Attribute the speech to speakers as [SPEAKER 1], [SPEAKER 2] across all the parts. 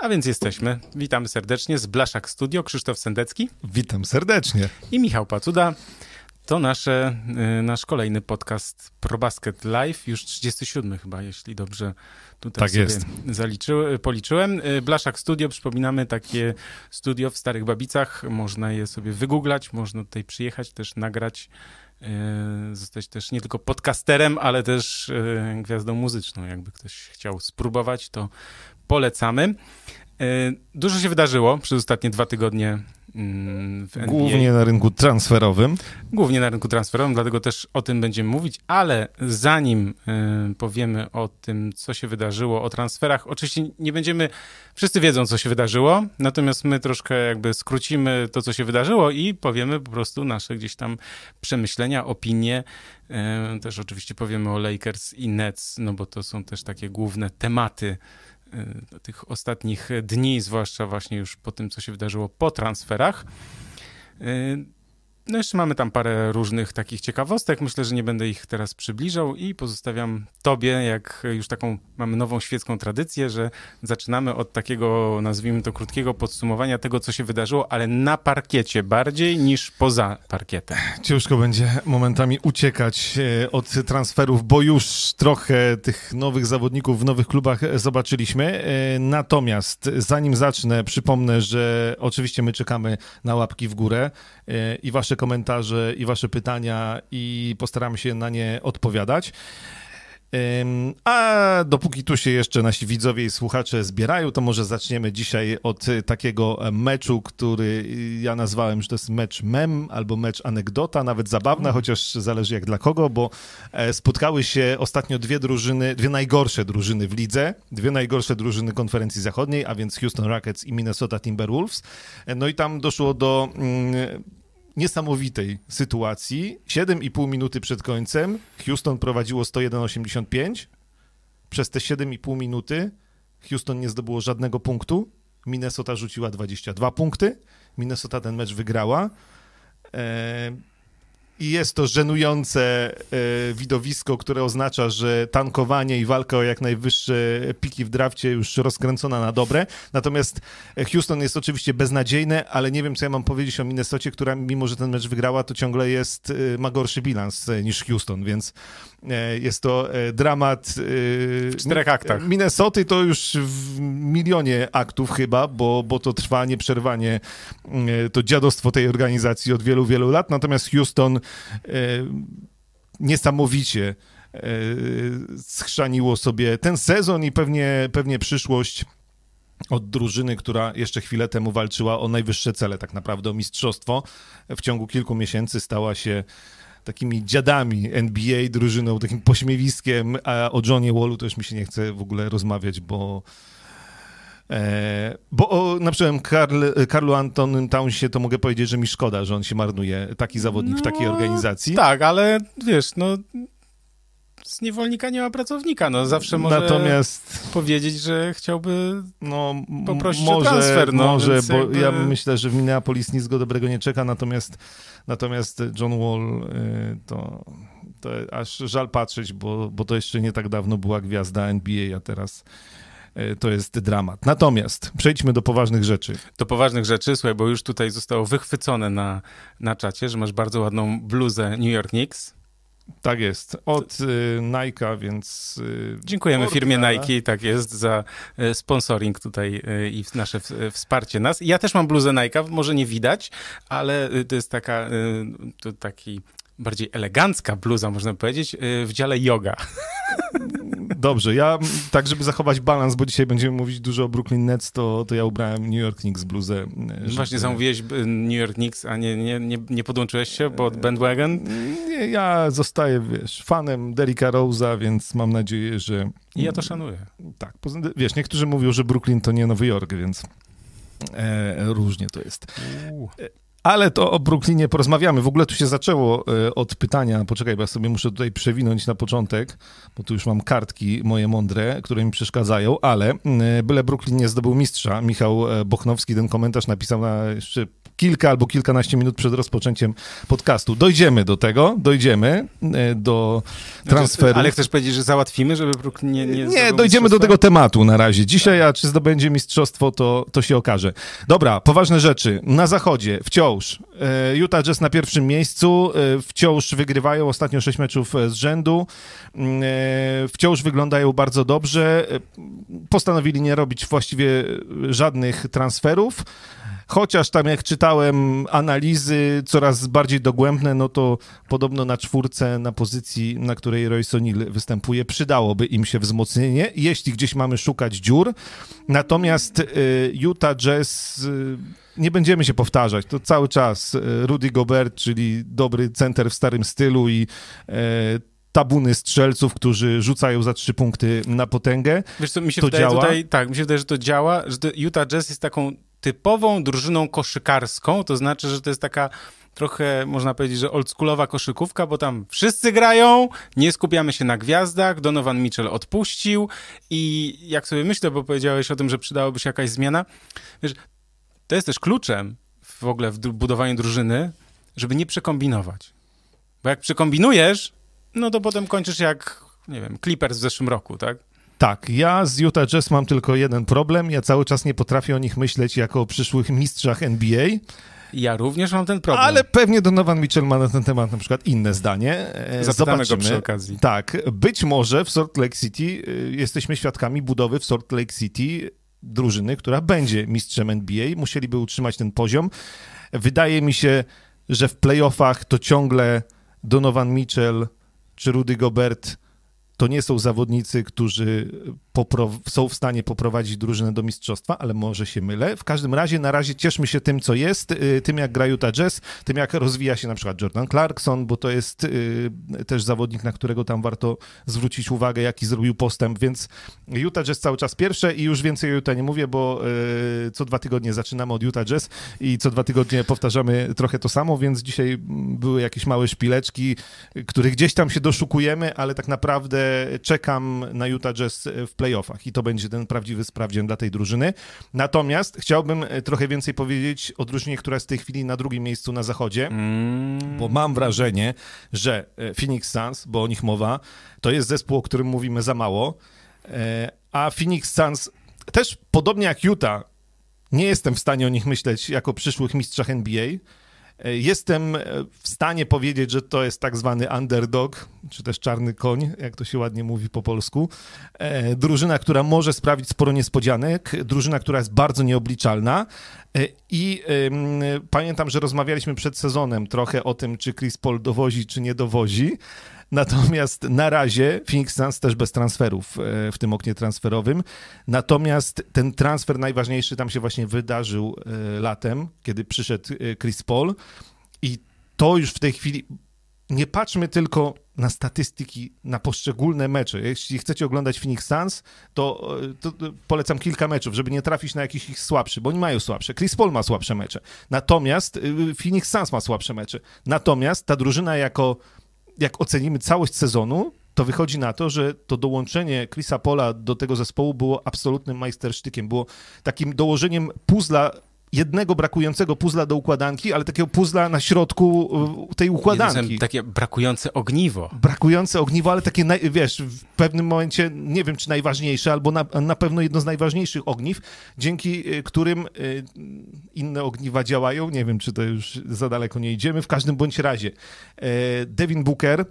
[SPEAKER 1] A więc jesteśmy. Witamy serdecznie z Blaszak Studio, Krzysztof Sendecki
[SPEAKER 2] Witam serdecznie.
[SPEAKER 1] i Michał Pacuda. To nasze, y, nasz kolejny podcast ProBasket Live, już 37 chyba, jeśli dobrze tutaj
[SPEAKER 2] Tak
[SPEAKER 1] sobie
[SPEAKER 2] jest.
[SPEAKER 1] Zaliczy, policzyłem. Y, Blaszak Studio, przypominamy, takie studio w Starych Babicach. Można je sobie wygooglać, można tutaj przyjechać, też nagrać, y, zostać też nie tylko podcasterem, ale też gwiazdą muzyczną. Jakby ktoś chciał spróbować, to polecamy. Y, Dużo się wydarzyło przez ostatnie dwa tygodnie mm.
[SPEAKER 2] Głównie na rynku transferowym.
[SPEAKER 1] Głównie na rynku transferowym, dlatego też o tym będziemy mówić, ale zanim y, powiemy o tym, co się wydarzyło, o transferach, oczywiście nie będziemy, wszyscy wiedzą, co się wydarzyło, natomiast my troszkę jakby skrócimy to, co się wydarzyło i powiemy po prostu nasze gdzieś tam przemyślenia, opinie. Y, też oczywiście powiemy o Lakers i Nets, no bo to są też takie główne tematy tych ostatnich dni, zwłaszcza właśnie już po tym, co się wydarzyło po transferach. No jeszcze mamy tam parę różnych takich ciekawostek. Myślę, że nie będę ich teraz przybliżał i pozostawiam tobie, jak już taką mamy nową świecką tradycję, że zaczynamy od takiego, nazwijmy to, krótkiego podsumowania tego, co się wydarzyło, ale na parkiecie bardziej niż poza parkietem.
[SPEAKER 2] Ciężko będzie momentami uciekać e, od transferów, bo już trochę tych nowych zawodników w nowych klubach zobaczyliśmy. E, Natomiast zanim zacznę, przypomnę, że oczywiście my czekamy na łapki w górę e, i wasze komentarze, i wasze pytania, i postaramy się na nie odpowiadać. A dopóki tu się jeszcze nasi widzowie i słuchacze zbierają, to może zaczniemy dzisiaj od y, takiego e, meczu, który y, ja nazwałem, że to jest mecz mem albo mecz anegdota, nawet zabawna, chociaż zależy jak dla kogo, bo e, spotkały się ostatnio dwie drużyny, dwie najgorsze drużyny w lidze, dwie najgorsze drużyny konferencji zachodniej, a więc Houston Rockets i Minnesota Timberwolves. E, No i tam doszło do mm, niesamowitej sytuacji. 7,5 minuty przed końcem Houston prowadziło 101,85. Przez te 7,5 minuty Houston nie zdobyło żadnego punktu. Minnesota rzuciła 22 punkty. Minnesota ten mecz wygrała. E, I jest to żenujące e, widowisko, które oznacza, że tankowanie i walka o jak najwyższe piki w drafcie już rozkręcona na dobre. Natomiast Houston jest oczywiście beznadziejne, ale nie wiem, co ja mam powiedzieć o Minnesocie, która mimo, że ten mecz wygrała, to ciągle jest, e, ma gorszy bilans e, niż Houston, więc e, jest to e, dramat. W
[SPEAKER 1] czterech aktach.
[SPEAKER 2] Minnesoty to już w milionie aktów chyba, bo, bo to trwa nieprzerwanie e, to dziadostwo tej organizacji od wielu, wielu lat. Natomiast Houston e, niesamowicie e, schrzaniło sobie ten sezon i pewnie, pewnie przyszłość od drużyny, która jeszcze chwilę temu walczyła o najwyższe cele, tak naprawdę o mistrzostwo. W ciągu kilku miesięcy stała się takimi dziadami NBA, drużyną, takim pośmiewiskiem, a o Johnie Wallu to już mi się nie chce w ogóle rozmawiać, bo E, bo o, na przykład Karl, Karlu Antonym Townsie to mogę powiedzieć, że mi szkoda, że on się marnuje, taki zawodnik w takiej
[SPEAKER 1] No,
[SPEAKER 2] organizacji.
[SPEAKER 1] Tak, ale wiesz, no z niewolnika nie ma pracownika, no zawsze może
[SPEAKER 2] Natomiast
[SPEAKER 1] powiedzieć, że chciałby
[SPEAKER 2] no,
[SPEAKER 1] Poprosić o
[SPEAKER 2] może,
[SPEAKER 1] transfer, no,
[SPEAKER 2] może bo
[SPEAKER 1] jakby-
[SPEAKER 2] ja myślę, że w Minneapolis nic go dobrego nie czeka, natomiast, natomiast John Wall y, to, to aż żal patrzeć, bo, bo to jeszcze nie tak dawno była gwiazda NBA, a teraz y, to jest dramat. Natomiast przejdźmy do poważnych rzeczy.
[SPEAKER 1] do poważnych rzeczy, słuchaj, bo już tutaj zostało wychwycone na, na czacie, że masz bardzo ładną bluzę New York Knicks.
[SPEAKER 2] Tak jest, od y, Nike'a, więc... Y,
[SPEAKER 1] Dziękujemy firmie Nike, tak jest, za e, sponsoring tutaj e, i nasze w- wsparcie nas. Ja też mam bluzę Nike, może nie widać, ale e, to jest taka, e, to taki bardziej elegancka bluza, można powiedzieć, w dziale yoga.
[SPEAKER 2] Dobrze, ja tak, żeby zachować balans, bo dzisiaj będziemy mówić dużo o Brooklyn Nets, to, to ja ubrałem New York Knicks bluzę. y, żeby-
[SPEAKER 1] Właśnie zamówiłeś e, New York Knicks, a nie, nie, nie, nie podłączyłeś się pod bandwagon?
[SPEAKER 2] Nie, ja zostaję, wiesz, fanem Derricka Rose'a, więc mam nadzieję, że...
[SPEAKER 1] I ja to szanuję.
[SPEAKER 2] Tak, wiesz, niektórzy mówią, że Brooklyn to nie Nowy Jork, więc e, różnie to jest. Ale to o Brooklynie porozmawiamy. W ogóle tu się zaczęło e, od pytania, poczekaj, bo ja sobie muszę tutaj przewinąć na początek, bo tu już mam kartki moje mądre, które mi przeszkadzają, ale e, byle Brooklyn nie zdobył mistrza. Michał e, Bochnowski ten komentarz napisał na jeszcze kilka albo kilkanaście minut przed rozpoczęciem podcastu. Dojdziemy do tego, dojdziemy do transferu.
[SPEAKER 1] Ale chcesz powiedzieć, że załatwimy, żeby Brooklyn nie... Nie,
[SPEAKER 2] nie dojdziemy do tego tematu na razie. Dzisiaj, a czy zdobędzie mistrzostwo, to, to się okaże. Dobra, poważne rzeczy. Na zachodzie wciąż wciąż. E, Utah Jazz na pierwszym miejscu, e, wciąż wygrywają ostatnio sześć meczów e, z rzędu, wciąż wyglądają bardzo dobrze. Postanowili nie robić właściwie żadnych transferów. Chociaż tam jak czytałem analizy coraz bardziej dogłębne, no to podobno na czwórce, na pozycji, na której Royce O'Neal występuje, przydałoby im się wzmocnienie, jeśli gdzieś mamy szukać dziur. Natomiast Utah Jazz nie będziemy się powtarzać, to cały czas e, Rudy Gobert, czyli dobry center w starym stylu i tabuny strzelców, którzy rzucają za trzy punkty na potęgę.
[SPEAKER 1] Wiesz co, mi się to wydaje działa. tutaj, tak, mi się wydaje, że to działa, że Utah Jazz jest taką typową drużyną koszykarską, to znaczy, że to jest taka trochę, można powiedzieć, że oldschoolowa koszykówka, bo tam wszyscy grają, nie skupiamy się na gwiazdach, Donovan Mitchell odpuścił i jak sobie myślę, bo powiedziałeś o tym, że przydałoby się jakaś zmiana, wiesz, to jest też kluczem w ogóle w budowaniu drużyny, żeby nie przekombinować. Bo jak przekombinujesz, no to potem kończysz jak, nie wiem, Clippers w zeszłym roku, tak?
[SPEAKER 2] Tak, ja z Utah Jazz mam tylko jeden problem. Ja cały czas nie potrafię o nich myśleć jako o przyszłych mistrzach NBA.
[SPEAKER 1] Ja również mam ten problem.
[SPEAKER 2] Ale pewnie Donovan Mitchell ma na ten temat na przykład inne zdanie.
[SPEAKER 1] E, Zapytamy Zobaczymy. przy okazji.
[SPEAKER 2] Tak, być może w Salt Lake City y, jesteśmy świadkami budowy w Salt Lake City drużyny, która będzie mistrzem NBA. Musieliby utrzymać ten poziom. Wydaje mi się, że w playoffach to ciągle Donovan Mitchell czy Rudy Gobert to nie są zawodnicy, którzy są w stanie poprowadzić drużynę do mistrzostwa, ale może się mylę. W każdym razie na razie cieszmy się tym, co jest, y, tym jak gra Utah Jazz, tym jak rozwija się na przykład Jordan Clarkson, bo to jest y, też zawodnik, na którego tam warto zwrócić uwagę, jaki zrobił postęp, więc Utah Jazz cały czas pierwsze i już więcej o Utah nie mówię, bo y, co dwa tygodnie zaczynamy od Utah Jazz i co dwa tygodnie powtarzamy trochę to samo, więc dzisiaj były jakieś małe szpileczki, których gdzieś tam się doszukujemy, ale tak naprawdę czekam na Utah Jazz w play playoffach i to będzie ten prawdziwy sprawdzian dla tej drużyny. Natomiast chciałbym e, trochę więcej powiedzieć o drużynie, która jest w tej chwili na drugim miejscu na zachodzie, mm. bo mam wrażenie, że e, Phoenix Suns, bo o nich mowa, to jest zespół, o którym mówimy za mało, e, a Phoenix Suns też podobnie jak Utah, nie jestem w stanie o nich myśleć jako przyszłych mistrzach NBA, jestem e, w stanie powiedzieć, że to jest tak zwany underdog, czy też czarny koń, jak to się ładnie mówi po polsku. E, drużyna, która może sprawić sporo niespodzianek, drużyna, która jest bardzo nieobliczalna. I pamiętam, że rozmawialiśmy przed sezonem trochę o tym, czy Chris Paul dowozi, czy nie dowozi. Natomiast na razie Phoenix Suns też bez transferów e, w tym oknie transferowym. Natomiast ten transfer najważniejszy tam się właśnie wydarzył e, latem, kiedy przyszedł e, Chris Paul i to już w tej chwili nie patrzmy tylko na statystyki, na poszczególne mecze. Jeśli chcecie oglądać Phoenix Suns, to, to, polecam kilka meczów, żeby nie trafić na jakiś ich słabszy, bo oni mają słabsze. Chris Paul ma słabsze mecze. Natomiast Phoenix Suns ma słabsze mecze. Natomiast ta drużyna jako jak ocenimy całość sezonu, to wychodzi na to, że to dołączenie Chrisa Pola do tego zespołu było absolutnym majstersztykiem. Było takim dołożeniem puzla jednego brakującego puzla do układanki, ale takiego puzla na środku y, tej układanki.
[SPEAKER 1] Takie brakujące ogniwo.
[SPEAKER 2] Brakujące ogniwo, ale takie, wiesz, w pewnym momencie, nie wiem czy najważniejsze, albo na, na pewno jedno z najważniejszych ogniw, dzięki y, którym y, inne ogniwa działają. Nie wiem, czy to już za daleko nie idziemy. W każdym bądź razie Devin Booker E,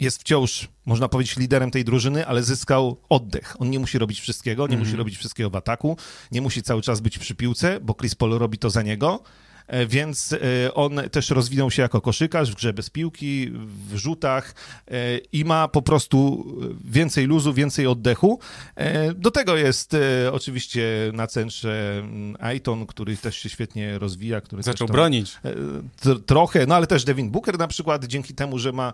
[SPEAKER 2] jest wciąż, można powiedzieć, liderem tej drużyny, ale zyskał oddech. On nie musi robić wszystkiego, nie mm -hmm. musi mhm. robić wszystkiego w ataku, nie musi cały czas być przy piłce, bo Chris Paul robi to za niego. E, więc e, on też rozwinął się jako koszykarz w grze bez piłki, w rzutach e, i ma po prostu więcej luzu, więcej oddechu. Do tego jest oczywiście na centrze mm, Aiton, który też się świetnie rozwija. Który
[SPEAKER 1] Zaczął bronić.
[SPEAKER 2] Trochę, no ale też Devin Booker na przykład, dzięki temu, że ma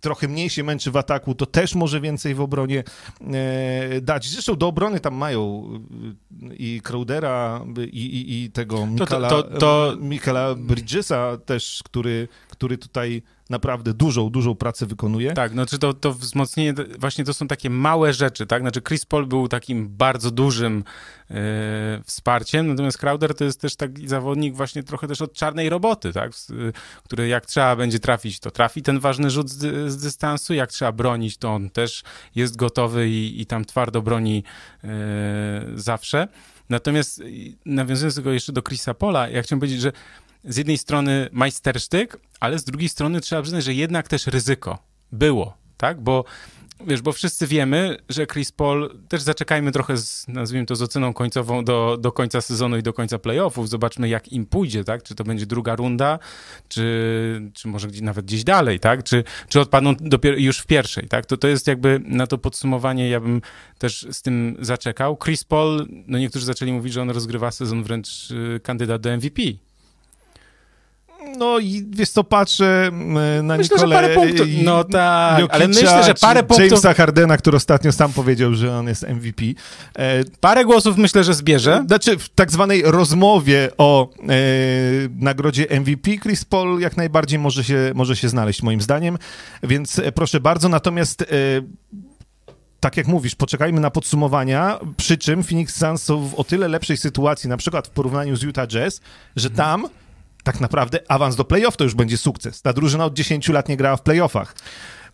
[SPEAKER 2] trochę mniej się męczy w ataku, to też może więcej w obronie e, dać. Zresztą do obrony tam mają i Crowdera i, i, i tego Michaela,
[SPEAKER 1] to, to, to...
[SPEAKER 2] Michaela Bridgesa też, który, który tutaj naprawdę dużą, dużą pracę wykonuje.
[SPEAKER 1] Tak, znaczy to, to wzmocnienie, właśnie to są takie małe rzeczy, tak? Znaczy Chris Paul był takim bardzo dużym e, wsparciem, natomiast Crowder to jest też taki zawodnik właśnie trochę też od czarnej roboty, tak? Który jak trzeba będzie trafić, to trafi ten ważny rzut z, z dystansu, jak trzeba bronić, to on też jest gotowy i, i tam twardo broni e, zawsze. Natomiast nawiązując tego jeszcze do Chrisa Pola, ja chciałem powiedzieć, że z jednej strony majstersztyk, ale z drugiej strony trzeba przyznać, że jednak też ryzyko było, tak? Bo wiesz, bo wszyscy wiemy, że Chris Paul, też zaczekajmy trochę, z, nazwijmy to z oceną końcową do, do końca sezonu i do końca playoffów, zobaczmy jak im pójdzie, tak? Czy to będzie druga runda, czy, czy może gdzieś, nawet gdzieś dalej, tak? Czy, czy odpadną dopiero już w pierwszej, tak? To, to jest jakby na to podsumowanie, ja bym też z tym zaczekał. Chris Paul, no niektórzy zaczęli mówić, że on rozgrywa sezon wręcz y, kandydat do MVP,
[SPEAKER 2] no i wiesz co, patrzę na
[SPEAKER 1] myślę,
[SPEAKER 2] Nikolę
[SPEAKER 1] że parę punktów. No tak, ale myślę, że parę punktów...
[SPEAKER 2] Jamesa Hardena, który ostatnio sam powiedział, że on jest MVP.
[SPEAKER 1] E, parę głosów myślę, że zbierze.
[SPEAKER 2] Znaczy w tak zwanej rozmowie o e, nagrodzie MVP Chris Paul jak najbardziej może się, może się znaleźć moim zdaniem, więc e, proszę bardzo. Natomiast e, tak jak mówisz, poczekajmy na podsumowania, przy czym Phoenix Suns są w o tyle lepszej sytuacji, na przykład w porównaniu z Utah Jazz, że tam tak naprawdę awans do playoff to już będzie sukces. Ta drużyna od 10 lat nie grała w playoffach.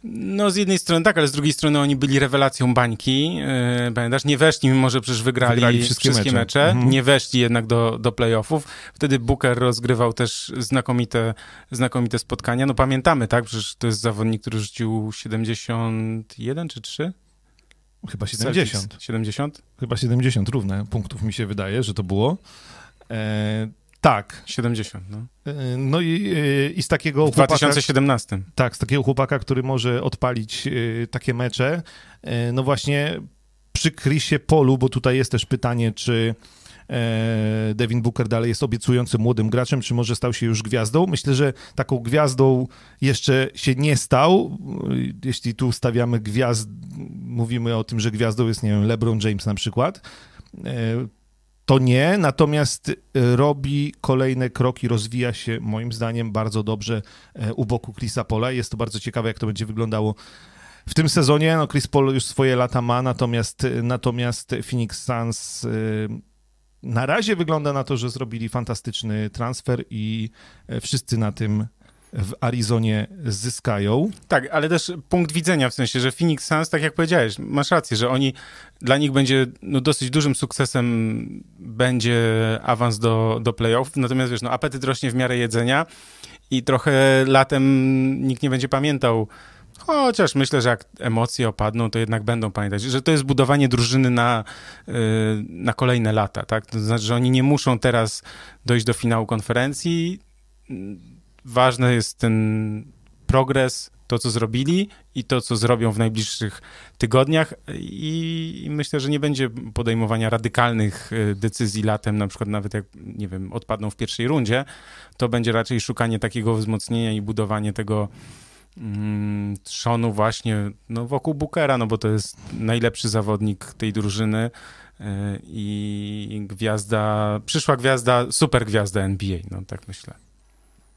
[SPEAKER 1] No z jednej strony tak, ale z drugiej strony oni byli rewelacją bańki. Yy, pamiętasz, nie weszli, mimo że przecież wygrali, wygrali wszystkie, wszystkie, mecze, mecze. Mhm. nie weszli jednak do, do playoffów. Wtedy Booker rozgrywał też znakomite, znakomite spotkania. No pamiętamy, tak, przecież to jest zawodnik, który rzucił 71 czy 3?
[SPEAKER 2] Chyba 70.
[SPEAKER 1] 70?
[SPEAKER 2] Chyba 70 równe punktów mi się wydaje, że to było. E tak.
[SPEAKER 1] 70, no.
[SPEAKER 2] E, no i, e, i z takiego
[SPEAKER 1] w chłopaka... 2017.
[SPEAKER 2] Tak, z takiego chłopaka, który może odpalić e, takie mecze. No właśnie przy Chrisie Polu, bo tutaj jest też pytanie, czy Devin Booker dalej jest obiecującym młodym graczem, czy może stał się już gwiazdą. Myślę, że taką gwiazdą jeszcze się nie stał. Jeśli tu stawiamy gwiazd, mówimy o tym, że gwiazdą jest, nie wiem, LeBron James na przykład to nie, natomiast y, robi kolejne kroki, rozwija się moim zdaniem bardzo dobrze e, u boku Chrisa Pola. Jest to bardzo ciekawe, jak to będzie wyglądało w tym sezonie. No, Chris Paul już swoje lata ma, natomiast, y, natomiast Phoenix Suns na razie wygląda na to, że zrobili fantastyczny transfer i e, wszyscy na tym w Arizonie zyskają.
[SPEAKER 1] Tak, ale też punkt widzenia, w sensie, że Phoenix Suns, tak jak powiedziałeś, masz rację, że oni, dla nich będzie no, dosyć dużym sukcesem będzie awans do, do playoff, natomiast wiesz, no, apetyt rośnie w miarę jedzenia i trochę latem nikt nie będzie pamiętał Chociaż myślę, że jak emocje opadną, to jednak będą pamiętać, że to jest budowanie drużyny na, y, na kolejne lata, tak? To znaczy, że oni nie muszą teraz dojść do finału konferencji ważny jest ten progres, to co zrobili i to co zrobią w najbliższych tygodniach i myślę, że nie będzie podejmowania radykalnych y, decyzji latem, na przykład nawet jak, nie wiem, odpadną w pierwszej rundzie, to będzie raczej szukanie takiego wzmocnienia i budowanie tego mm, trzonu właśnie no, wokół Bookera, no bo to jest najlepszy zawodnik tej drużyny y, i gwiazda, przyszła gwiazda, super gwiazda NBA, no tak myślę.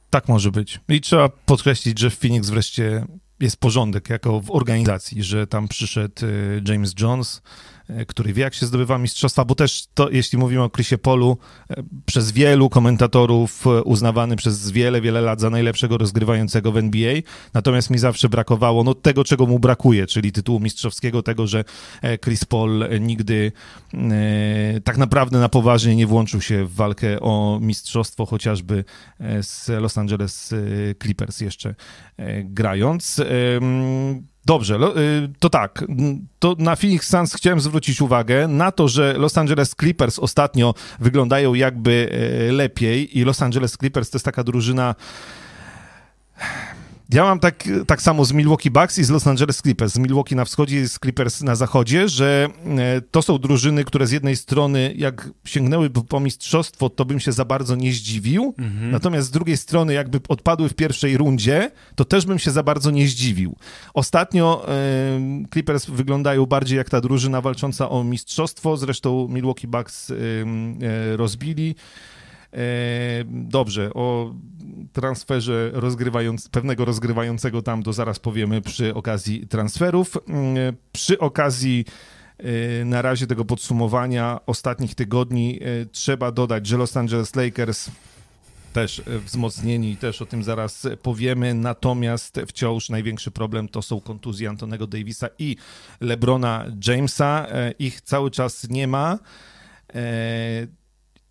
[SPEAKER 2] Tak może być. I trzeba podkreślić, że w Phoenix wreszcie jest porządek jako w organizacji, że tam przyszedł y, James Jones, który wie, jak się zdobywa mistrzostwa, bo też to, jeśli mówimy o Chrisie Polu, e, przez wielu komentatorów e, uznawany przez wiele, wiele lat za najlepszego rozgrywającego w NBA, natomiast mi zawsze brakowało no, tego, czego mu brakuje, czyli tytułu mistrzowskiego, tego, że Chris Paul nigdy e, tak naprawdę na poważnie nie włączył się w walkę o mistrzostwo, chociażby z Los Angeles Clippers jeszcze grając. Dobrze, y, to tak. To na Phoenix Suns chciałem zwrócić uwagę na to, że Los Angeles Clippers ostatnio wyglądają jakby e, lepiej i Los Angeles Clippers to jest taka drużyna Ja mam tak, tak samo z Milwaukee Bucks i z Los Angeles Clippers. Z Milwaukee na wschodzie i z Clippers na zachodzie, że e, to są drużyny, które z jednej strony jak sięgnęły po mistrzostwo, to bym się za bardzo nie zdziwił, mhm. natomiast z drugiej strony jakby odpadły w pierwszej rundzie, to też bym się za bardzo nie zdziwił. Ostatnio e, Clippers wyglądają bardziej jak ta drużyna walcząca o mistrzostwo, zresztą Milwaukee Bucks e, e rozbili. E, dobrze, o transferze rozgrywając, pewnego rozgrywającego tam to zaraz powiemy przy okazji transferów. Mm, przy okazji e, na razie tego podsumowania ostatnich tygodni e, trzeba dodać, że Los Angeles Lakers też wzmocnieni, też o tym zaraz powiemy. Natomiast wciąż największy problem to są kontuzje Antonego Davisa i LeBrona Jamesa. Ich cały czas nie ma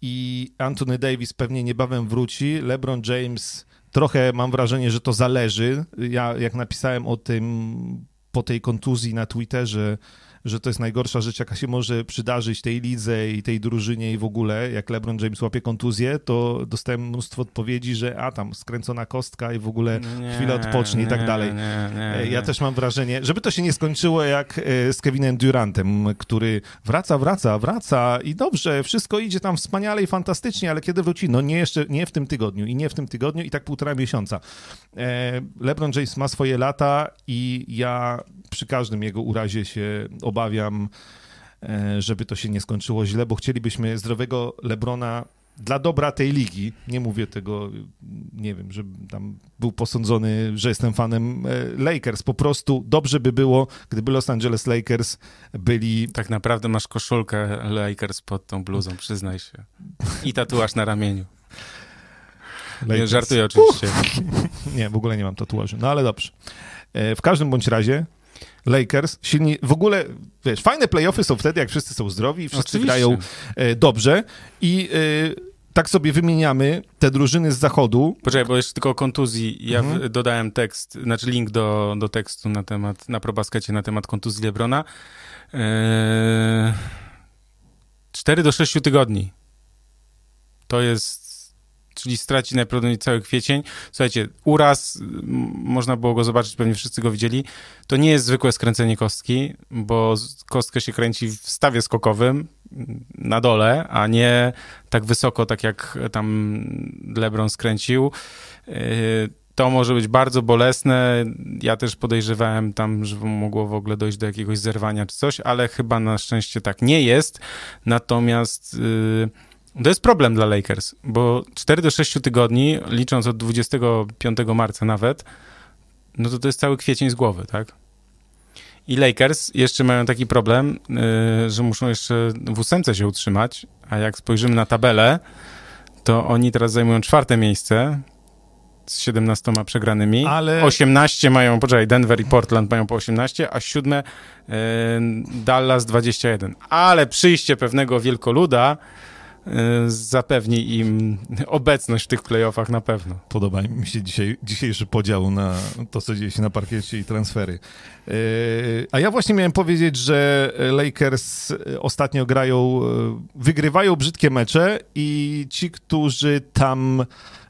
[SPEAKER 2] i Anthony Davis pewnie niebawem wróci. LeBron James trochę mam wrażenie, że to zależy. Ja jak napisałem o tym po tej kontuzji na Twitterze, że to jest najgorsza rzecz, jaka się może przydarzyć tej lidze i tej drużynie i w ogóle. Jak LeBron James łapie kontuzję, to dostałem mnóstwo odpowiedzi, że a tam skręcona kostka i w ogóle nie, chwilę odpocznie nie, i tak dalej. Nie, ja też mam wrażenie, żeby to się nie skończyło jak e, z Kevinem Durantem, który wraca, wraca, wraca i dobrze, wszystko idzie tam wspaniale i fantastycznie, ale kiedy wróci? No nie jeszcze, nie w tym tygodniu i nie w tym tygodniu i tak półtora miesiąca. E, LeBron James ma swoje lata i ja przy każdym jego urazie się obawiam, e, żeby to się nie skończyło źle, bo chcielibyśmy zdrowego Lebrona dla dobra tej ligi. Nie mówię tego, nie wiem, żeby tam był posądzony, że jestem fanem e, Lakers. Po prostu dobrze by było, gdyby Los Angeles Lakers byli.
[SPEAKER 1] Tak naprawdę masz koszulkę Lakers pod tą bluzą, przyznaj się. I tatuaż na ramieniu. Lakers. Nie żartuję oczywiście.
[SPEAKER 2] nie, w ogóle nie mam tatuaży, no ale dobrze. E, w każdym bądź razie Lakers, silni, w ogóle, wiesz, fajne playoffy są wtedy, jak wszyscy są zdrowi i wszyscy Oczywiście. grają e, dobrze i e, tak sobie wymieniamy te drużyny z zachodu.
[SPEAKER 1] Poczekaj, bo jeszcze tylko o kontuzji. Ja mhm. dodałem tekst, znaczy link do, do tekstu na temat, na probaskecie na temat kontuzji Lebrona. Eee, 4 do 6 tygodni. To jest czyli straci najprawdopodobniej cały kwiecień. Słuchajcie, uraz, można było go zobaczyć, pewnie wszyscy go widzieli, to nie jest zwykłe skręcenie kostki, bo kostkę się kręci w stawie skokowym na dole, a nie tak wysoko, tak jak tam LeBron skręcił. Yy, to może być bardzo bolesne. Ja też podejrzewałem tam, że mogło w ogóle dojść do jakiegoś zerwania czy coś, ale chyba na szczęście tak nie jest. Natomiast yy, to jest problem dla Lakers, bo 4 do 6 tygodni, licząc od 25 marca nawet, no to to jest cały kwiecień z głowy, tak? I Lakers jeszcze mają taki problem, yy, że muszą jeszcze w ósemce się utrzymać, a jak spojrzymy na tabelę, to oni teraz zajmują czwarte miejsce z 17 przegranymi. Ale... 18 mają, poczekaj, Denver i Portland mają po 18, a siódme yy, Dallas 21. Ale przyjście pewnego wielkoluda zapewni im obecność w tych playoffach na pewno.
[SPEAKER 2] Podoba mi się dzisiaj, dzisiejszy podział na to, co dzieje się na parkiecie i transfery. Y, a ja właśnie miałem powiedzieć, że Lakers ostatnio grają, y, wygrywają brzydkie mecze i ci, którzy tam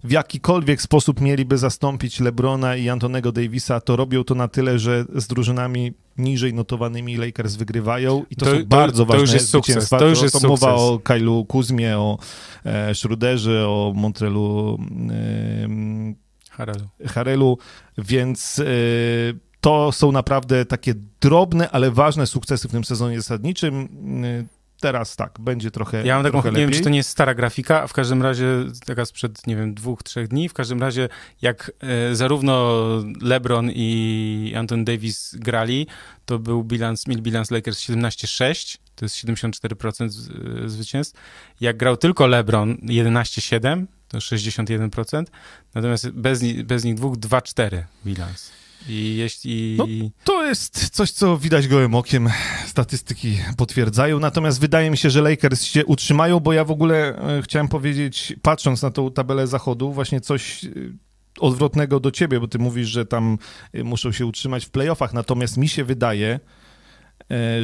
[SPEAKER 2] w jakikolwiek sposób mieliby zastąpić LeBrona i Antonego Davisa, to robią to na tyle, że z drużynami niżej notowanymi Lakers wygrywają i to, to są to, bardzo to ważne już jest sukces. To już jest to, mowa o Kailu Kuzmie, o e, Schruderze, o Montrelu e, Harelu. Harelu, więc e, to są naprawdę takie drobne, ale ważne sukcesy w tym sezonie zasadniczym. E, teraz tak, będzie trochę
[SPEAKER 1] Ja mam taką,
[SPEAKER 2] nie
[SPEAKER 1] lepiej. wiem, czy to nie jest stara grafika, a w każdym razie taka sprzed, nie wiem, dwóch, trzech dni, w każdym razie jak e, zarówno LeBron i Anton Davis grali, to był bilans, mieli bilans Lakers 17-6, to jest 74% z, e, zwycięstw. Jak grał tylko LeBron 11-7, to 61%, natomiast bez, bez nich dwóch 2-4 bilans. I jeśli...
[SPEAKER 2] No, to jest coś, co widać gołym okiem. Statystyki potwierdzają. Natomiast wydaje mi się, że Lakers się utrzymają, bo ja w ogóle e, chciałem powiedzieć, patrząc na tą tabelę zachodu, właśnie coś e, odwrotnego do ciebie, bo ty mówisz, że tam e, muszą się utrzymać w playoffach. Natomiast mi się wydaje,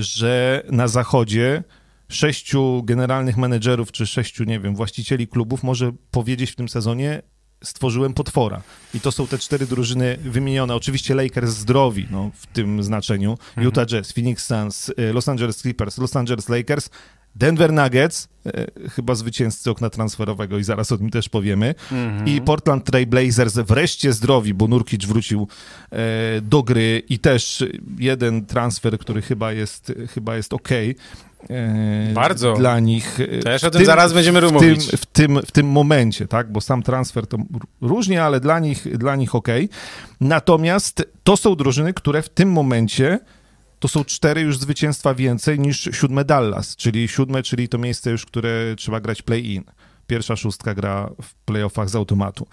[SPEAKER 2] że na zachodzie sześciu generalnych menedżerów, czy sześciu, nie wiem, właścicieli klubów może powiedzieć w tym sezonie, stworzyłem potwora. I to są te cztery drużyny wymienione. Oczywiście Lakers zdrowi, no, w tym znaczeniu.
[SPEAKER 1] Mhm.
[SPEAKER 2] Utah Jazz, Phoenix Suns, y, Los Angeles Clippers, Los Angeles Lakers, Denver Nuggets, y, chyba zwycięzcy okna transferowego i zaraz o tym też powiemy.
[SPEAKER 1] Mhm.
[SPEAKER 2] I Portland Trail Blazers wreszcie zdrowi, bo Nurkic wrócił e, do gry i też jeden transfer, który chyba jest, chyba jest okej. e,
[SPEAKER 1] Bardzo.
[SPEAKER 2] Dla nich. e,
[SPEAKER 1] Też o tym zaraz będziemy
[SPEAKER 2] w tym, w, tym, w tym momencie, tak? Bo sam transfer to różnie, ale dla nich, dla nich okej. Natomiast to są drużyny, które w tym momencie to są cztery już zwycięstwa więcej niż siódme Dallas, czyli siódme, czyli to miejsce już, które trzeba grać play-in. Pierwsza szóstka gra w playoffach z automatu.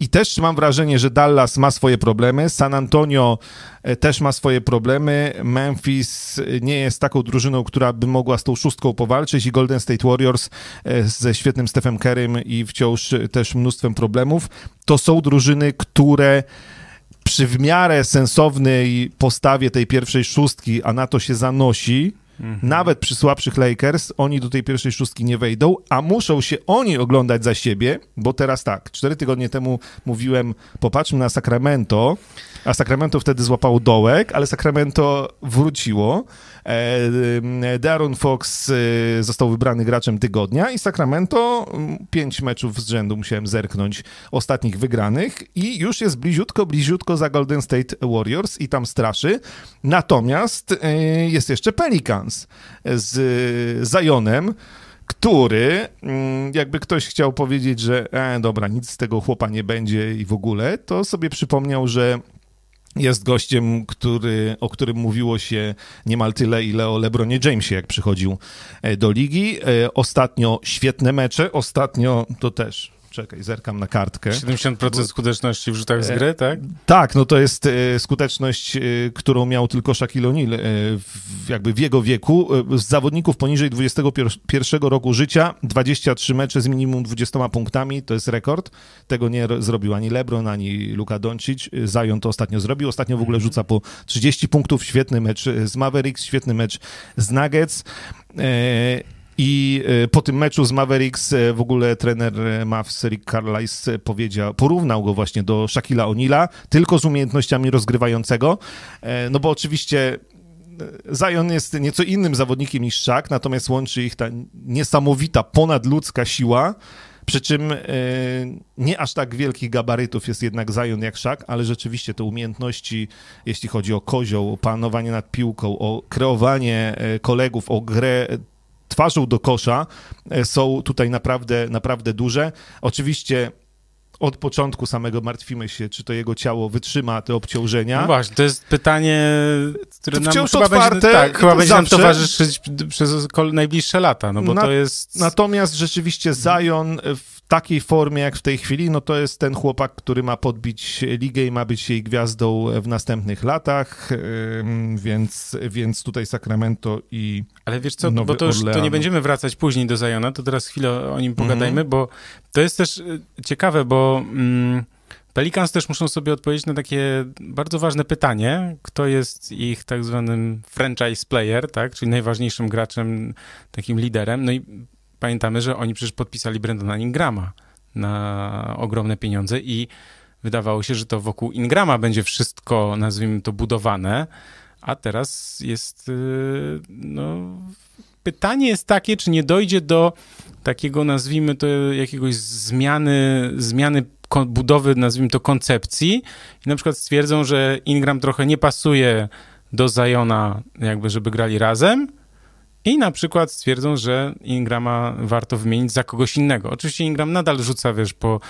[SPEAKER 2] I też mam wrażenie, że Dallas ma swoje problemy, San Antonio e, też ma swoje problemy, Memphis e, nie jest taką drużyną, która by mogła z tą szóstką powalczyć i Golden State Warriors e, ze świetnym Stephem Currym i wciąż też mnóstwem problemów. To są drużyny, które przy w miarę sensownej postawie tej pierwszej szóstki, a na to się zanosi, nawet przy słabszych Lakers, oni do tej pierwszej szóstki nie wejdą, a muszą się oni oglądać za siebie, bo teraz tak, cztery tygodnie temu mówiłem, popatrzmy na Sacramento, a Sacramento wtedy złapało dołek, ale Sacramento wróciło. E, Darren Fox e, został wybrany graczem tygodnia i Sacramento pięć meczów z rzędu musiałem zerknąć ostatnich wygranych i już jest bliziutko, bliziutko za Golden State Warriors i tam straszy. Natomiast e, jest jeszcze Pelicans z Zionem, który, jakby ktoś chciał powiedzieć, że e, dobra, nic z tego chłopa nie będzie i w ogóle, to sobie przypomniał, że jest gościem, który, o którym mówiło się niemal tyle, ile o LeBronie Jamesie, jak przychodził e, do ligi. E, Ostatnio świetne mecze, ostatnio to też, czekaj, zerkam na kartkę.
[SPEAKER 1] 70% skuteczności w rzutach z
[SPEAKER 2] E,
[SPEAKER 1] gry, tak?
[SPEAKER 2] Tak, no to jest e, skuteczność, e, którą miał tylko Shaquille O'Neal jakby w jego wieku. Z zawodników poniżej 21 roku życia 23 mecze z minimum 20 punktami, to jest rekord. Tego nie ro- zrobił ani LeBron, ani Luka Doncic. Zion to ostatnio zrobił. Ostatnio w ogóle rzuca po 30 punktów. Świetny mecz z Mavericks, świetny mecz z Nuggets. I e, po tym meczu z Mavericks e, w ogóle trener e, Mavs Rick Carlisle powiedział, porównał go właśnie do Shaquilla O'Neala, tylko z umiejętnościami rozgrywającego, no bo oczywiście Zion jest nieco innym zawodnikiem niż Shaq, natomiast łączy ich ta niesamowita, ponadludzka siła, przy czym nie aż tak wielkich gabarytów jest jednak Zion jak Shaq, ale rzeczywiście te umiejętności, jeśli chodzi o kozioł, o panowanie nad piłką, o kreowanie kolegów, o grę twarzą do kosza e, są tutaj naprawdę, naprawdę duże. Oczywiście od początku samego martwimy się, czy to jego ciało wytrzyma te obciążenia.
[SPEAKER 1] No właśnie, to jest pytanie, które
[SPEAKER 2] To
[SPEAKER 1] nam
[SPEAKER 2] wciąż
[SPEAKER 1] chyba
[SPEAKER 2] otwarte
[SPEAKER 1] będzie, tak, chyba będzie nam towarzyszyć przez najbliższe lata, no bo
[SPEAKER 2] Na-
[SPEAKER 1] to jest...
[SPEAKER 2] Natomiast rzeczywiście Zion w takiej formie jak w tej chwili, no to jest ten chłopak, który ma podbić ligę i ma być jej gwiazdą w następnych latach, więc, więc tutaj Sacramento i
[SPEAKER 1] Ale wiesz co,
[SPEAKER 2] Nowy
[SPEAKER 1] bo to już to nie będziemy wracać później do Zajona, to teraz chwilę o nim pogadajmy,
[SPEAKER 2] Mhm.
[SPEAKER 1] bo to jest też y, ciekawe, bo mm, Pelicans też muszą sobie odpowiedzieć na takie bardzo ważne pytanie, kto jest ich tak zwanym franchise player, tak, czyli najważniejszym graczem, takim liderem, no i pamiętamy, że oni przecież podpisali Brandona Ingrama na ogromne pieniądze i wydawało się, że to wokół Ingrama będzie wszystko, nazwijmy to, budowane, a teraz jest, y, no, pytanie jest takie, czy nie dojdzie do takiego, nazwijmy to, jakiegoś zmiany, zmiany budowy, nazwijmy to, koncepcji? I na przykład stwierdzą, że Ingram trochę nie pasuje do Zajona, jakby, żeby grali razem i na przykład stwierdzą, że Ingrama warto wymienić za kogoś innego. Oczywiście Ingram nadal rzuca, wiesz, po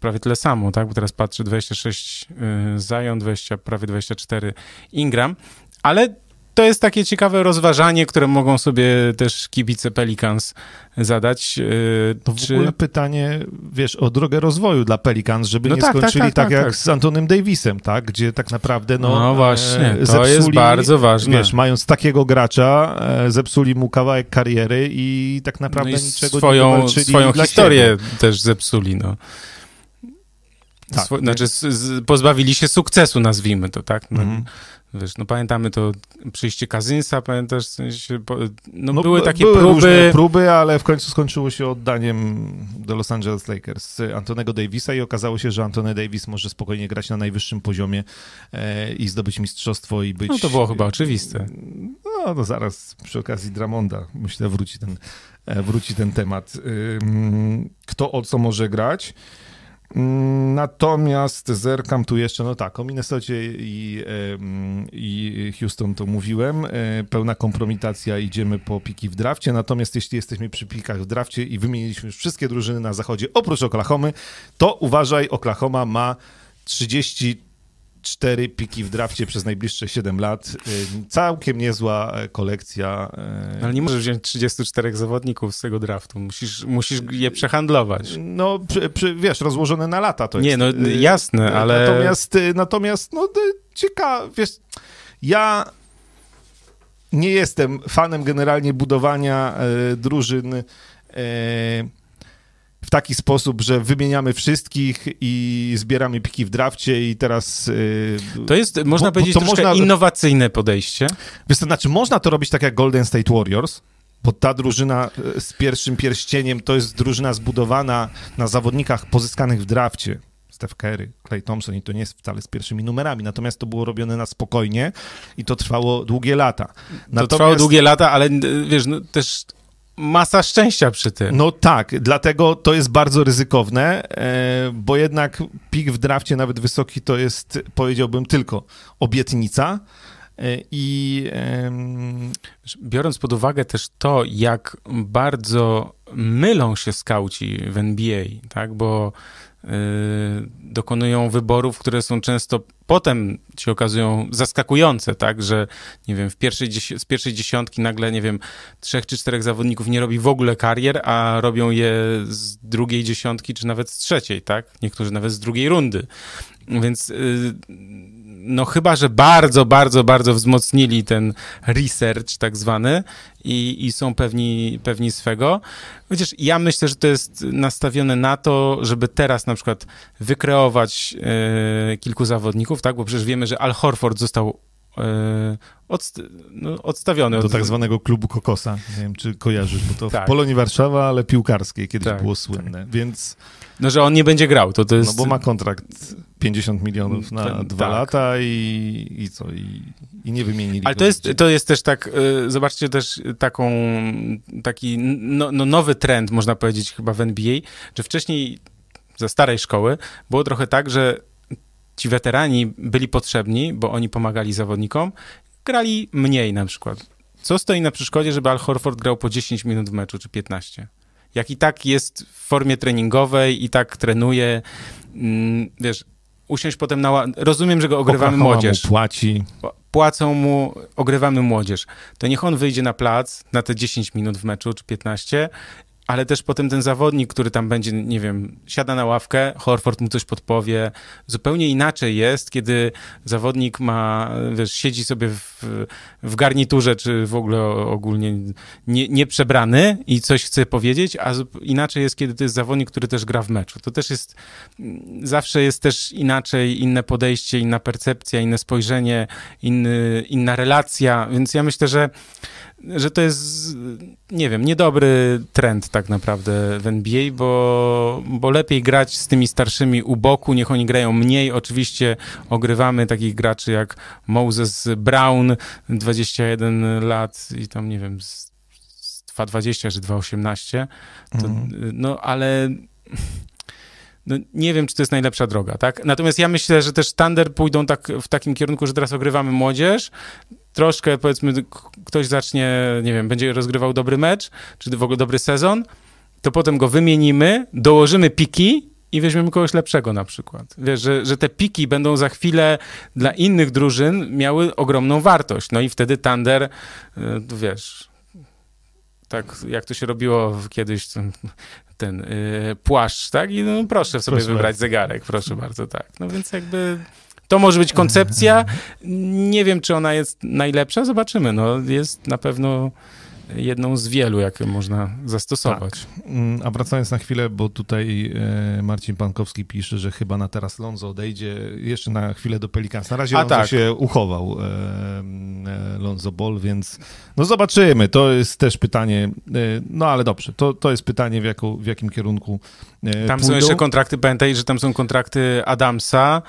[SPEAKER 1] prawie tyle samo, tak? Bo teraz patrzę, 26 y, Zion, 20, prawie 24 Ingram, ale to jest takie ciekawe rozważanie, które mogą sobie też kibice Pelicans zadać. y,
[SPEAKER 2] to w
[SPEAKER 1] czy...
[SPEAKER 2] ogóle pytanie, wiesz, o drogę rozwoju dla Pelicans, żeby
[SPEAKER 1] No
[SPEAKER 2] nie
[SPEAKER 1] tak, tak,
[SPEAKER 2] skończyli tak,
[SPEAKER 1] tak, tak,
[SPEAKER 2] jak
[SPEAKER 1] tak.
[SPEAKER 2] z Antonym Davisem, tak, gdzie tak naprawdę, no,
[SPEAKER 1] No właśnie,
[SPEAKER 2] e,
[SPEAKER 1] to jest bardzo ważne.
[SPEAKER 2] Wiesz, mając takiego gracza, e, zepsuli mu kawałek kariery i tak naprawdę
[SPEAKER 1] no i
[SPEAKER 2] niczego nie
[SPEAKER 1] swoją,
[SPEAKER 2] wywalczyli
[SPEAKER 1] swoją historię
[SPEAKER 2] siebie.
[SPEAKER 1] też zepsuli, no.
[SPEAKER 2] Tak.
[SPEAKER 1] Swo- znaczy, z, z, pozbawili się sukcesu, nazwijmy to, tak? No,
[SPEAKER 2] Mhm.
[SPEAKER 1] Wiesz, no pamiętamy to przyjście Kazynsa, pamiętasz, w sensie, po- no,
[SPEAKER 2] No,
[SPEAKER 1] były takie
[SPEAKER 2] były
[SPEAKER 1] próby,
[SPEAKER 2] próby, ale w końcu skończyło się oddaniem do Los Angeles Lakers Antonego Davisa i okazało się, że Antony Davis może spokojnie grać na najwyższym poziomie e, i zdobyć mistrzostwo i być...
[SPEAKER 1] no to było chyba oczywiste.
[SPEAKER 2] No, no zaraz przy okazji Dramonda myślę wróci ten, e, wróci ten temat. Kto o co może grać? Natomiast zerkam tu jeszcze, no tak, o Minnesocie i, i Houston to mówiłem. E, Pełna kompromitacja, idziemy po piki w drafcie. Natomiast jeśli jesteśmy przy pikach w drafcie i wymieniliśmy już wszystkie drużyny na zachodzie, oprócz Oklahomy, to uważaj, Oklahoma ma 34 piki w drafcie przez najbliższe 7 lat. Y, Całkiem niezła e, kolekcja. e,
[SPEAKER 1] Ale nie możesz wziąć 34 zawodników z tego draftu, musisz, musisz je przehandlować.
[SPEAKER 2] No, przy, przy, wiesz, rozłożone na lata to
[SPEAKER 1] Nie,
[SPEAKER 2] jest.
[SPEAKER 1] no
[SPEAKER 2] y,
[SPEAKER 1] jasne, ale...
[SPEAKER 2] Natomiast, y, natomiast no ciekawe, wiesz, ja nie jestem fanem generalnie budowania e, drużyn w taki sposób, że wymieniamy wszystkich i zbieramy piki w drafcie i teraz... e,
[SPEAKER 1] To jest, można
[SPEAKER 2] bo
[SPEAKER 1] powiedzieć,
[SPEAKER 2] to
[SPEAKER 1] troszkę
[SPEAKER 2] można-
[SPEAKER 1] innowacyjne podejście.
[SPEAKER 2] Wiesz, to znaczy, można to robić tak jak Golden State Warriors, bo ta drużyna e, z pierwszym pierścieniem to jest drużyna zbudowana na zawodnikach pozyskanych w drafcie. Steph Curry, Clay Thompson i to nie jest wcale z pierwszymi numerami, natomiast to było robione na spokojnie i to trwało długie lata.
[SPEAKER 1] To trwało długie lata, ale y, wiesz, no, też masa szczęścia przy tym.
[SPEAKER 2] No tak, dlatego to jest bardzo ryzykowne, e, bo jednak pik w drafcie, nawet wysoki, to jest, powiedziałbym, tylko obietnica. E, I
[SPEAKER 1] Biorąc pod uwagę też to, jak bardzo mylą się skauci w NBA, tak, bo dokonują wyborów, które są często potem się okazują zaskakujące, tak, że nie wiem, w pierwszej z pierwszej dziesiątki nagle, nie wiem, trzech czy czterech zawodników nie robi w ogóle karier, a robią je z drugiej dziesiątki, czy nawet z trzeciej, tak, niektórzy nawet z drugiej rundy. Więc y, no chyba, że bardzo, bardzo, bardzo wzmocnili ten research tak zwany i, i są pewni, pewni swego. Chociaż ja myślę, że to jest nastawione na to, żeby teraz na przykład wykreować e, kilku zawodników, tak? Bo przecież wiemy, że Al Horford został e, odst no, odstawiony.
[SPEAKER 2] do
[SPEAKER 1] od,
[SPEAKER 2] tak zwanego klubu Kokosa. Nie wiem, czy kojarzysz, bo to
[SPEAKER 1] Tak.
[SPEAKER 2] w Polonii Warszawa, ale piłkarskiej kiedyś
[SPEAKER 1] Tak,
[SPEAKER 2] było słynne. Więc,
[SPEAKER 1] No, że on nie będzie grał. To, to jest,
[SPEAKER 2] no bo ma kontrakt 50 milionów na
[SPEAKER 1] Tak,
[SPEAKER 2] dwa
[SPEAKER 1] tak.
[SPEAKER 2] lata i, i co, i, i nie wymienili
[SPEAKER 1] Ale to jest, to jest też tak, y, zobaczcie też taką, taki no, no nowy trend, można powiedzieć chyba w NBA, że wcześniej za starej szkoły było trochę tak, że ci weterani byli potrzebni, bo oni pomagali zawodnikom, grali mniej na przykład. Co stoi na przeszkodzie, żeby Al Horford grał po 10 minut w meczu, czy 15? Jak i tak jest w formie treningowej i tak trenuje, mm, wiesz, usiąść potem na... Rozumiem, że go ogrywamy
[SPEAKER 2] Oklahoma
[SPEAKER 1] młodzież
[SPEAKER 2] Mu płaci.
[SPEAKER 1] płacą mu, ogrywamy młodzież, to niech on wyjdzie na plac na te 10 minut w meczu, czy 15, ale też potem ten zawodnik, który tam będzie, nie wiem, siada na ławkę, Horford mu coś podpowie. Zupełnie inaczej jest, kiedy zawodnik ma, wiesz, siedzi sobie w, w garniturze, czy w ogóle ogólnie nie, nie przebrany i coś chce powiedzieć, a inaczej jest, kiedy to jest zawodnik, który też gra w meczu. To też jest, zawsze jest też inaczej, inne podejście, inna percepcja, inne spojrzenie, inny, inna relacja, więc ja myślę, że że to jest, nie wiem, niedobry trend tak naprawdę w NBA, bo, bo lepiej grać z tymi starszymi u boku, niech oni grają mniej. Oczywiście ogrywamy takich graczy jak Moses Brown, 21 lat i tam, nie wiem, z, z 2,20 czy 2,18, to,
[SPEAKER 2] Mhm.
[SPEAKER 1] no ale no, nie wiem, czy to jest najlepsza droga, tak? Natomiast ja myślę, że też Thunder pójdą tak w takim kierunku, że teraz ogrywamy młodzież, troszkę powiedzmy ktoś zacznie, nie wiem, będzie rozgrywał dobry mecz, czy w ogóle dobry sezon, to potem go wymienimy, dołożymy piki i weźmiemy kogoś lepszego na przykład. Wiesz, że, że te piki będą za chwilę dla innych drużyn miały ogromną wartość. No i wtedy Thunder, y, wiesz, tak jak to się robiło kiedyś, ten, ten y, płaszcz, tak? I no proszę sobie
[SPEAKER 2] Proszę
[SPEAKER 1] wybrać
[SPEAKER 2] bardzo.
[SPEAKER 1] zegarek, proszę bardzo, tak. No więc jakby to może być koncepcja. Nie wiem, czy ona jest najlepsza, zobaczymy. No jest na pewno jedną z wielu, jakie można zastosować. Tak.
[SPEAKER 2] Mm, a wracając na chwilę, bo tutaj e, Marcin Pankowski pisze, że chyba na teraz Lonzo odejdzie jeszcze na chwilę do Pelicans. Na razie a Lonzo tak. się uchował, e, Lonzo Ball, więc no zobaczymy. To jest też pytanie, no ale dobrze, to, to jest pytanie w, jaką, w jakim kierunku
[SPEAKER 1] Tam pójdą. są jeszcze kontrakty, pamiętaj, że tam są kontrakty Adamsa,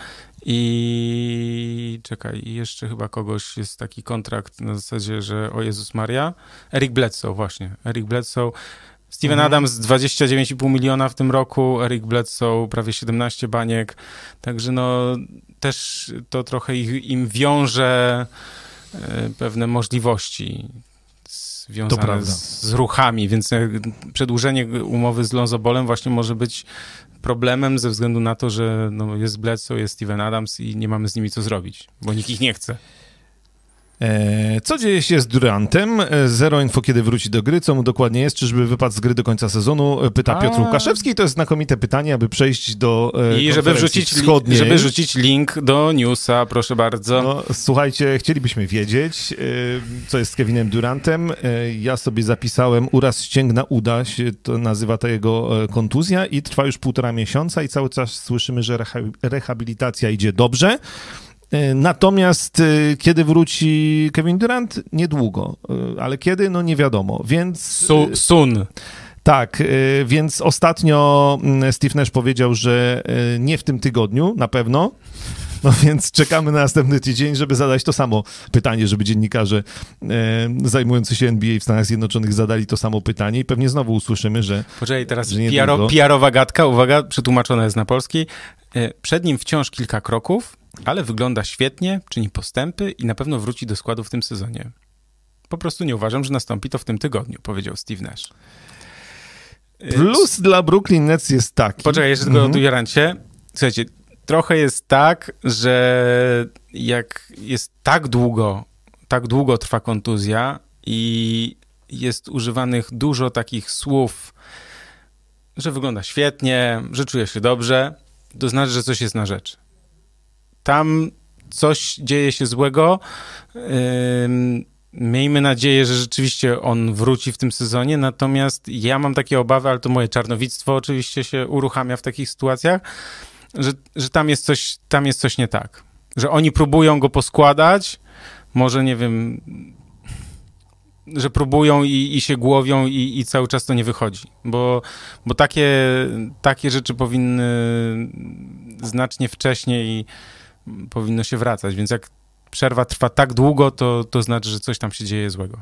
[SPEAKER 1] i czekaj, jeszcze chyba kogoś jest taki kontrakt na zasadzie, że o Jezus Maria. Eric Bledsoe, właśnie. Eric Bledsoe. Steven mhm. Adams 29,5 miliona w tym roku, Eric Bledsoe prawie 17 baniek. Także no też to trochę ich, im wiąże e, pewne możliwości związane z, z, ruchami, więc przedłużenie umowy z Lonzo Bolem właśnie może być problemem ze względu na to, że no, jest Bledsoe, jest Steven Adams i nie mamy z nimi co zrobić, bo nikt ich nie chce.
[SPEAKER 2] E, co dzieje się z Durantem? E, zero info, kiedy wróci do gry. Co mu dokładnie jest? Czyżby wypadł z gry do końca sezonu? E, pyta A... Piotr Łukaszewski. To jest znakomite pytanie, aby przejść do
[SPEAKER 1] I żeby wrzucić, wschodniej. żeby rzucić link do newsa, proszę bardzo. No,
[SPEAKER 2] słuchajcie, chcielibyśmy wiedzieć, co jest z Kevinem Durantem. Ja sobie zapisałem uraz ścięgna uda, się to nazywa ta jego kontuzja i trwa już półtora miesiąca i cały czas słyszymy, że rehabilitacja idzie dobrze. E, natomiast e, kiedy wróci Kevin Durant? Niedługo. E, ale kiedy? No nie wiadomo. Więc...
[SPEAKER 1] Su sun.
[SPEAKER 2] Tak, więc ostatnio mm, Steve Nash powiedział, że nie w tym tygodniu, na pewno. No więc czekamy na następny tydzień, żeby zadać to samo pytanie, żeby dziennikarze e, zajmujący się NBA w Stanach Zjednoczonych zadali to samo pytanie i pewnie znowu usłyszymy, że.
[SPEAKER 1] Poczekaj, teraz że PR-o, PR-owa gadka, uwaga, przetłumaczona jest na polski. E, przed nim wciąż kilka kroków, ale wygląda świetnie, czyni postępy i na pewno wróci do składu w tym sezonie. Po prostu nie uważam, że nastąpi to w tym tygodniu, powiedział Steve Nash.
[SPEAKER 2] Plus dla Brooklyn Nets jest taki.
[SPEAKER 1] Poczekaj, jeszcze tylko mhm. Jarancie. Słuchajcie, trochę jest tak, że jak jest tak długo, tak długo trwa kontuzja i jest używanych dużo takich słów, że wygląda świetnie, że czuje się dobrze, to znaczy, że coś jest na rzecz. Tam coś dzieje się złego. Miejmy nadzieję, że rzeczywiście on wróci w tym sezonie, natomiast ja mam takie obawy, ale to moje czarnowictwo oczywiście się uruchamia w takich sytuacjach, że, że tam, jest coś, tam jest coś nie tak. Że oni próbują go poskładać, może nie wiem, że próbują i, i się głowią i, i, cały czas to nie wychodzi. Bo, bo takie, takie rzeczy powinny znacznie wcześniej powinno się wracać. Więc jak przerwa trwa tak długo, to, to znaczy, że coś tam się dzieje złego.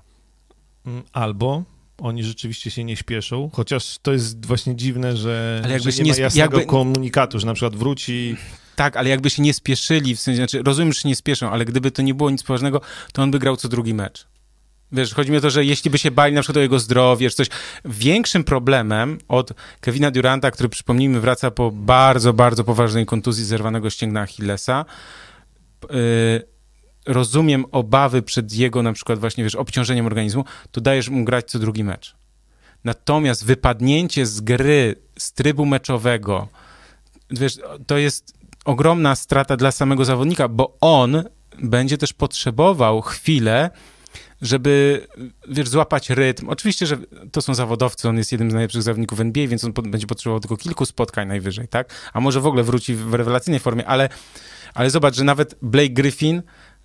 [SPEAKER 2] Mm, albo oni rzeczywiście się nie śpieszą, chociaż to jest właśnie dziwne, że, ale jakby że nie, nie ma jasnego jakby... komunikatu, że na przykład wróci...
[SPEAKER 1] Tak, ale jakby się nie spieszyli, w sensie, znaczy, rozumiem, że się nie spieszą, ale gdyby to nie było nic poważnego, to on by grał co drugi mecz. Wiesz, chodzi mi o to, że jeśli by się bali na przykład o jego zdrowie, czy coś. Większym problemem od Kevina Duranta, który przypomnijmy wraca po bardzo, bardzo poważnej kontuzji zerwanego ścięgna Achillesa, yy, rozumiem obawy przed jego na przykład właśnie, wiesz, obciążeniem organizmu, to dajesz mu grać co drugi mecz. Natomiast wypadnięcie z gry, z trybu meczowego, wiesz, to jest ogromna strata dla samego zawodnika, bo on będzie też potrzebował chwilę, żeby, wiesz, złapać rytm. Oczywiście, że to są zawodowcy, on jest jednym z najlepszych zawodników NBA, więc on będzie potrzebował tylko kilku spotkań najwyżej, tak? A może w ogóle wróci w rewelacyjnej formie, ale, ale zobacz, że nawet Blake Griffin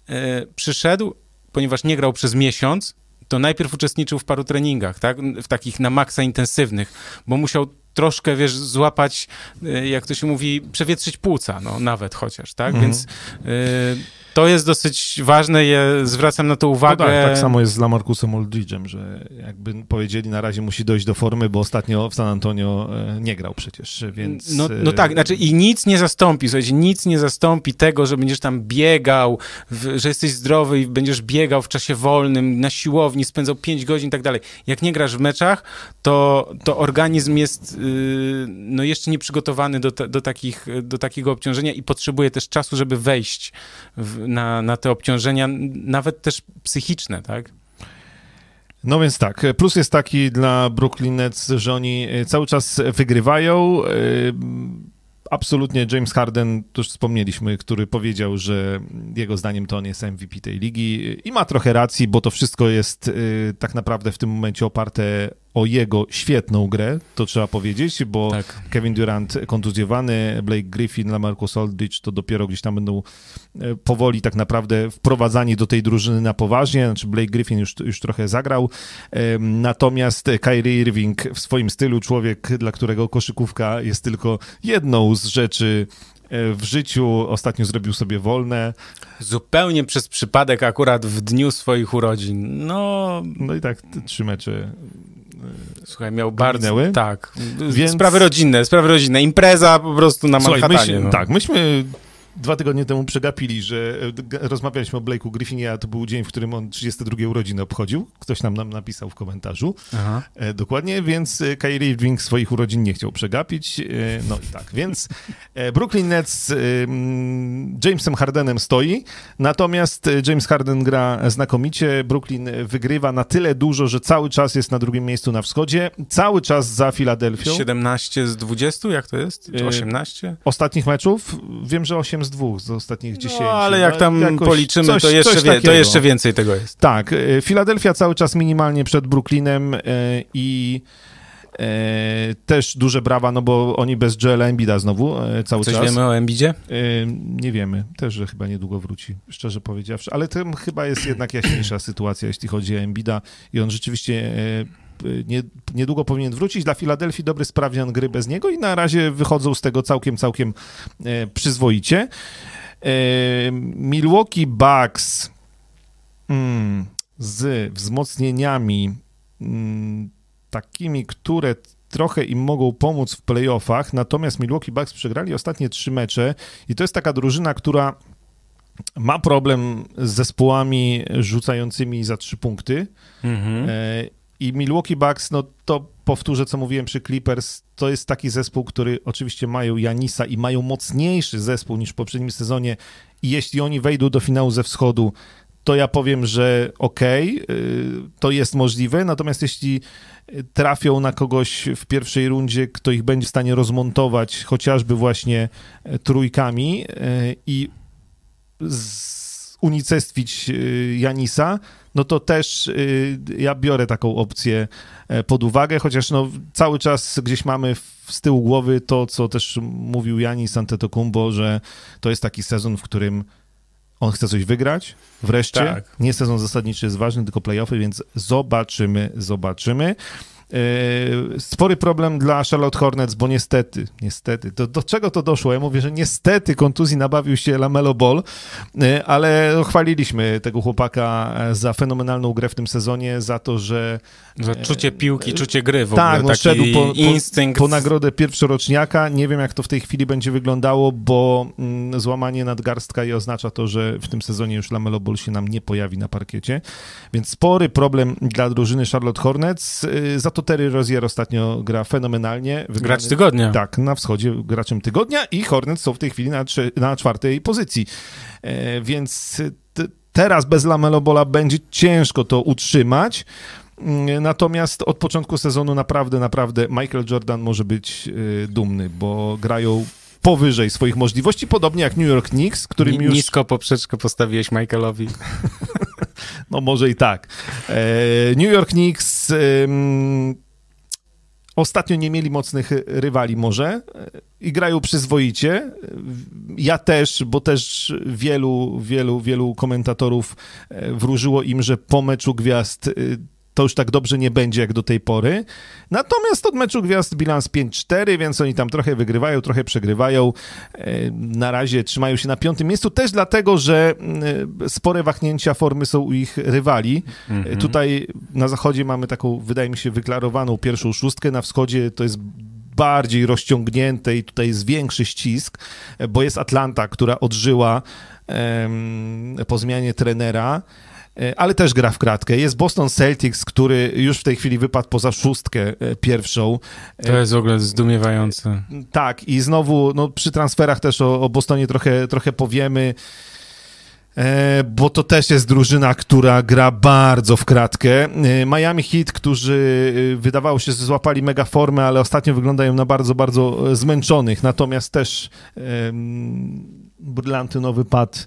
[SPEAKER 1] e, przyszedł, ponieważ nie grał przez miesiąc, to najpierw uczestniczył w paru treningach, tak? W takich na maksa intensywnych, bo musiał troszkę, wiesz, złapać, e, jak to się mówi, przewietrzyć płuca, no nawet chociaż, tak? Mhm. Więc y, to jest dosyć ważne, ja zwracam na to uwagę. No
[SPEAKER 2] tak, tak samo jest z Lamarcusem Aldridge'em, że jakby powiedzieli, na razie musi dojść do formy, bo ostatnio w San Antonio e, nie grał przecież, więc...
[SPEAKER 1] No, no tak, znaczy i nic nie zastąpi, słuchajcie, nic nie zastąpi tego, że będziesz tam biegał, w, że jesteś zdrowy i będziesz biegał w czasie wolnym, na siłowni, spędzał 5 godzin i tak dalej. Jak nie grasz w meczach, to, to organizm jest yy, no jeszcze nieprzygotowany do, do, takich, do takiego obciążenia i potrzebuje też czasu, żeby wejść w, na, na te obciążenia, nawet też psychiczne, tak?
[SPEAKER 2] No więc tak, plus jest taki dla Brooklyn Nets, że oni cały czas wygrywają, absolutnie James Harden, już wspomnieliśmy, który powiedział, że jego zdaniem to on jest MVP tej ligi i ma trochę racji, bo to wszystko jest y, tak naprawdę w tym momencie oparte o jego świetną grę, to trzeba powiedzieć, bo tak. Kevin Durant kontuzjowany, Blake Griffin, Lamarcus Aldridge to dopiero gdzieś tam będą e, powoli tak naprawdę wprowadzani do tej drużyny na poważnie, znaczy Blake Griffin już, już trochę zagrał, natomiast Kyrie Irving w swoim stylu, człowiek, dla którego koszykówka jest tylko jedną z rzeczy e, w życiu, ostatnio zrobił sobie wolne.
[SPEAKER 1] Zupełnie przez przypadek akurat w dniu swoich urodzin. No,
[SPEAKER 2] no i tak trzy mecze
[SPEAKER 1] Słuchaj, miał bardzo... Tak. Więc... Sprawy rodzinne, sprawy rodzinne. Impreza po prostu na Słuchaj, Manhattanie. No.
[SPEAKER 2] Tak, myśmy dwa tygodnie temu przegapili, że e, rozmawialiśmy o Blake'u Griffinie, a to był dzień, w którym on 32 urodziny obchodził. Ktoś nam, nam napisał w komentarzu. Aha. E, dokładnie, więc e, Kyrie Irving swoich urodzin nie chciał przegapić. No i tak, więc Brooklyn Nets Jamesem Hardenem stoi, natomiast James Harden gra znakomicie. Brooklyn wygrywa na tyle dużo, że cały czas jest na drugim miejscu na wschodzie, cały czas za Filadelfią.
[SPEAKER 1] 17 z 20, jak to jest? Czy 18?
[SPEAKER 2] Ostatnich meczów wiem, że 8 z dwóch z ostatnich 10.
[SPEAKER 1] No, ale jak tam Jakoś policzymy, coś, to, jeszcze wie, to jeszcze więcej tego jest.
[SPEAKER 2] Tak, e, Filadelfia cały czas minimalnie przed Brooklynem e, i e, też duże brawa, no bo oni bez Joela Embida znowu cały
[SPEAKER 1] Coś
[SPEAKER 2] czas.
[SPEAKER 1] wiemy o Embidzie?
[SPEAKER 2] Nie wiemy, też, że chyba niedługo wróci, szczerze powiedziawszy, ale tym chyba jest jednak jaśniejsza sytuacja, jeśli chodzi o Embida i on rzeczywiście nie, niedługo powinien wrócić. Dla Filadelfii dobry sprawdzian gry bez niego i na razie wychodzą z tego całkiem, całkiem e, przyzwoicie. E, Milwaukee Bucks mm, z wzmocnieniami mm, takimi, które trochę im mogą pomóc w playoffach, natomiast Milwaukee Bucks przegrali ostatnie trzy mecze i to jest taka drużyna, która ma problem z zespołami rzucającymi za trzy punkty. Mhm. E, i Milwaukee Bucks, no to powtórzę, co mówiłem przy Clippers, to jest taki zespół, który oczywiście mają Janisa i mają mocniejszy zespół niż w poprzednim sezonie. I jeśli oni wejdą do finału ze wschodu, to ja powiem, że okej, okay, to jest możliwe, natomiast jeśli trafią na kogoś w pierwszej rundzie, kto ich będzie w stanie rozmontować chociażby właśnie e, trójkami e, i unicestwić y, Janisa, no to też y, ja biorę taką opcję e, pod uwagę, chociaż no cały czas gdzieś mamy z tyłu głowy to, co też mówił Janis Antetokounmpo, że to jest taki sezon, w którym on chce coś wygrać, wreszcie. Tak. Nie sezon zasadniczy jest ważny, tylko playoffy, więc zobaczymy, zobaczymy. Yy, spory problem dla Charlotte Hornets, bo niestety, niestety, do, do czego to doszło? Ja mówię, że niestety kontuzji nabawił się Lamelo Ball, yy, ale chwaliliśmy tego chłopaka za fenomenalną grę w tym sezonie, za to, że...
[SPEAKER 1] Za czucie piłki, czucie gry w
[SPEAKER 2] tak,
[SPEAKER 1] ogóle,
[SPEAKER 2] no, szedł po, instynkt. Po, po nagrodę pierwszoroczniaka. Nie wiem, jak to w tej chwili będzie wyglądało, bo mm, złamanie nadgarstka i oznacza to, że w tym sezonie już Lamelo Ball się nam nie pojawi na parkiecie, więc spory problem dla drużyny Charlotte Hornets, yy, za to to Terry Rozier ostatnio gra fenomenalnie.
[SPEAKER 1] Wygrany, Gracz tygodnia.
[SPEAKER 2] Tak, na wschodzie graczem tygodnia i Hornets są w tej chwili na, na czwartej pozycji. E, więc teraz bez Lamelo Bola będzie ciężko to utrzymać. Mm, natomiast od początku sezonu naprawdę, naprawdę Michael Jordan może być y, dumny, bo grają powyżej swoich możliwości, podobnie jak New York Knicks, którym już...
[SPEAKER 1] Nisko poprzeczkę postawiłeś Michaelowi.
[SPEAKER 2] no może i tak. E, New York Knicks ostatnio nie mieli mocnych rywali może e, i grają przyzwoicie. Ja też, bo też wielu, wielu, wielu komentatorów e, wróżyło im, że po meczu gwiazd to już tak dobrze nie będzie jak do tej pory. Natomiast od meczu gwiazd bilans 5-4, więc oni tam trochę wygrywają, trochę przegrywają. E, na razie trzymają się na piątym miejscu, też dlatego, że e, spore wahnięcia formy są u ich rywali. Mm -hmm. Tutaj na zachodzie mamy taką, wydaje mi się, wyklarowaną pierwszą szóstkę, na wschodzie to jest bardziej rozciągnięte i tutaj jest większy ścisk, bo jest Atlanta, która odżyła po zmianie trenera. E, ale też gra w kratkę. Jest Boston Celtics, który już w tej chwili wypadł poza szóstkę e, pierwszą.
[SPEAKER 1] E, to jest w ogóle zdumiewające.
[SPEAKER 2] Tak, i znowu no, przy transferach też o, o Bostonie trochę, trochę powiemy. Bo to też jest drużyna, która gra bardzo w kratkę. Miami Heat, którzy wydawało się, że złapali mega formę, ale ostatnio wyglądają na bardzo, bardzo zmęczonych. Natomiast też brylantynowy pad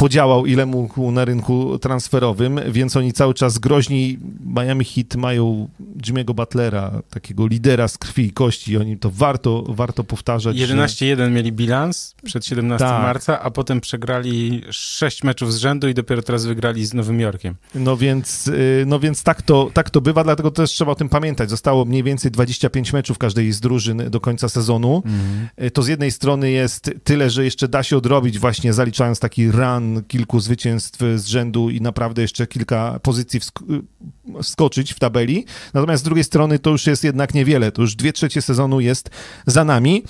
[SPEAKER 2] podziałał ile mógł na rynku transferowym, więc oni cały czas groźni. Miami Heat mają Jimmy'ego Butlera, takiego lidera z krwi i kości. Oni to warto, warto powtarzać.
[SPEAKER 1] 11-1 że... mieli bilans przed 17 tak. marca, a potem przegrali 6 meczów z rzędu i dopiero teraz wygrali z Nowym Jorkiem.
[SPEAKER 2] No więc, y, no więc tak, to, tak to bywa, dlatego też trzeba o tym pamiętać. Zostało mniej więcej 25 meczów każdej z drużyn do końca sezonu. Mhm. To z jednej strony jest tyle, że jeszcze da się odrobić właśnie zaliczając taki run kilku zwycięstw z rzędu i naprawdę jeszcze kilka pozycji wskoczyć w tabeli. Natomiast z drugiej strony to już jest jednak niewiele. To już dwie trzecie sezonu jest za nami.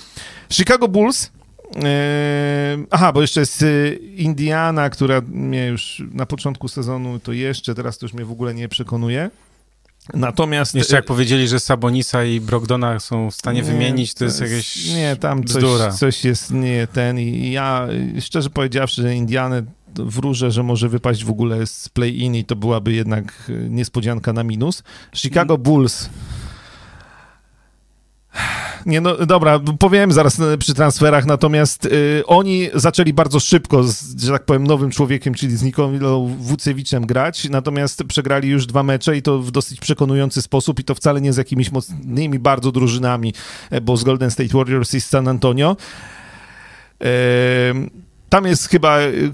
[SPEAKER 2] Chicago Bulls Yy, aha, bo jeszcze jest y, Indiana, która mnie już na początku sezonu to jeszcze, teraz to już mnie w ogóle nie przekonuje. Natomiast...
[SPEAKER 1] Jeszcze jak powiedzieli, że Sabonisa i Brogdona są w stanie nie, wymienić, to, to jest, jest jakieś
[SPEAKER 2] Nie, tam coś, coś, jest nie ten i ja szczerze powiedziawszy, że Indiany wróżę, że może wypaść w ogóle z play-in i to byłaby jednak niespodzianka na minus. Chicago Bulls nie, no dobra, powiem zaraz e, przy transferach, natomiast y, oni zaczęli bardzo szybko, z, że tak powiem, nowym człowiekiem, czyli z Nikolą Wucewiczem grać, natomiast przegrali już dwa mecze i to w dosyć przekonujący sposób i to wcale nie z jakimiś mocnymi bardzo drużynami, e, bo z Golden State Warriors i z San Antonio. Y, tam jest chyba y,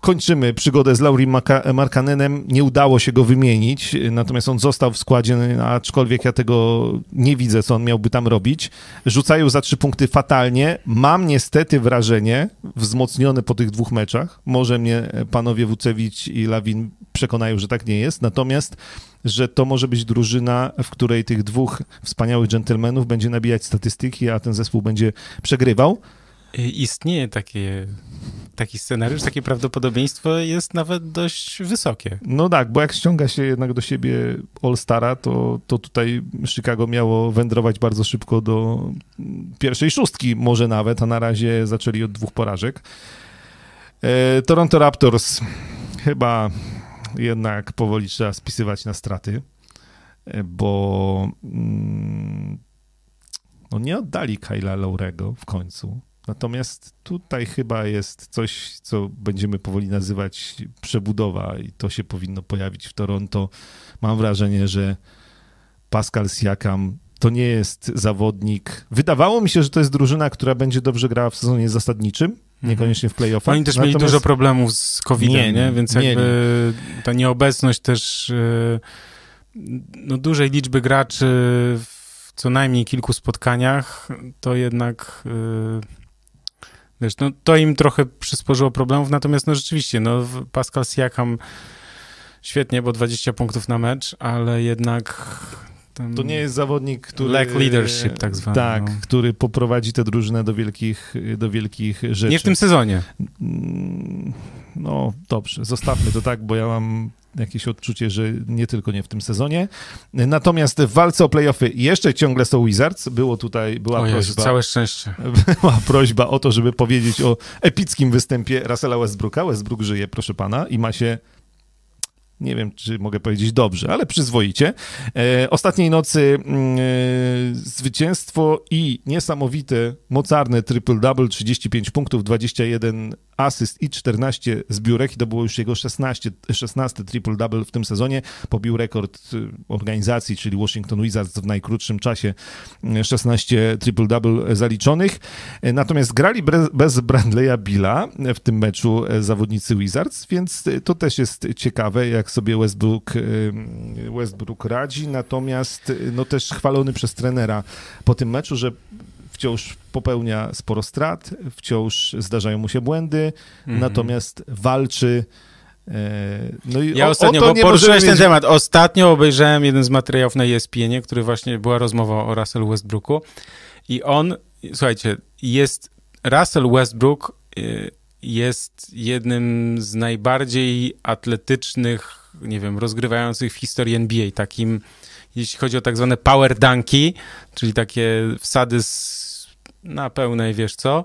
[SPEAKER 2] kończymy przygodę z Lauri Markanenem. Nie udało się go wymienić, natomiast on został w składzie, aczkolwiek ja tego nie widzę, co on miałby tam robić. Rzucają za trzy punkty fatalnie. Mam niestety wrażenie, wzmocnione po tych dwóch meczach, może mnie panowie Wucewicz i Lawin przekonają, że tak nie jest, natomiast że to może być drużyna, w której tych dwóch wspaniałych dżentelmenów będzie nabijać statystyki, a ten zespół będzie przegrywał.
[SPEAKER 1] Istnieje takie taki scenariusz, takie prawdopodobieństwo jest nawet dość wysokie.
[SPEAKER 2] No tak, bo jak ściąga się jednak do siebie All-Stara, to, to tutaj Chicago miało wędrować bardzo szybko do pierwszej szóstki, może nawet, a na razie zaczęli od dwóch porażek. E, Toronto Raptors chyba jednak powoli trzeba spisywać na straty, e, bo mm, no nie oddali Kyla Laurego w końcu. Natomiast tutaj chyba jest coś, co będziemy powoli nazywać przebudowa i to się powinno pojawić w Toronto. Mam wrażenie, że Pascal Siakam to nie jest zawodnik. Wydawało mi się, że to jest drużyna, która będzie dobrze grała w sezonie zasadniczym, mhm. niekoniecznie w playoffach.
[SPEAKER 1] Oni też Natomiast... mieli dużo problemów z COVID-em, nie, nie? więc nie, jakby nie. ta nieobecność też y, no, dużej liczby graczy w co najmniej kilku spotkaniach, to jednak y, Wiesz, no, to im trochę przysporzyło problemów, natomiast no rzeczywiście, no, Pascal Siakam świetnie, bo 20 punktów na mecz, ale jednak
[SPEAKER 2] to nie jest zawodnik, który...
[SPEAKER 1] Lack leadership tak zwany.
[SPEAKER 2] Tak, no. który poprowadzi tę drużynę do wielkich, do wielkich rzeczy.
[SPEAKER 1] Nie w tym sezonie.
[SPEAKER 2] No dobrze, zostawmy to tak, bo ja mam jakieś odczucie, że nie tylko nie w tym sezonie. Natomiast w walce o playoffy jeszcze ciągle są Wizards. Było tutaj, była
[SPEAKER 1] o Jezu,
[SPEAKER 2] prośba.
[SPEAKER 1] całe szczęście.
[SPEAKER 2] Była prośba o to, żeby powiedzieć o epickim występie Russella Westbrooka. Westbrook żyje, proszę pana, i ma się nie wiem, czy mogę powiedzieć dobrze, ale przyzwoicie. E, ostatniej nocy mm, e, zwycięstwo i niesamowite, mocarne triple-double, 35 punktów, 21 asyst i 14 zbiórek i to było już jego 16, 16 triple-double w tym sezonie. Pobił rekord y, organizacji, czyli Washington Wizards w najkrótszym czasie 16 y, triple-double zaliczonych. Y, natomiast grali bez Brandleya Billa w tym meczu zawodnicy Wizards, więc to też jest ciekawe, jak sobie Westbrook, Westbrook radzi. Natomiast no też chwalony przez trenera po tym meczu, że wciąż popełnia sporo strat, wciąż zdarzają mu się błędy, mm -hmm. natomiast walczy. E,
[SPEAKER 1] no i ja o, ostatnio, o bo poruszyłeś ten temat. Ostatnio obejrzałem jeden z materiałów na ESPN, który właśnie była rozmowa o Russell Westbrooku i on, słuchajcie, jest Russell Westbrook e, jest jednym z najbardziej atletycznych, nie wiem, rozgrywających w historii NBA, takim jeśli chodzi o tak zwane power dunki, czyli takie wsady z na pełnej, wiesz co,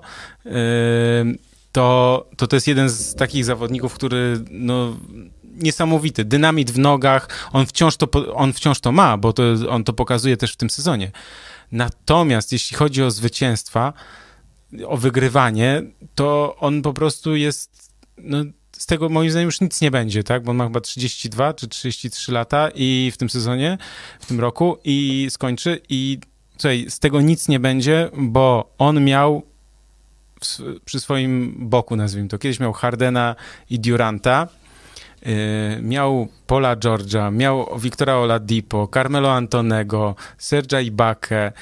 [SPEAKER 1] to, to to jest jeden z takich zawodników, który no, niesamowity, dynamit w nogach, on wciąż to, on wciąż to ma, bo to, on to pokazuje też w tym sezonie. Natomiast jeśli chodzi o zwycięstwa, o wygrywanie, to on po prostu jest, no, z tego moim zdaniem już nic nie będzie, tak? Bo on ma chyba 32 czy 33 lata i w tym sezonie, w tym roku i skończy i słuchaj, z tego nic nie będzie, bo on miał w, przy swoim boku, nazwijmy to, kiedyś miał Hardena i Duranta, yy, miał Paula Georgia, miał Wiktora Oladipo, Carmelo Antonego, Sergia Ibakę,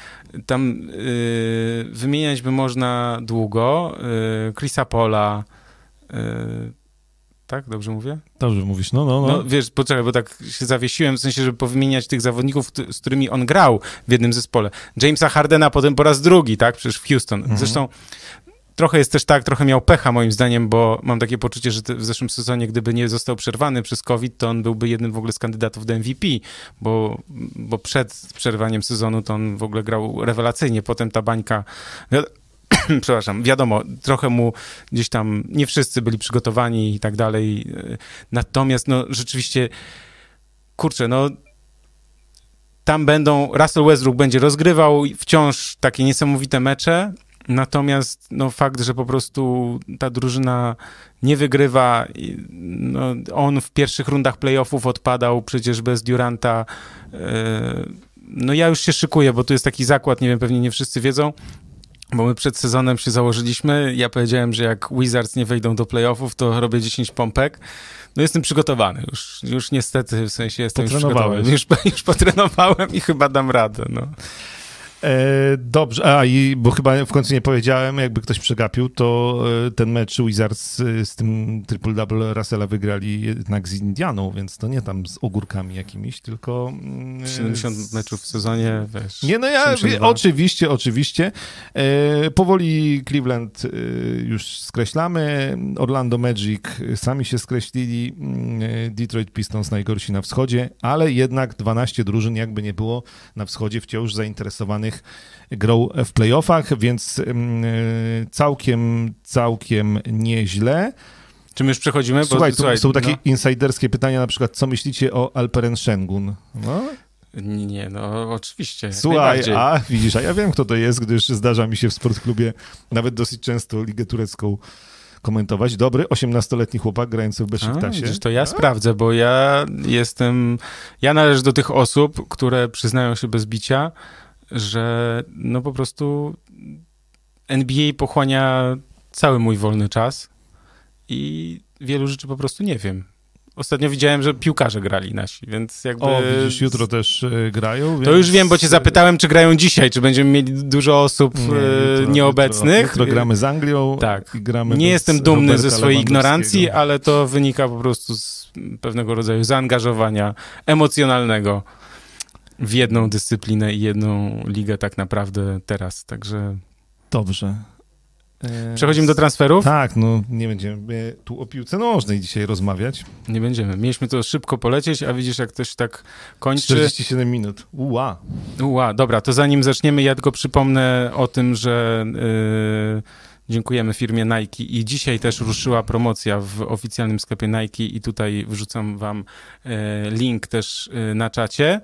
[SPEAKER 1] tam yy, wymieniać by można długo, yy, Chrisa Pola, yy, tak? Dobrze mówię?
[SPEAKER 2] Dobrze mówisz, no, no, no.
[SPEAKER 1] No wiesz, poczekaj, bo tak się zawiesiłem, w sensie, żeby powymieniać tych zawodników, z którymi on grał w jednym zespole. Jamesa Hardena potem po raz drugi, tak? Przecież w Houston. Mhm. Zresztą trochę jest też tak, trochę miał pecha moim zdaniem, bo mam takie poczucie, że w zeszłym sezonie, gdyby nie został przerwany przez COVID, to on byłby jednym w ogóle z kandydatów do MVP, bo, bo przed przerwaniem sezonu to on w ogóle grał rewelacyjnie. Potem ta bańka przepraszam, wiadomo, trochę mu gdzieś tam, nie wszyscy byli przygotowani i tak dalej. Natomiast, no, rzeczywiście, kurczę, no, tam będą, Russell Westbrook będzie rozgrywał wciąż takie niesamowite mecze, natomiast, no, fakt, że po prostu ta drużyna nie wygrywa, no, on w pierwszych rundach playoffów odpadał przecież bez Duranta, e, no ja już się szykuję, bo tu jest taki zakład, nie wiem, pewnie nie wszyscy wiedzą, bo my przed sezonem się założyliśmy. Ja powiedziałem, że jak Wizards nie wejdą do playoffów, to robię 10 pompek. No jestem przygotowany. Już, już niestety, w sensie jestem już przygotowany. Już, już potrenowałem i chyba dam radę. No.
[SPEAKER 2] E, dobrze, a i bo chyba w końcu nie powiedziałem, jakby ktoś przegapił, to e, ten mecz Wizards z, z tym triple-double Russella wygrali jednak z Indianą, więc to nie tam z ogórkami jakimiś, tylko...
[SPEAKER 1] 70 mm, z... meczów w sezonie, wiesz.
[SPEAKER 2] Nie, no ja, oczywiście, oczywiście. E, powoli Cleveland e, już skreślamy, Orlando Magic sami się skreślili, mm, Detroit Pistons najgorsi na wschodzie, ale jednak 12 drużyn jakby nie było na wschodzie wciąż zainteresowanych grą w playoffach, więc mm, całkiem, całkiem nieźle.
[SPEAKER 1] Czy my już przechodzimy? Bo,
[SPEAKER 2] słuchaj, tu słuchaj, są takie no. insiderskie pytania, na przykład, co myślicie o Alperen Shengun? No?
[SPEAKER 1] Nie, no oczywiście.
[SPEAKER 2] Słuchaj, a widzisz, a ja wiem, kto to jest, gdyż zdarza mi się w sportklubie nawet dosyć często ligę turecką komentować. Dobry, 18-letni chłopak grający w Besiktasie.
[SPEAKER 1] A, to ja a? sprawdzę, bo ja jestem, ja należę do tych osób, które przyznają się bez bicia, że no po prostu NBA pochłania cały mój wolny czas i wielu rzeczy po prostu nie wiem. Ostatnio widziałem, że piłkarze grali nasi, więc jakby...
[SPEAKER 2] O, widzisz, jutro też y, grają, więc...
[SPEAKER 1] To już wiem, bo cię zapytałem, czy grają dzisiaj, czy będziemy mieli dużo osób nie, e, jutro, nieobecnych.
[SPEAKER 2] Jutro, jutro, gramy z Anglią
[SPEAKER 1] tak. Nie jestem dumny ze swojej ignorancji, ale to wynika po prostu z pewnego rodzaju zaangażowania emocjonalnego w jedną dyscyplinę i jedną ligę tak naprawdę teraz, także...
[SPEAKER 2] Dobrze.
[SPEAKER 1] E, Przechodzimy do transferów?
[SPEAKER 2] Tak, no nie będziemy tu o piłce nożnej dzisiaj rozmawiać.
[SPEAKER 1] Nie będziemy. Mieliśmy to szybko polecieć, a widzisz, jak ktoś tak kończy.
[SPEAKER 2] 47 minut. Uła.
[SPEAKER 1] Uła, dobra, to zanim zaczniemy, ja tylko przypomnę o tym, że yy, dziękujemy firmie Nike i dzisiaj też ruszyła promocja w oficjalnym sklepie Nike i tutaj wrzucam wam yy, link też yy, na czacie.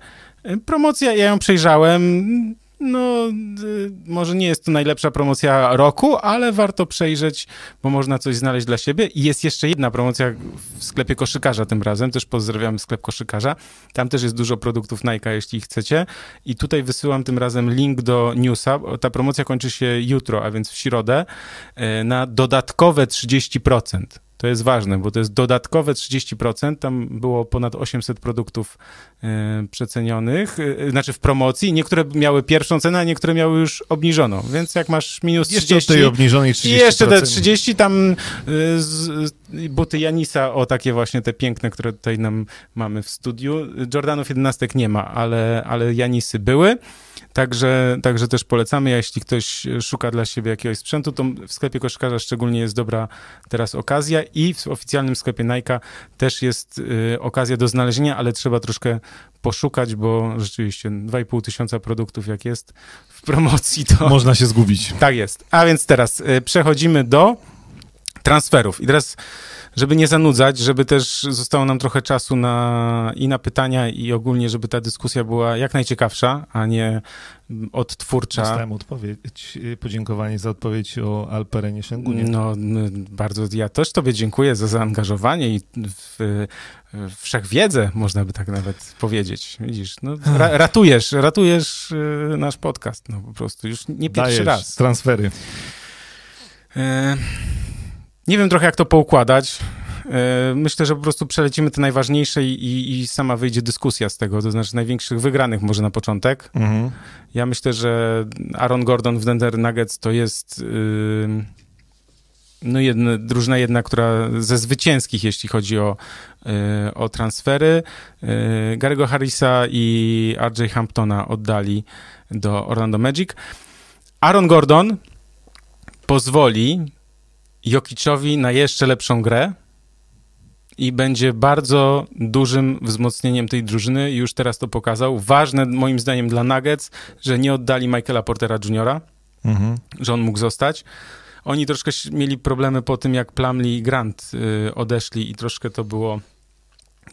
[SPEAKER 1] Promocja, ja ją przejrzałem. No, y, może nie jest to najlepsza promocja roku, ale warto przejrzeć, bo można coś znaleźć dla siebie. I jest jeszcze jedna promocja w sklepie koszykarza tym razem. Też pozdrawiam sklep koszykarza. Tam też jest dużo produktów Nike, jeśli chcecie. I tutaj wysyłam tym razem link do newsa. Ta promocja kończy się jutro, a więc w środę, y, na dodatkowe 30%. To jest ważne, bo to jest dodatkowe 30%. Tam było ponad 800 produktów e, przecenionych, e, znaczy w promocji. Niektóre miały pierwszą cenę, a niektóre miały już obniżoną. Więc jak masz minus 30...
[SPEAKER 2] Jeszcze tej obniżonej 30%.
[SPEAKER 1] I jeszcze te 30, tam e, z, buty Janisa, o takie właśnie te piękne, które tutaj nam mamy w studiu. Jordanów 11 nie ma, ale, ale Janisy były. Także, także też polecamy, a jeśli ktoś szuka dla siebie jakiegoś sprzętu, to w sklepie koszykarza szczególnie jest dobra teraz okazja i w oficjalnym sklepie Nike też jest y, okazja do znalezienia, ale trzeba troszkę poszukać, bo rzeczywiście 2,5 tysiąca produktów jak jest w promocji, to...
[SPEAKER 2] Można się zgubić.
[SPEAKER 1] Tak jest. A więc teraz y, przechodzimy do transferów. I teraz, żeby nie zanudzać, żeby też zostało nam trochę czasu na, i na pytania, i ogólnie, żeby ta dyskusja była jak najciekawsza, a nie odtwórcza.
[SPEAKER 2] Dostałem odpowiedź, podziękowanie za odpowiedź o Alperenie Szengunie.
[SPEAKER 1] No, bardzo, ja też tobie dziękuję za zaangażowanie i w, wszechwiedzę, można by tak nawet powiedzieć. Widzisz, no, ra, ratujesz, ratujesz y, nasz podcast, no po prostu, już nie pierwszy
[SPEAKER 2] Dajesz
[SPEAKER 1] raz.
[SPEAKER 2] transfery.
[SPEAKER 1] E, nie wiem trochę, jak to poukładać. E, myślę, że po prostu przelecimy te najważniejsze i, i, sama wyjdzie dyskusja z tego, to znaczy największych wygranych może na początek.
[SPEAKER 2] Mhm.
[SPEAKER 1] Ja myślę, że Aaron Gordon w Denver Nuggets to jest yy, no jedna, drużyna jedna, która ze zwycięskich, jeśli chodzi o, yy, o transfery. Yy, Gary'ego Harrisa i RJ Hamptona oddali do Orlando Magic. Aaron Gordon pozwoli Jokiczowi na jeszcze lepszą grę i będzie bardzo dużym wzmocnieniem tej drużyny. Już teraz to pokazał. Ważne moim zdaniem dla Nuggets, że nie oddali Michaela Portera Jr.,
[SPEAKER 2] Mhm.
[SPEAKER 1] że on mógł zostać. Oni troszkę mieli problemy po tym, jak Plumlee i Grant y, odeszli i troszkę to było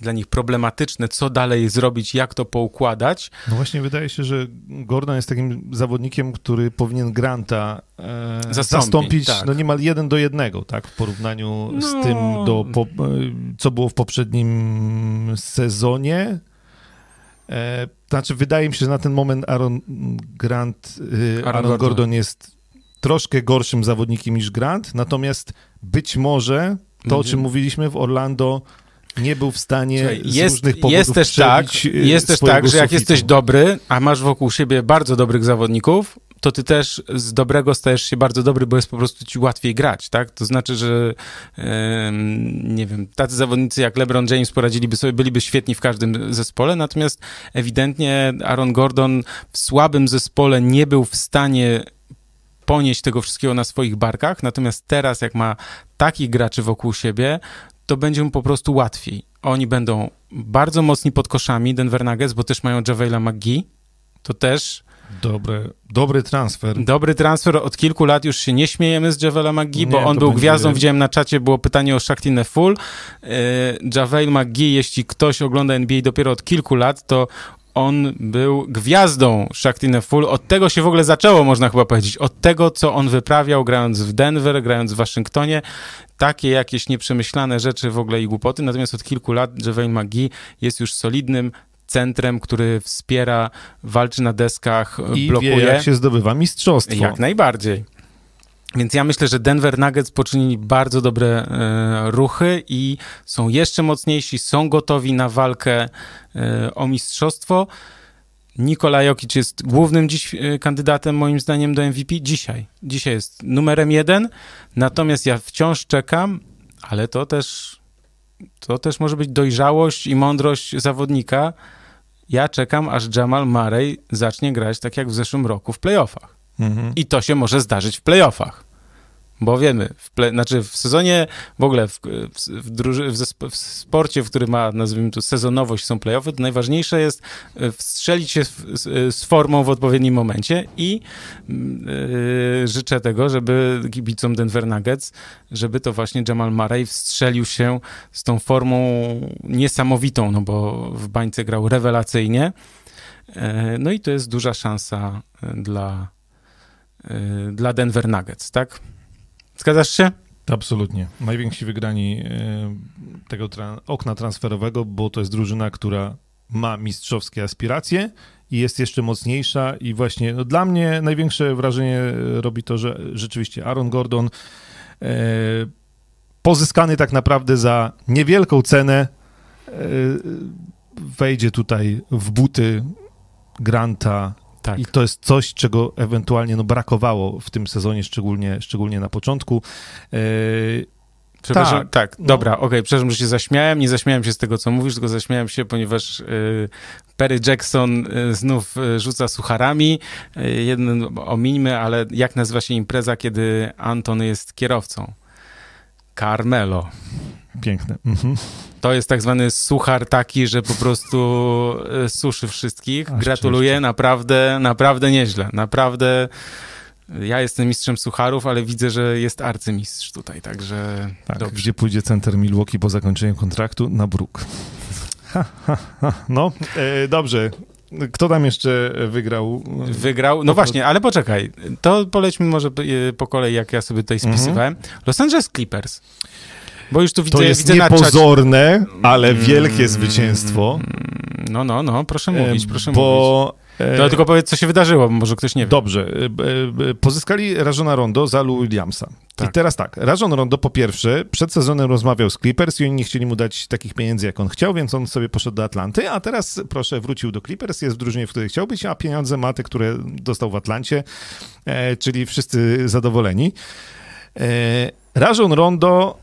[SPEAKER 1] dla nich problematyczne, co dalej zrobić, jak to poukładać.
[SPEAKER 2] No właśnie wydaje się, że Gordon jest takim zawodnikiem, który powinien Granta e,
[SPEAKER 1] Zastąpi,
[SPEAKER 2] zastąpić
[SPEAKER 1] tak.
[SPEAKER 2] no niemal jeden do jednego, tak, w porównaniu z
[SPEAKER 1] No.
[SPEAKER 2] tym, do, po, e, co było w poprzednim sezonie. E, znaczy, wydaje mi się, że na ten moment Aaron Grant, e,
[SPEAKER 1] Aaron
[SPEAKER 2] Aaron,
[SPEAKER 1] Gordon.
[SPEAKER 2] Jest troszkę gorszym zawodnikiem niż Grant, natomiast być może to, o
[SPEAKER 1] Będzie-
[SPEAKER 2] czym mówiliśmy w Orlando, nie był w stanie
[SPEAKER 1] Słuchaj,
[SPEAKER 2] z
[SPEAKER 1] jest,
[SPEAKER 2] różnych powodów
[SPEAKER 1] jest też tak,
[SPEAKER 2] e,
[SPEAKER 1] jest też tak, że jak jesteś dobry, a masz wokół siebie bardzo dobrych zawodników, to ty też z dobrego stajesz się bardzo dobry, bo jest po prostu ci łatwiej grać, tak? To znaczy, że em, nie wiem, tacy zawodnicy jak LeBron James poradziliby sobie, byliby świetni w każdym zespole, natomiast ewidentnie Aaron Gordon w słabym zespole nie był w stanie ponieść tego wszystkiego na swoich barkach, natomiast teraz jak ma takich graczy wokół siebie, to będzie mu po prostu łatwiej. Oni będą bardzo mocni pod koszami Denver Nuggets, bo też mają Javela McGee, to też
[SPEAKER 2] Dobre, dobry transfer.
[SPEAKER 1] dobry transfer. Od kilku lat już się nie śmiejemy z Javela McGee, bo
[SPEAKER 2] Nie,
[SPEAKER 1] on był gwiazdą. Widziałem na czacie, było pytanie o Shaktinę Full. Yy, Javel McGee, jeśli ktoś ogląda NBA dopiero od kilku lat, to on był gwiazdą Shaktinę Full. Od tego się w ogóle zaczęło, można chyba powiedzieć. Od tego, co on wyprawiał, grając w Denver, grając w Waszyngtonie. Takie jakieś nieprzemyślane rzeczy w ogóle i głupoty. Natomiast od kilku lat Javel McGee jest już solidnym centrem, który wspiera, walczy na deskach,
[SPEAKER 2] I
[SPEAKER 1] blokuje.
[SPEAKER 2] wie, jak się zdobywa mistrzostwo.
[SPEAKER 1] Jak najbardziej. Więc ja myślę, że Denver Nuggets poczynili bardzo dobre e, ruchy i są jeszcze mocniejsi, są gotowi na walkę e, o mistrzostwo. Nikola Jokic jest głównym dziś e, kandydatem moim zdaniem do MVP dzisiaj. Dzisiaj jest numerem jeden, natomiast ja wciąż czekam, ale to też to też może być dojrzałość i mądrość zawodnika. Ja czekam, aż Jamal Murray zacznie grać tak jak w zeszłym roku w playoffach.
[SPEAKER 2] Mhm.
[SPEAKER 1] I to się może zdarzyć w playoffach. Bo wiemy, w play, znaczy w sezonie, w ogóle w, w, druży, w, w sporcie, w którym ma, nazwijmy to, sezonowość, są playoffy, to najważniejsze jest e, wstrzelić się z, z, z formą w odpowiednim momencie i yy, życzę tego, żeby kibicom Denver Nuggets, żeby to właśnie Jamal Murray wstrzelił się z tą formą niesamowitą, no bo w bańce grał rewelacyjnie. E, No i to jest duża szansa e, dla, e, dla Denver Nuggets, tak? Zgadzasz się?
[SPEAKER 2] Absolutnie. Najwięksi wygrani e, tego tra- okna transferowego, bo to jest drużyna, która ma mistrzowskie aspiracje i jest jeszcze mocniejsza i właśnie no, dla mnie największe wrażenie robi to, że rzeczywiście Aaron Gordon e, pozyskany tak naprawdę za niewielką cenę e, wejdzie tutaj w buty Granta
[SPEAKER 1] Tak.
[SPEAKER 2] i to jest coś, czego ewentualnie no, brakowało w tym sezonie, szczególnie, szczególnie na początku. E,
[SPEAKER 1] Przepraszam, tak,
[SPEAKER 2] tak, no.
[SPEAKER 1] dobra, okej, przepraszam, że się zaśmiałem, nie zaśmiałem się z tego, co mówisz, tylko zaśmiałem się, ponieważ y, Perry Jackson y, znów rzuca sucharami. Y, jeden omińmy, ale jak nazywa się impreza, kiedy Anton jest kierowcą? Carmelo.
[SPEAKER 2] Piękne. Mhm.
[SPEAKER 1] To jest tak zwany suchar taki, że po prostu y, suszy wszystkich.
[SPEAKER 2] Aż
[SPEAKER 1] Gratuluję,
[SPEAKER 2] szczęście.
[SPEAKER 1] naprawdę, naprawdę nieźle. Naprawdę Ja jestem mistrzem sucharów, ale widzę, że jest arcymistrz tutaj, także
[SPEAKER 2] Tak,
[SPEAKER 1] dobrze.
[SPEAKER 2] gdzie pójdzie center Milwaukee po zakończeniu kontraktu? Na Brook. Ha, ha, ha. No, e, dobrze. Kto tam jeszcze wygrał?
[SPEAKER 1] Wygrał. No właśnie, ale poczekaj. To polećmy może y, po kolei, jak ja sobie tutaj spisywałem. Los Angeles Clippers. Bo już tu widzę,
[SPEAKER 2] To jest
[SPEAKER 1] widzę
[SPEAKER 2] niepozorne, ale wielkie zwycięstwo.
[SPEAKER 1] No, no, no, proszę mówić,
[SPEAKER 2] E,
[SPEAKER 1] proszę mówić.
[SPEAKER 2] bo, e,
[SPEAKER 1] To tylko powiedz, co się wydarzyło, bo może ktoś nie wie.
[SPEAKER 2] Dobrze. e, Pozyskali Rajona Rondo za Lou Williamsa.
[SPEAKER 1] Tak.
[SPEAKER 2] I teraz tak, Rajon Rondo po pierwsze przed sezonem rozmawiał z Clippers i oni nie chcieli mu dać takich pieniędzy, jak on chciał, więc on sobie poszedł do Atlanty, a teraz proszę wrócił do Clippers, jest w drużynie, w której chciał być, a pieniądze ma te, które dostał w Atlancie, czyli wszyscy zadowoleni. Rajon Rondo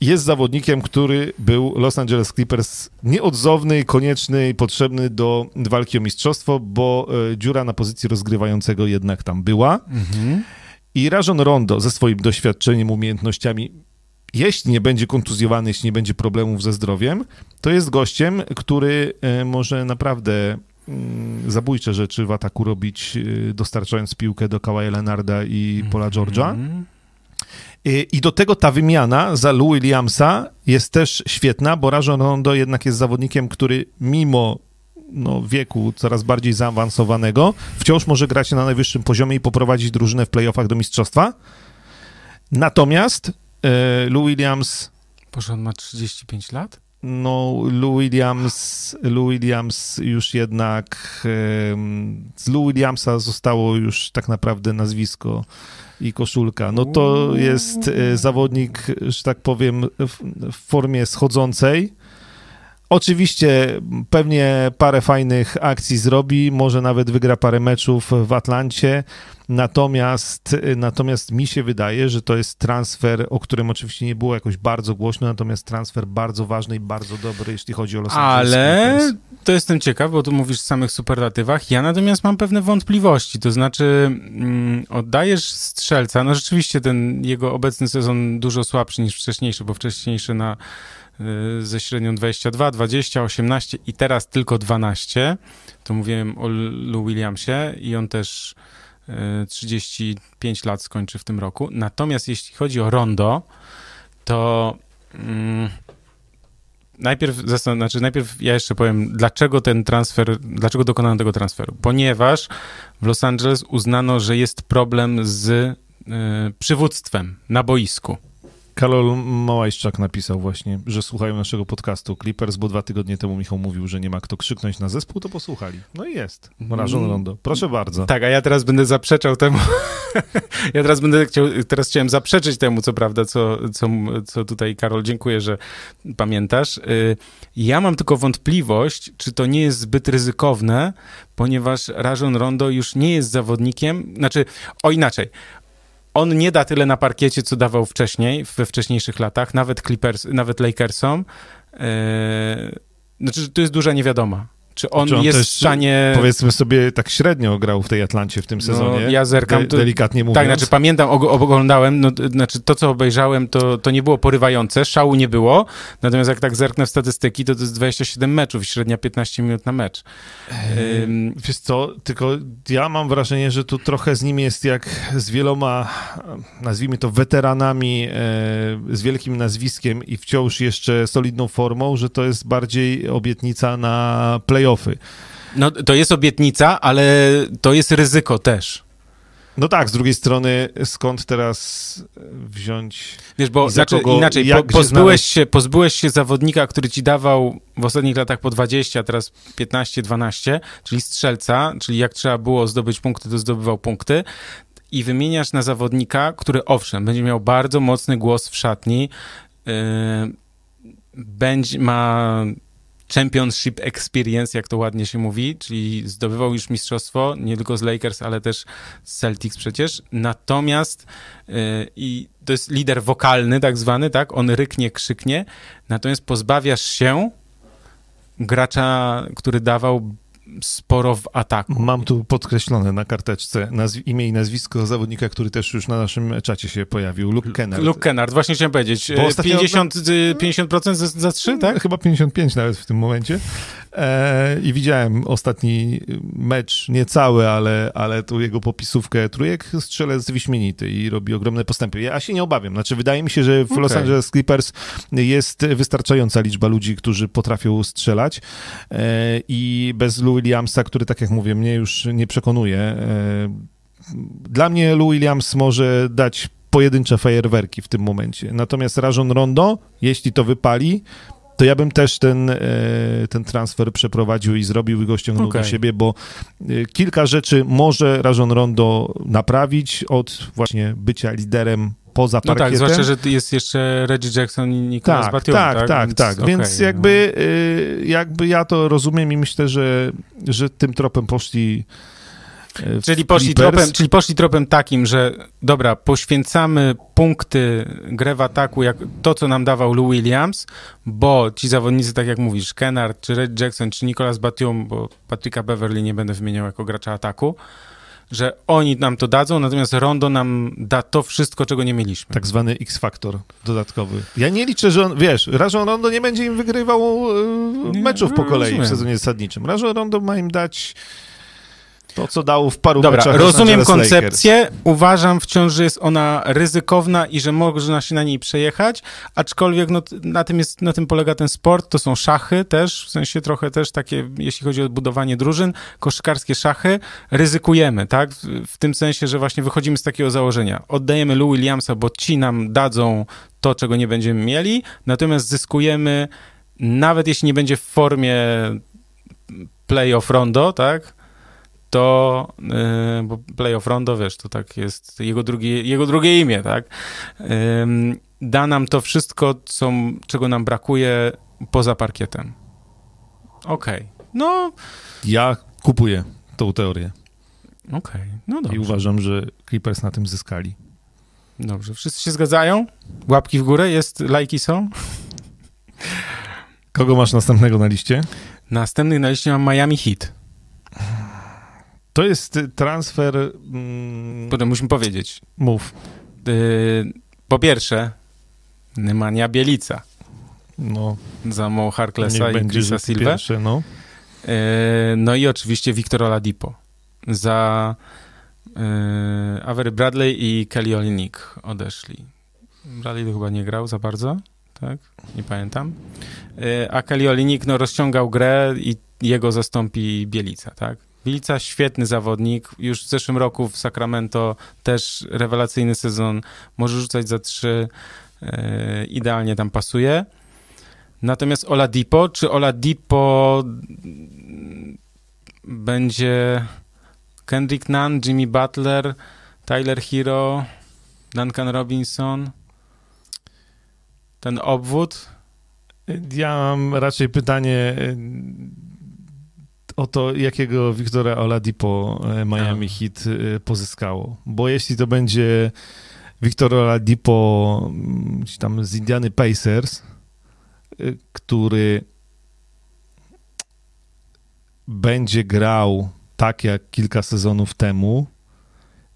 [SPEAKER 2] jest zawodnikiem, który był Los Angeles Clippers nieodzowny, konieczny i potrzebny do walki o mistrzostwo, bo e, dziura na pozycji rozgrywającego jednak tam była.
[SPEAKER 1] Mhm.
[SPEAKER 2] I Rajon Rondo ze swoim doświadczeniem, umiejętnościami, jeśli nie będzie kontuzjowany, jeśli nie będzie problemów ze zdrowiem, to jest gościem, który e, może naprawdę mm, zabójcze rzeczy w ataku robić, e, dostarczając piłkę do Kawaja Leonarda i Paula George'a.
[SPEAKER 1] Mhm.
[SPEAKER 2] I i do tego ta wymiana za Lou Williamsa jest też świetna, bo Rajon Rondo jednak jest zawodnikiem, który mimo no, wieku coraz bardziej zaawansowanego wciąż może grać na najwyższym poziomie i poprowadzić drużynę w playoffach do mistrzostwa. Natomiast e, Lou Williams
[SPEAKER 1] Boże, on ma 35 lat?
[SPEAKER 2] No, Lou Williams, Lou Williams już jednak z Lou Williamsa zostało już tak naprawdę nazwisko i koszulka. No to jest e, zawodnik, że tak powiem, w formie schodzącej. Oczywiście pewnie parę fajnych akcji zrobi, może nawet wygra parę meczów w Atlancie, natomiast, natomiast mi się wydaje, że to jest transfer, o którym oczywiście nie było jakoś bardzo głośno, natomiast transfer bardzo ważny i bardzo dobry, jeśli chodzi o Los Angeles
[SPEAKER 1] Ale to jestem ciekaw, bo tu mówisz w samych superlatywach. Ja natomiast mam pewne wątpliwości. To znaczy, mm, oddajesz strzelca. No rzeczywiście ten jego obecny sezon dużo słabszy niż wcześniejszy, bo wcześniejszy na ze średnią 22, 20, 18 i teraz tylko 12. To mówiłem o Lou Williamsie i on też y, 35 lat skończy w tym roku. Natomiast jeśli chodzi o Rondo, to mm, najpierw, znaczy najpierw ja jeszcze powiem, dlaczego ten transfer, dlaczego dokonano tego transferu. Ponieważ w Los Angeles uznano, że jest problem z y, przywództwem na boisku.
[SPEAKER 2] Karol Małajszczak napisał właśnie, że słuchają naszego podcastu Clippers, bo dwa tygodnie temu Michał mówił, że nie ma kto krzyknąć na zespół, to posłuchali. No i jest. Rajon
[SPEAKER 1] Mm.
[SPEAKER 2] Rondo. Proszę bardzo.
[SPEAKER 1] Tak, a ja teraz będę zaprzeczał temu. ja teraz będę chciał, teraz chciałem zaprzeczyć temu, co prawda, co, co, co tutaj, Karol, dziękuję, że pamiętasz. Y, Ja mam tylko wątpliwość, czy to nie jest zbyt ryzykowne, ponieważ Rajon Rondo już nie jest zawodnikiem, znaczy, o inaczej. On nie da tyle na parkiecie, co dawał wcześniej, we wcześniejszych latach, nawet Clippers, nawet Lakersom. Yy, znaczy, to jest duża niewiadoma. Czy on
[SPEAKER 2] Czy on
[SPEAKER 1] jest
[SPEAKER 2] też,
[SPEAKER 1] w stanie...
[SPEAKER 2] Powiedzmy sobie, tak średnio grał w tej Atlancie w tym sezonie.
[SPEAKER 1] No, ja zerkam,
[SPEAKER 2] De- delikatnie mówiąc.
[SPEAKER 1] Tak, znaczy pamiętam, og- oglądałem, no, to znaczy to, co obejrzałem, to, to nie było porywające, szału nie było, natomiast jak tak zerknę w statystyki, to to jest 27 meczów średnia 15 minut na mecz. Ym,
[SPEAKER 2] Wiesz co, tylko ja mam wrażenie, że tu trochę z nim jest jak z wieloma, nazwijmy to weteranami e, z wielkim nazwiskiem i wciąż jeszcze solidną formą, że to jest bardziej obietnica na playoffy.
[SPEAKER 1] no to jest obietnica, ale to jest ryzyko też.
[SPEAKER 2] No tak, z drugiej strony skąd teraz wziąć...
[SPEAKER 1] Wiesz, bo znaczy,
[SPEAKER 2] kogo-
[SPEAKER 1] inaczej, po, pozbyłeś,
[SPEAKER 2] znaleźć-
[SPEAKER 1] się, pozbyłeś się zawodnika, który ci dawał w ostatnich latach po 20, a teraz 15-12, czyli strzelca, czyli jak trzeba było zdobyć punkty, to zdobywał punkty i wymieniasz na zawodnika, który owszem, będzie miał bardzo mocny głos w szatni, yy, będzie, ma championship experience, jak to ładnie się mówi, czyli zdobywał już mistrzostwo, nie tylko z Lakers, ale też z Celtics przecież. Natomiast yy, i to jest lider wokalny tak zwany, tak? On ryknie, krzyknie, natomiast pozbawiasz się gracza, który dawał sporo w ataku.
[SPEAKER 2] Mam tu podkreślone na karteczce imię i nazwisko zawodnika, który też już na naszym czacie się pojawił, Luke Kennard.
[SPEAKER 1] Luke Kennard, właśnie chciałem powiedzieć.
[SPEAKER 2] Bo ostatnio-
[SPEAKER 1] 50, y, 50% za, za 3, tak?
[SPEAKER 2] Chyba 55 nawet w tym momencie. E, I widziałem ostatni mecz, nie cały, ale, ale tu jego popisówkę trójek, strzelec wyśmienity i robi ogromne postępy. Ja się nie obawiam. Znaczy, wydaje mi się, że w Los
[SPEAKER 1] Okej.
[SPEAKER 2] Angeles Clippers jest wystarczająca liczba ludzi, którzy potrafią strzelać e, i bez Lou Williamsa, który, tak jak mówię, mnie już nie przekonuje. E, dla mnie Lou Williams może dać pojedyncze fajerwerki w tym momencie. Natomiast Rajon Rondo, jeśli to wypali, to ja bym też ten, e, ten transfer przeprowadził i zrobił i go ściągnął
[SPEAKER 1] Okej.
[SPEAKER 2] do siebie, bo e, kilka rzeczy może Rajon Rondo naprawić od właśnie bycia liderem poza
[SPEAKER 1] No tak,
[SPEAKER 2] parkietem.
[SPEAKER 1] zwłaszcza, że jest jeszcze Reggie Jackson i Nicolas
[SPEAKER 2] Tak,
[SPEAKER 1] Batum,
[SPEAKER 2] tak,
[SPEAKER 1] tak?
[SPEAKER 2] tak, tak.
[SPEAKER 1] okej,
[SPEAKER 2] Więc
[SPEAKER 1] no.
[SPEAKER 2] jakby, y, jakby ja to rozumiem i myślę, że, że tym tropem poszli. y,
[SPEAKER 1] Czyli poszli, tropem, czyli poszli tropem takim, że dobra, poświęcamy punkty grę w ataku, jak to, co nam dawał Lou Williams, bo ci zawodnicy, tak jak mówisz, Kennard, czy Red Jackson, czy Nicolas Batum, bo Patryka Beverly nie będę wymieniał jako gracza ataku, że oni nam to dadzą, natomiast Rondo nam da to wszystko, czego nie mieliśmy.
[SPEAKER 2] Tak zwany X-faktor dodatkowy. Ja nie liczę, że on, wiesz, Rajon Rondo nie będzie im wygrywał
[SPEAKER 1] Nie,
[SPEAKER 2] meczów po kolei w
[SPEAKER 1] rozumiem.
[SPEAKER 2] sezonie zasadniczym. Rajon Rondo ma im dać to, co dał w paru
[SPEAKER 1] Dobra,
[SPEAKER 2] meczach
[SPEAKER 1] rozumiem
[SPEAKER 2] Angeles Lakers.
[SPEAKER 1] koncepcję. Uważam wciąż, że jest ona ryzykowna i że można się na niej przejechać, aczkolwiek no, na, tym jest, na tym polega ten sport. To są szachy też, w sensie trochę też takie, jeśli chodzi o budowanie drużyn, koszykarskie szachy. Ryzykujemy, tak? W, w tym sensie, że właśnie wychodzimy z takiego założenia. Oddajemy Lou Williamsa, bo ci nam dadzą to, czego nie będziemy mieli, natomiast zyskujemy, nawet jeśli nie będzie w formie playoff rondo, tak? To, yy, bo playoff rondo, wiesz, to tak jest jego drugie, jego drugie imię, tak? Da nam to wszystko, co, czego nam brakuje poza parkietem. Okej, no
[SPEAKER 2] Ja kupuję tą teorię
[SPEAKER 1] okej, no
[SPEAKER 2] i
[SPEAKER 1] dobrze.
[SPEAKER 2] uważam, że Clippers na tym zyskali.
[SPEAKER 1] Dobrze, wszyscy się zgadzają? Łapki w górę, jest, lajki są?
[SPEAKER 2] Kogo masz następnego na liście?
[SPEAKER 1] Następny na liście mam Miami Heat.
[SPEAKER 2] To jest y, transfer... Mm,
[SPEAKER 1] Potem musimy powiedzieć.
[SPEAKER 2] mów.
[SPEAKER 1] Yy, po pierwsze, Nemanja Bielica
[SPEAKER 2] No,
[SPEAKER 1] za Mo Harklessa
[SPEAKER 2] niech
[SPEAKER 1] i Chrisa Silva.
[SPEAKER 2] pierwsze, no.
[SPEAKER 1] E, No i oczywiście Victor Oladipo za e, Avery Bradley i Kelly Olynyk odeszli. Bradley to chyba nie grał za bardzo, tak? Nie pamiętam. E, A Kelly Olynyk no, rozciągał grę i jego zastąpi Bielica, tak? Bielica świetny zawodnik, już w zeszłym roku w Sacramento też rewelacyjny sezon, może rzucać za trzy, e, idealnie tam pasuje. Natomiast Oladipo, czy Oladipo będzie Kendrick Nunn, Jimmy Butler, Tyler Hero, Duncan Robinson, ten obwód?
[SPEAKER 2] Ja mam raczej pytanie o to, jakiego Wiktora Oladipo e, Miami. Heat y, pozyskało. Bo jeśli to będzie Wiktor Oladipo mm, tam z Indiany Pacers, y, który będzie grał tak jak kilka sezonów temu,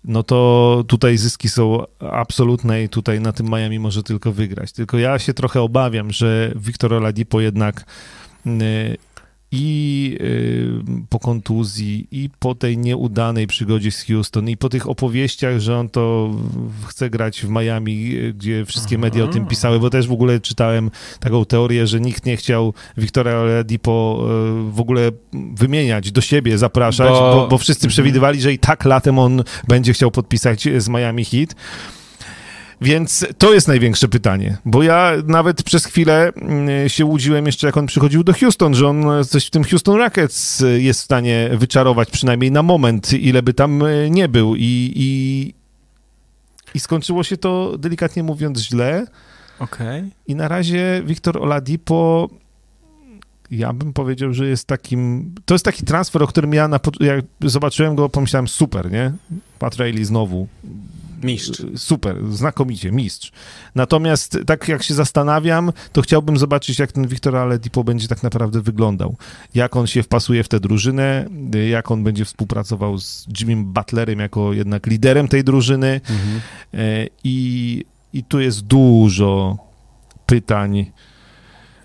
[SPEAKER 2] no to tutaj zyski są absolutne i tutaj na tym Miami może tylko wygrać. Tylko ja się trochę obawiam, że Wiktor Oladipo jednak y, i y, po kontuzji, i po tej nieudanej przygodzie z Houston, i po tych opowieściach, że on to chce grać w Miami, gdzie wszystkie media o tym pisały, bo też w ogóle czytałem taką teorię, że nikt nie chciał Wiktora Oladipo y, w ogóle wymieniać, do siebie zapraszać,
[SPEAKER 1] Bo-
[SPEAKER 2] bo, bo wszyscy przewidywali, że i tak latem on będzie chciał podpisać z Miami Heat. Więc to jest największe pytanie, bo ja nawet przez chwilę mm, się łudziłem jeszcze, jak on przychodził do Houston, że on coś w tym Houston Rockets y, jest w stanie wyczarować przynajmniej na moment, ile by tam y, nie był i, i, i skończyło się to delikatnie mówiąc źle
[SPEAKER 1] Okej.
[SPEAKER 2] i na razie Wiktor Oladipo ja bym powiedział, że jest takim, to jest taki transfer, o którym ja na, jak zobaczyłem go, pomyślałem super, nie? Pat Riley znowu
[SPEAKER 1] Mistrz.
[SPEAKER 2] Super, znakomicie, mistrz. Natomiast tak jak się zastanawiam, to chciałbym zobaczyć, jak ten Wiktor Aledipo będzie tak naprawdę wyglądał. Jak on się wpasuje w tę drużynę, jak on będzie współpracował z Jimmy Butlerem jako jednak liderem tej drużyny.
[SPEAKER 1] Mhm.
[SPEAKER 2] E, I, I tu jest dużo pytań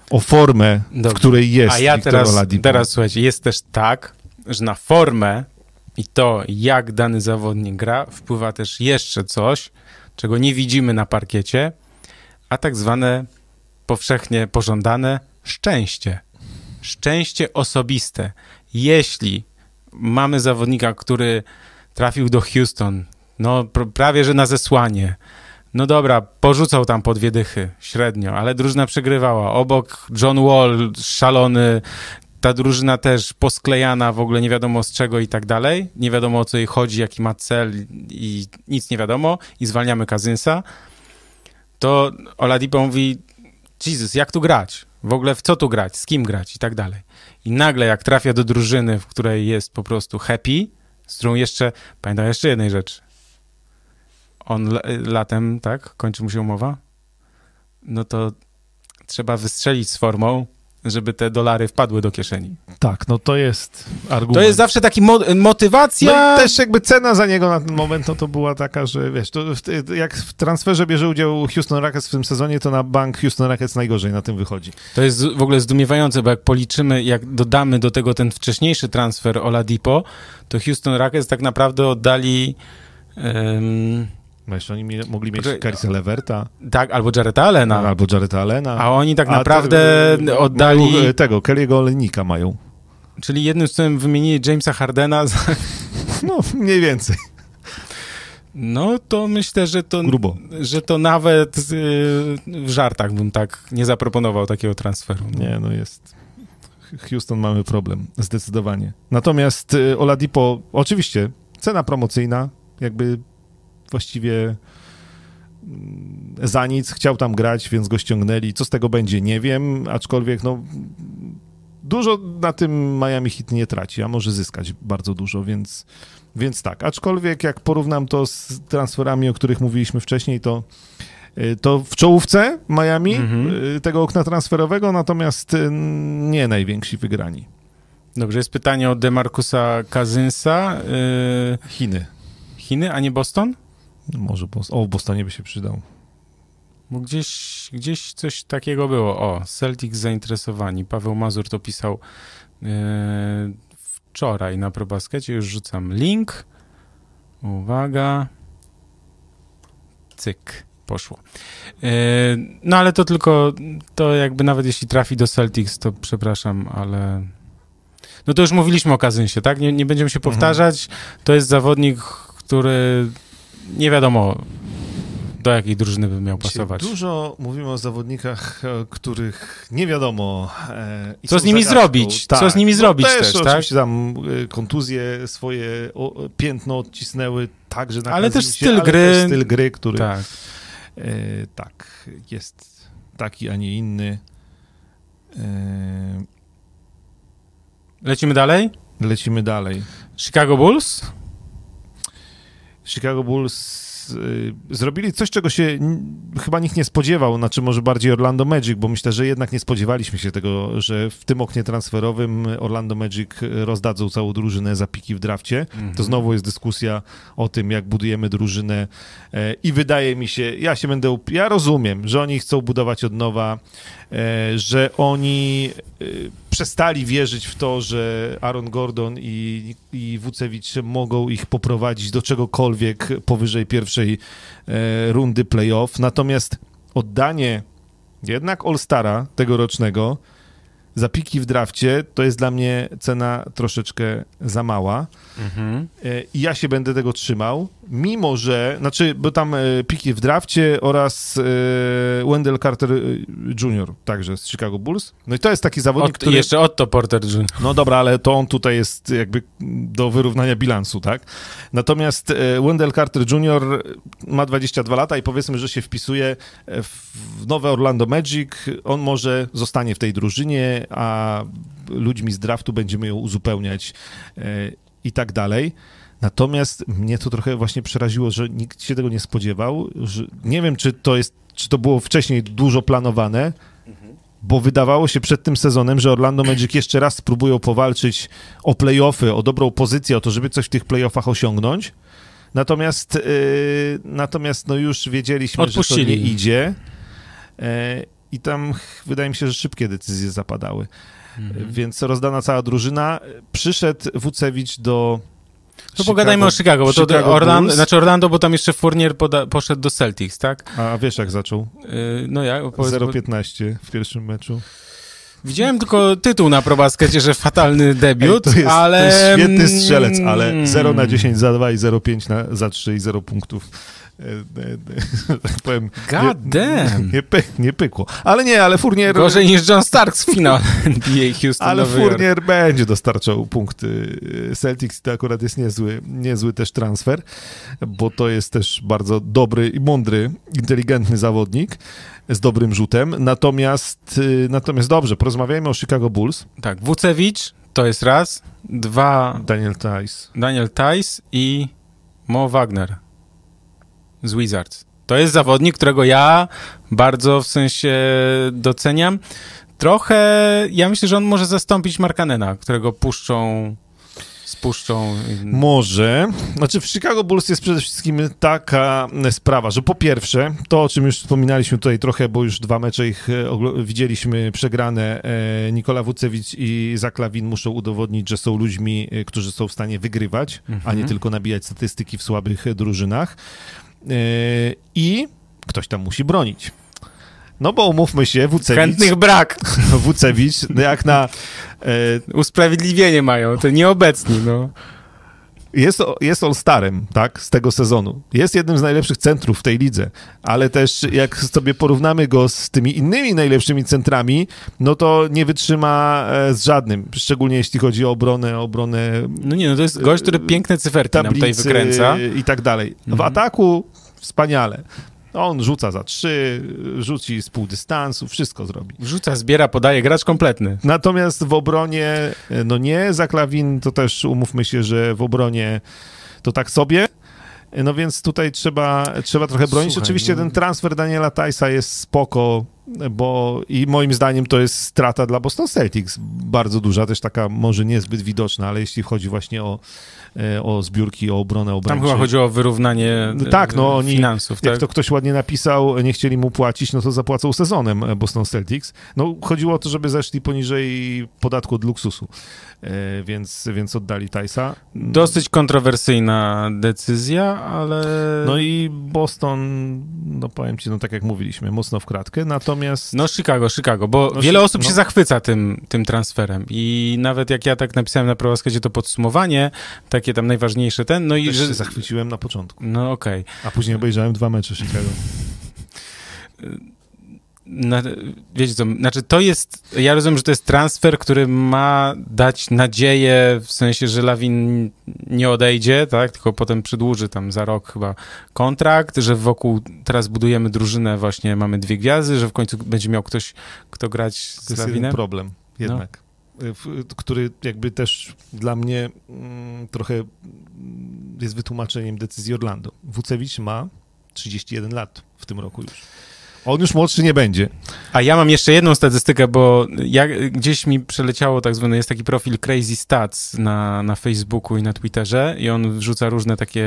[SPEAKER 2] o formę,
[SPEAKER 1] Dobrze.
[SPEAKER 2] w której jest
[SPEAKER 1] A ja
[SPEAKER 2] Victor
[SPEAKER 1] teraz,
[SPEAKER 2] Oladipo.
[SPEAKER 1] teraz słuchajcie, jest też tak, że na formę i to, jak dany zawodnik gra, wpływa też jeszcze coś, czego nie widzimy na parkiecie, a tak zwane powszechnie pożądane szczęście. Szczęście osobiste. Jeśli mamy zawodnika, który trafił do Houston, no pr- prawie że na zesłanie, no dobra, porzucał tam po dwie dychy, średnio, ale drużyna przegrywała. Obok John Wall, szalony, ta drużyna też posklejana, w ogóle nie wiadomo z czego i tak dalej. Nie wiadomo o co jej chodzi, jaki ma cel i nic nie wiadomo. I zwalniamy Kazynsa. To Oladipo mówi, Jezus, jak tu grać? W ogóle w co tu grać? Z kim grać? I tak dalej. I nagle jak trafia do drużyny, w której jest po prostu happy, z którą jeszcze, pamiętam jeszcze jednej rzeczy. On la- latem, tak? Kończy mu się umowa? No to trzeba wystrzelić z formą, żeby te dolary wpadły do kieszeni.
[SPEAKER 2] Tak, no to jest argument.
[SPEAKER 1] To jest zawsze taki mo- motywacja.
[SPEAKER 2] No i też jakby cena za niego na ten moment no to była taka, że wiesz, to w, jak w transferze bierze udział Houston Rockets w tym sezonie, to na bank Houston Rockets najgorzej na tym wychodzi.
[SPEAKER 1] To jest w ogóle zdumiewające, bo jak policzymy, jak dodamy do tego ten wcześniejszy transfer Oladipo, to Houston Rockets tak naprawdę oddali em,
[SPEAKER 2] No jeszcze oni mi, mogli mieć Carissa Leverta
[SPEAKER 1] tak, albo Jareta Allena,
[SPEAKER 2] albo Jareta Allena.
[SPEAKER 1] a oni tak
[SPEAKER 2] A
[SPEAKER 1] naprawdę
[SPEAKER 2] te-
[SPEAKER 1] oddali,
[SPEAKER 2] mają, e, tego, Kelly'ego Olenika mają.
[SPEAKER 1] czyli jednym słowem wymienili Jamesa Hardena, za,
[SPEAKER 2] No, mniej więcej.
[SPEAKER 1] no to myślę, że to,
[SPEAKER 2] Grubo.
[SPEAKER 1] że to nawet y, w żartach bym tak nie zaproponował takiego transferu. No.
[SPEAKER 2] Nie, no jest. Houston mamy problem, zdecydowanie. Natomiast y, Oladipo, oczywiście, cena promocyjna, jakby właściwie mm, za nic, chciał tam grać, więc go ściągnęli. Co z tego będzie, nie wiem, aczkolwiek no dużo na tym Miami Heat nie traci, a może zyskać bardzo dużo, więc, więc tak. Aczkolwiek jak porównam to z transferami, o których mówiliśmy wcześniej, to y, to w czołówce Miami
[SPEAKER 1] Mhm.
[SPEAKER 2] y, tego okna transferowego, natomiast y, nie najwięksi wygrani.
[SPEAKER 1] Dobrze, jest pytanie od Demarcusa Kazynsa.
[SPEAKER 2] Chiny.
[SPEAKER 1] Chiny, a nie Boston?
[SPEAKER 2] Może Bos- o, w Bostonie by się przydał.
[SPEAKER 1] Bo gdzieś, gdzieś coś takiego było. O, Celtics zainteresowani. Paweł Mazur to pisał e, wczoraj na ProBaskecie. Już rzucam link. Uwaga. Cyk. Poszło. E, no ale to tylko, to jakby nawet jeśli trafi do Celtics, to przepraszam, ale... No to już mówiliśmy o Kazynsie, tak? Nie, nie będziemy się
[SPEAKER 2] Mhm.
[SPEAKER 1] powtarzać. To jest zawodnik, który nie wiadomo do jakiej drużyny by miał pasować.
[SPEAKER 2] Dużo mówimy o zawodnikach, e, których nie wiadomo. E,
[SPEAKER 1] Co z nimi
[SPEAKER 2] zagadką.
[SPEAKER 1] zrobić? Co z nimi zrobić
[SPEAKER 2] też,
[SPEAKER 1] też, tak?
[SPEAKER 2] tam e, kontuzje swoje o, piętno odcisnęły także na
[SPEAKER 1] Ale też styl
[SPEAKER 2] ale
[SPEAKER 1] gry.
[SPEAKER 2] Też styl gry, który
[SPEAKER 1] Tak.
[SPEAKER 2] e, tak jest taki, a nie inny. E,
[SPEAKER 1] Lecimy dalej.
[SPEAKER 2] lecimy dalej.
[SPEAKER 1] Chicago Bulls.
[SPEAKER 2] Chicago Bulls y, zrobili coś, czego się chyba nikt nie spodziewał, znaczy może bardziej Orlando Magic, bo myślę, że jednak nie spodziewaliśmy się tego, że w tym oknie transferowym Orlando Magic rozdadzą całą drużynę za piki w drafcie. To znowu jest dyskusja o tym, jak budujemy drużynę e, i wydaje mi się, ja się będę, ja rozumiem, że oni chcą budować od nowa, e, że oni e, przestali wierzyć w to, że Aaron Gordon i, i Wucewicz mogą ich poprowadzić do czegokolwiek powyżej pierwszej e, rundy playoff. Natomiast oddanie jednak All-Stara tegorocznego za piki w drafcie to jest dla mnie cena troszeczkę za mała.
[SPEAKER 1] Mhm.
[SPEAKER 2] E, I ja się będę tego trzymał, mimo że, znaczy, bo tam e, piki w drafcie oraz e, Wendell Carter Jr. także z Chicago Bulls. No i to jest taki zawodnik,
[SPEAKER 1] Od,
[SPEAKER 2] który...
[SPEAKER 1] Jeszcze Otto Porter Jr.
[SPEAKER 2] No dobra, ale to on tutaj jest jakby do wyrównania bilansu, tak? Natomiast Wendell Carter Jr. ma 22 lata i powiedzmy, że się wpisuje w nowe Orlando Magic. On może zostanie w tej drużynie, a ludźmi z draftu będziemy ją uzupełniać e, i tak dalej. Natomiast mnie to trochę właśnie przeraziło, że nikt się tego nie spodziewał. Że nie wiem, czy to jest, czy to było wcześniej dużo planowane, bo wydawało się przed tym sezonem, że Orlando Magic jeszcze raz spróbują powalczyć o playoffy, o dobrą pozycję, o to, żeby coś w tych playoffach osiągnąć. Natomiast, yy, natomiast no już wiedzieliśmy,
[SPEAKER 1] Odpuścili.
[SPEAKER 2] że to nie idzie. Yy, I tam wydaje mi się, że szybkie decyzje zapadały.
[SPEAKER 1] Mhm.
[SPEAKER 2] Więc rozdana cała drużyna. Przyszedł Wucewicz do.
[SPEAKER 1] To pogadajmy o Chicago, bo to
[SPEAKER 2] Chicago
[SPEAKER 1] Orlando,
[SPEAKER 2] Bulls.
[SPEAKER 1] znaczy Orlando, bo tam jeszcze Fournier poda, poszedł do Celtics, tak?
[SPEAKER 2] A wiesz, jak zaczął?
[SPEAKER 1] Yy, no ja, opowiedz, bo-
[SPEAKER 2] 0-15 w pierwszym meczu.
[SPEAKER 1] Widziałem tylko tytuł na probaskecie, że fatalny debiut,
[SPEAKER 2] Ej, to, jest,
[SPEAKER 1] ale...
[SPEAKER 2] to jest świetny strzelec, ale
[SPEAKER 1] Mm.
[SPEAKER 2] 0 na 10 za 2 i 0,5 na, za 3 i 0 punktów. E, e, e, tak powiem.
[SPEAKER 1] God damn.
[SPEAKER 2] Nie, py, nie pykło. Ale nie, ale Fournier.
[SPEAKER 1] Gorzej niż John Starks w finale NBA Houston
[SPEAKER 2] Ale
[SPEAKER 1] Nowy.
[SPEAKER 2] Fournier będzie dostarczał punkty Celtics. To akurat jest niezły, niezły też transfer, bo to jest też bardzo dobry i mądry, inteligentny zawodnik z dobrym rzutem. Natomiast, y, natomiast dobrze, porozmawiajmy o Chicago Bulls.
[SPEAKER 1] Tak, Wucewicz to jest raz, dwa
[SPEAKER 2] Daniel Tice.
[SPEAKER 1] Daniel Tice i Mo Wagner z Wizards. To jest zawodnik, którego ja bardzo w sensie doceniam. Trochę, ja myślę, że on może zastąpić Markanena, którego puszczą, spuszczą.
[SPEAKER 2] Może. Znaczy w Chicago Bulls jest przede wszystkim taka sprawa, że po pierwsze, to o czym już wspominaliśmy tutaj trochę, bo już dwa mecze ich e, widzieliśmy przegrane, e, Nikola Wucewicz i Zaklawin muszą udowodnić, że są ludźmi, e, którzy są w stanie wygrywać, a nie
[SPEAKER 1] Mhm.
[SPEAKER 2] tylko nabijać statystyki w słabych drużynach. E, I ktoś tam musi bronić. No bo umówmy się, Wucewicz,
[SPEAKER 1] Chętnych brak.
[SPEAKER 2] Wucewicz no jak na
[SPEAKER 1] Usprawiedliwienie mają, to nieobecni, no.
[SPEAKER 2] Jest, jest All-Starem, tak, z tego sezonu. Jest jednym z najlepszych centrów w tej lidze, ale też jak sobie porównamy go z tymi innymi najlepszymi centrami, no to nie wytrzyma e, z żadnym, szczególnie jeśli chodzi o obronę, obronę
[SPEAKER 1] No nie, no to jest gość, który piękne cyferki nam tutaj wykręca.
[SPEAKER 2] i tak dalej. W
[SPEAKER 1] Mhm.
[SPEAKER 2] ataku wspaniale. On rzuca za trzy, rzuci z pół dystansu, wszystko zrobi.
[SPEAKER 1] Wrzuca, zbiera, podaje, gracz kompletny.
[SPEAKER 2] Natomiast w obronie, e, no nie, Zaklawin to też umówmy się, że w obronie to tak sobie. E, No więc tutaj trzeba, trzeba trochę bronić.
[SPEAKER 1] Słuchaj,
[SPEAKER 2] Oczywiście
[SPEAKER 1] no-
[SPEAKER 2] ten transfer Daniela Tajsa jest spoko, bo i moim zdaniem to jest strata dla Boston Celtics. Bardzo duża, też taka może niezbyt widoczna, ale jeśli chodzi właśnie o, e, o zbiórki, o obronę
[SPEAKER 1] Tam
[SPEAKER 2] obrończą.
[SPEAKER 1] chyba chodziło o wyrównanie
[SPEAKER 2] No tak, no
[SPEAKER 1] e,
[SPEAKER 2] oni-
[SPEAKER 1] finansów,
[SPEAKER 2] Jak
[SPEAKER 1] tak?
[SPEAKER 2] to ktoś ładnie napisał, nie chcieli mu płacić, no to zapłacą sezonem e, Boston Celtics. No chodziło o to, żeby zeszli poniżej podatku od luksusu, więc, więc oddali Tysa.
[SPEAKER 1] Dosyć kontrowersyjna decyzja, ale...
[SPEAKER 2] No i Boston, no powiem ci, no tak jak mówiliśmy, mocno w kratkę, natomiast
[SPEAKER 1] No Chicago, Chicago, bo
[SPEAKER 2] No,
[SPEAKER 1] wiele osób
[SPEAKER 2] no.
[SPEAKER 1] się zachwyca tym, tym transferem i nawet jak ja tak napisałem na prowaskadzie to podsumowanie, takie tam najważniejsze ten, no i
[SPEAKER 2] też
[SPEAKER 1] że...
[SPEAKER 2] się zachwyciłem na początku,
[SPEAKER 1] No okej.
[SPEAKER 2] a później obejrzałem dwa mecze Chicago.
[SPEAKER 1] Na, wiecie co, znaczy to jest, ja rozumiem, że to jest transfer, który ma dać nadzieję, w sensie, że Lawin nie odejdzie, tak, tylko potem przedłuży tam za rok chyba kontrakt, że wokół teraz budujemy drużynę, właśnie mamy dwie gwiazdy, że w końcu będzie miał ktoś, kto grać
[SPEAKER 2] To
[SPEAKER 1] z
[SPEAKER 2] jest jeden
[SPEAKER 1] Lawinem.
[SPEAKER 2] problem jednak, y, w- który jakby też dla mnie mm, trochę mm, jest wytłumaczeniem decyzji Orlando. Wucewicz ma 31 lat w tym roku już. On już młodszy nie będzie.
[SPEAKER 1] A ja mam jeszcze jedną statystykę, bo ja, gdzieś mi przeleciało tak zwany, jest taki profil Crazy Stats na, na Facebooku i na Twitterze i on wrzuca różne takie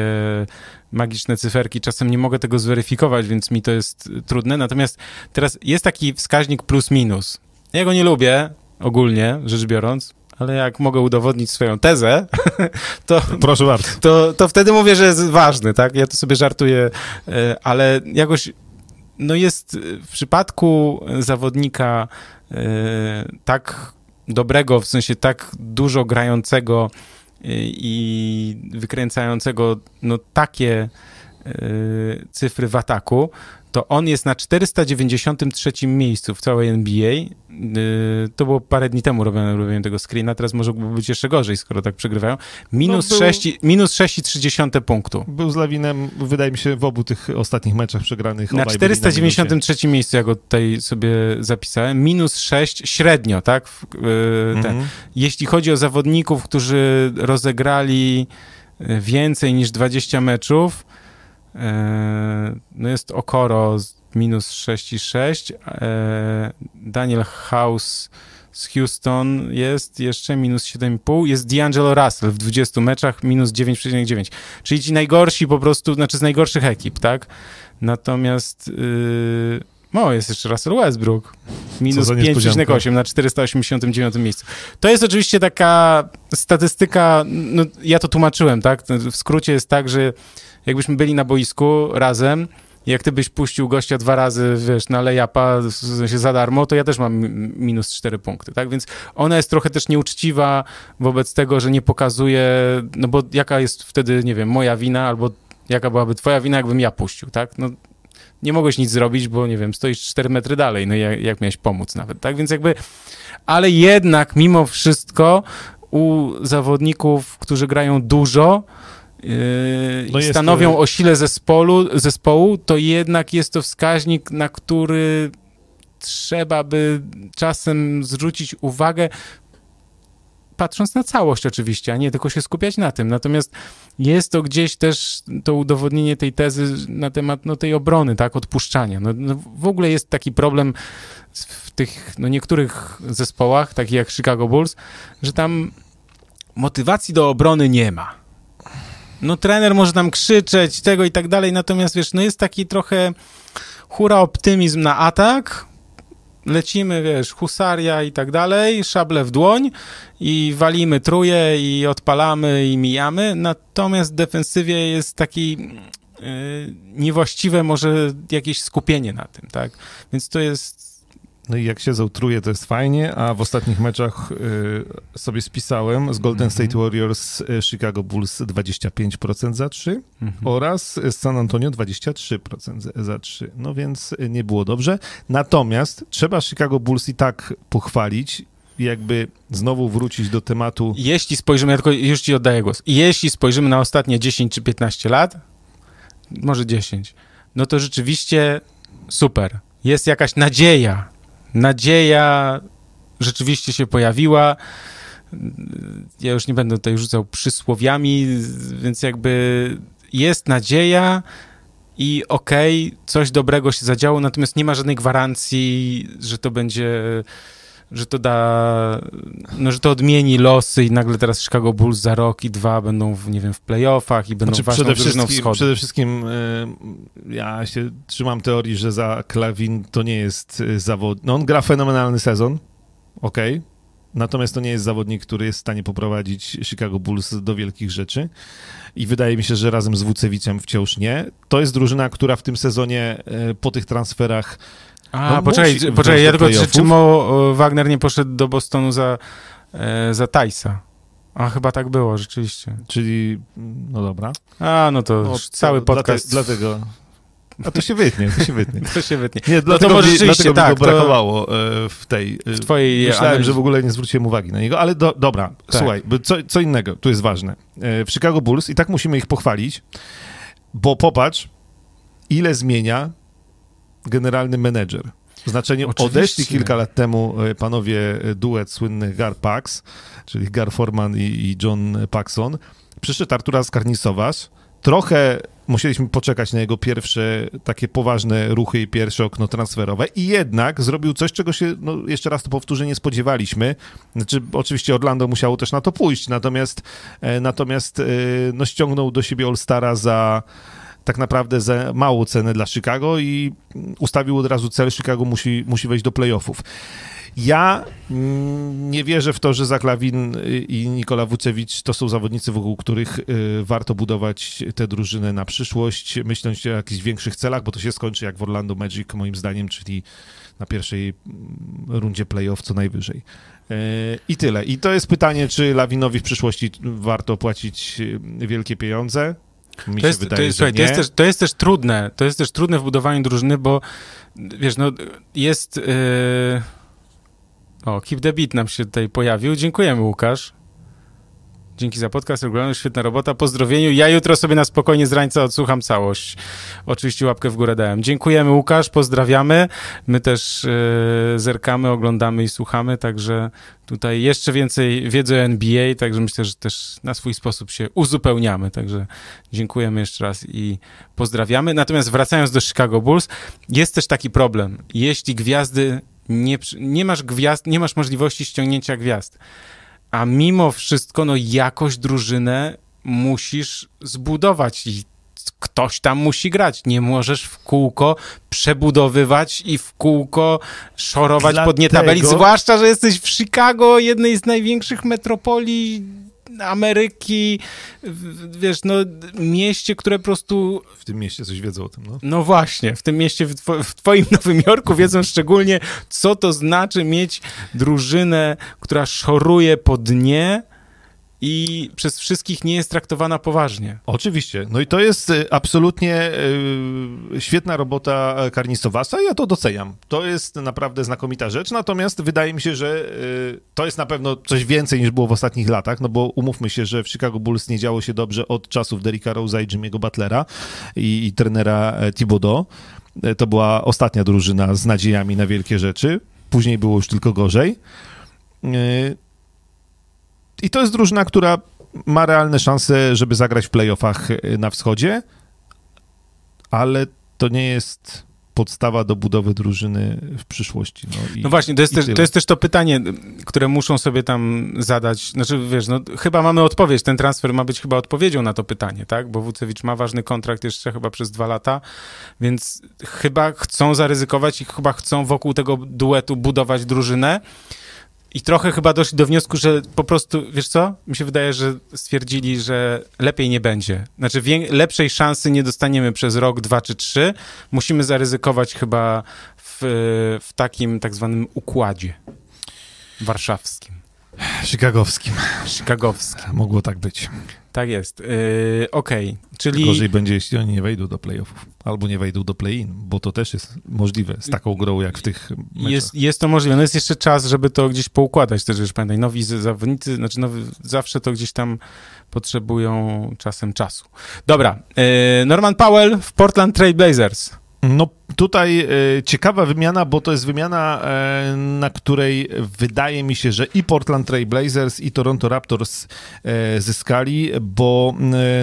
[SPEAKER 1] magiczne cyferki. Czasem nie mogę tego zweryfikować, więc mi to jest trudne. Natomiast teraz jest taki wskaźnik plus minus. Ja go nie lubię, ogólnie rzecz biorąc, ale jak mogę udowodnić swoją tezę, to,
[SPEAKER 2] Proszę bardzo.
[SPEAKER 1] to, to wtedy mówię, że jest ważny, tak? Ja to sobie żartuję, e, ale jakoś, no jest e, w przypadku zawodnika e, tak dobrego, w sensie tak dużo grającego e, i wykręcającego, no takie cyfry w ataku, to on jest na 493 miejscu w całej NBA. Yy, To było parę dni temu robione, robiłem tego screena, teraz może być jeszcze gorzej, skoro tak przegrywają. Minus,
[SPEAKER 2] No, był-
[SPEAKER 1] 6, minus 6,3 punktu.
[SPEAKER 2] Był z Lawinem, wydaje mi się, w obu tych ostatnich meczach przegranych.
[SPEAKER 1] Na
[SPEAKER 2] obaj byli minusie.
[SPEAKER 1] 493 miejscu, ja go tutaj sobie zapisałem, minus 6 średnio, tak? Ten.
[SPEAKER 2] Mhm.
[SPEAKER 1] Jeśli chodzi o zawodników, którzy rozegrali więcej niż 20 meczów. E, no jest Okoro minus 6,6. E, Daniel House z Houston jest jeszcze minus 7,5. Jest D'Angelo Russell w 20 meczach minus 9,9. Czyli ci najgorsi po prostu, znaczy z najgorszych ekip, tak? Natomiast... Yy, o, jest jeszcze Russell Westbrook. Minus 5,8 na 489 miejscu. To jest oczywiście taka statystyka, no, ja to tłumaczyłem, tak? W skrócie jest tak, że jakbyśmy byli na boisku razem, jak ty byś puścił gościa dwa razy, wiesz, na lejapa w sensie za darmo, to ja też mam minus 4 punkty, tak? Więc ona jest trochę też nieuczciwa wobec tego, że nie pokazuje, no bo jaka jest wtedy, nie wiem, moja wina, albo jaka byłaby twoja wina, jakbym ja puścił, tak? No nie mogłeś nic zrobić, bo nie wiem, stoisz 4 metry dalej, no jak, jak miałeś pomóc nawet, tak? Więc jakby, ale jednak mimo wszystko u zawodników, którzy grają dużo, no stanowią to... o sile zespołu, zespołu, to jednak jest to wskaźnik, na który trzeba by czasem zwrócić uwagę, patrząc na całość oczywiście, a nie tylko się skupiać na tym. Natomiast jest to gdzieś też to udowodnienie tej tezy na temat no, tej obrony, tak, odpuszczania. No, no w ogóle jest taki problem w tych no, niektórych zespołach, takich jak Chicago Bulls, że tam motywacji do obrony nie ma. No trener może tam krzyczeć, tego i tak dalej, natomiast wiesz, no jest taki trochę hura optymizm na atak, lecimy, wiesz, husaria i tak dalej, szable w dłoń i walimy truje i odpalamy i mijamy, natomiast w defensywie jest taki yy, niewłaściwe może jakieś skupienie na tym, tak? Więc to jest
[SPEAKER 2] no i jak się zautruje, to jest fajnie, a w ostatnich meczach y, sobie spisałem z Golden State mhm. Warriors y, Chicago Bulls 25% za 3 mhm. oraz z San Antonio 23% za 3. No więc y, nie było dobrze. Natomiast trzeba Chicago Bulls i tak pochwalić jakby znowu wrócić do tematu.
[SPEAKER 1] Jeśli spojrzymy, ja tylko już ci oddaję głos. Jeśli spojrzymy na ostatnie 10 czy 15 lat, może 10, no to rzeczywiście super. Jest jakaś nadzieja nadzieja rzeczywiście się pojawiła. Ja już nie będę tutaj rzucał przysłowiami, więc jakby jest nadzieja i okej, okay, coś dobrego się zadziało, natomiast nie ma żadnej gwarancji, że to będzie że to da, no, że to odmieni losy i nagle teraz Chicago Bulls za rok i dwa będą, w, nie wiem, w playoffach i będą znaczy, ważną przede wszystkim, wschodu.
[SPEAKER 2] Przede wszystkim y, ja się trzymam teorii, że za Klawin to nie jest y, zawod... No on gra fenomenalny sezon, okej, okay. Natomiast to nie jest zawodnik, który jest w stanie poprowadzić Chicago Bulls do wielkich rzeczy. I wydaje mi się, że razem z Wucewiciem wciąż nie. To jest drużyna, która w tym sezonie y, po tych transferach
[SPEAKER 1] a, no, poczekaj, poczekaj ja tylko, czy, czy Mo Wagner nie poszedł do Bostonu za, e, za Tajsa? A chyba tak było, rzeczywiście.
[SPEAKER 2] Czyli, no dobra.
[SPEAKER 1] A, no to, no, cały podcast.
[SPEAKER 2] Dlatego, a to się wytnie, to się wytnie.
[SPEAKER 1] to się wytnie.
[SPEAKER 2] Nie, dlatego, no to może mi, dlatego tak, mi go brakowało to... E, w tej... W twojej Myślałem, analizie. że w ogóle nie zwróciłem uwagi na niego, ale do, dobra, tak. słuchaj, co, co innego, tu jest ważne. E, w Chicago Bulls i tak musimy ich pochwalić, bo popatrz, ile zmienia generalny menedżer. Znaczenie Oczywiście. odeszli kilka lat temu e, panowie e, duet słynnych Gar Pax, czyli Gar Forman i, i John Paxson. Przyszedł Artura Skarnisowas. Trochę musieliśmy poczekać na jego pierwsze takie poważne ruchy i pierwsze okno transferowe i jednak zrobił coś, czego się, no jeszcze raz to powtórzę, nie spodziewaliśmy. Znaczy, oczywiście Orlando musiało też na to pójść, natomiast, e, natomiast no, ściągnął do siebie All-Stara za tak naprawdę za małą cenę dla Chicago i ustawił od razu cel, Chicago musi, musi wejść do playoffów. Ja nie wierzę w to, że Zaklawin i Nikola Wucewicz to są zawodnicy, wokół których y, warto budować tę drużynę na przyszłość, myśląc o jakichś większych celach, bo to się skończy jak w Orlando Magic, moim zdaniem, czyli na pierwszej mm, rundzie playoff co najwyżej. Y, I tyle. I to jest pytanie, czy Lawinowi w przyszłości warto płacić y, wielkie pieniądze. Mi
[SPEAKER 1] to jest, wydaje, to, jest, słuchaj, to, jest też, to jest też trudne. To jest też trudne w budowaniu drużyny, bo wiesz, no jest. Yy... O, Keep the Beat nam się tutaj pojawił. Dziękujemy, Łukasz. Dzięki za podcast, regularny, świetna robota, pozdrowieniu. Ja jutro sobie na spokojnie z rańca odsłucham całość. Oczywiście łapkę w górę dałem. Dziękujemy Łukasz, pozdrawiamy. My też yy, zerkamy, oglądamy i słuchamy, także tutaj jeszcze więcej wiedzy o NBA, także myślę, że też na swój sposób się uzupełniamy, także dziękujemy jeszcze raz i pozdrawiamy. Natomiast wracając do Chicago Bulls, jest też taki problem. Jeśli gwiazdy nie, nie masz gwiazd, nie masz możliwości ściągnięcia gwiazd, a mimo wszystko, no jakoś drużynę musisz zbudować i ktoś tam musi grać. Nie możesz w kółko przebudowywać i w kółko szorować Dlatego... pod nie tabeli, zwłaszcza, że jesteś w Chicago, jednej z największych metropolii Ameryki, wiesz, no mieście, które po prostu...
[SPEAKER 2] W tym mieście coś wiedzą o tym, no.
[SPEAKER 1] No właśnie, w tym mieście, w, two, w twoim Nowym Jorku wiedzą szczególnie, co to znaczy mieć drużynę, która szoruje po dnie, i przez wszystkich nie jest traktowana poważnie.
[SPEAKER 2] Oczywiście. No i to jest y, absolutnie y, świetna robota Karnistowasa. Ja to doceniam. To jest naprawdę znakomita rzecz. Natomiast wydaje mi się, że y, to jest na pewno coś więcej niż było w ostatnich latach, no bo umówmy się, że w Chicago Bulls nie działo się dobrze od czasów Derricka Rose'a i Jimmy'ego Butlera i, i trenera e, Thibodeau. E, to była ostatnia drużyna z nadziejami na wielkie rzeczy. Później było już tylko gorzej. I to jest drużyna, która ma realne szanse, żeby zagrać w playoffach y, na wschodzie, ale to nie jest podstawa do budowy drużyny w przyszłości.
[SPEAKER 1] No, i, no właśnie, to jest, też, to jest też to pytanie, które muszą sobie tam zadać. Znaczy, wiesz, no chyba mamy odpowiedź, ten transfer ma być chyba odpowiedzią na to pytanie, tak? Bo Wucewicz ma ważny kontrakt jeszcze chyba przez dwa lata, więc chyba chcą zaryzykować i chyba chcą wokół tego duetu budować drużynę. I trochę chyba doszli do wniosku, że po prostu, wiesz co? Mi się wydaje, że stwierdzili, że lepiej nie będzie. Znaczy, lepszej szansy nie dostaniemy przez rok, dwa czy trzy. Musimy zaryzykować chyba w, w takim tak zwanym układzie warszawskim.
[SPEAKER 2] Chicagowskim.
[SPEAKER 1] Chicagowskim.
[SPEAKER 2] Mogło tak być.
[SPEAKER 1] Tak jest. Yy, Okej, okay. czyli...
[SPEAKER 2] Gorzej będzie, jeśli oni nie wejdą do playoffów, albo nie wejdą do play-in, bo to też jest możliwe z taką grą, jak w tych
[SPEAKER 1] meczach. Jest, jest to możliwe. No jest jeszcze czas, żeby to gdzieś poukładać też, wiesz, pamiętaj, nowi zawodnicy, znaczy nowy, zawsze to gdzieś tam potrzebują czasem czasu. Dobra, yy, Norman Powell w Portland Trail Blazers.
[SPEAKER 2] No tutaj e, ciekawa wymiana, bo to jest wymiana, e, na której wydaje mi się, że i Portland Trail Blazers i Toronto Raptors e, zyskali, bo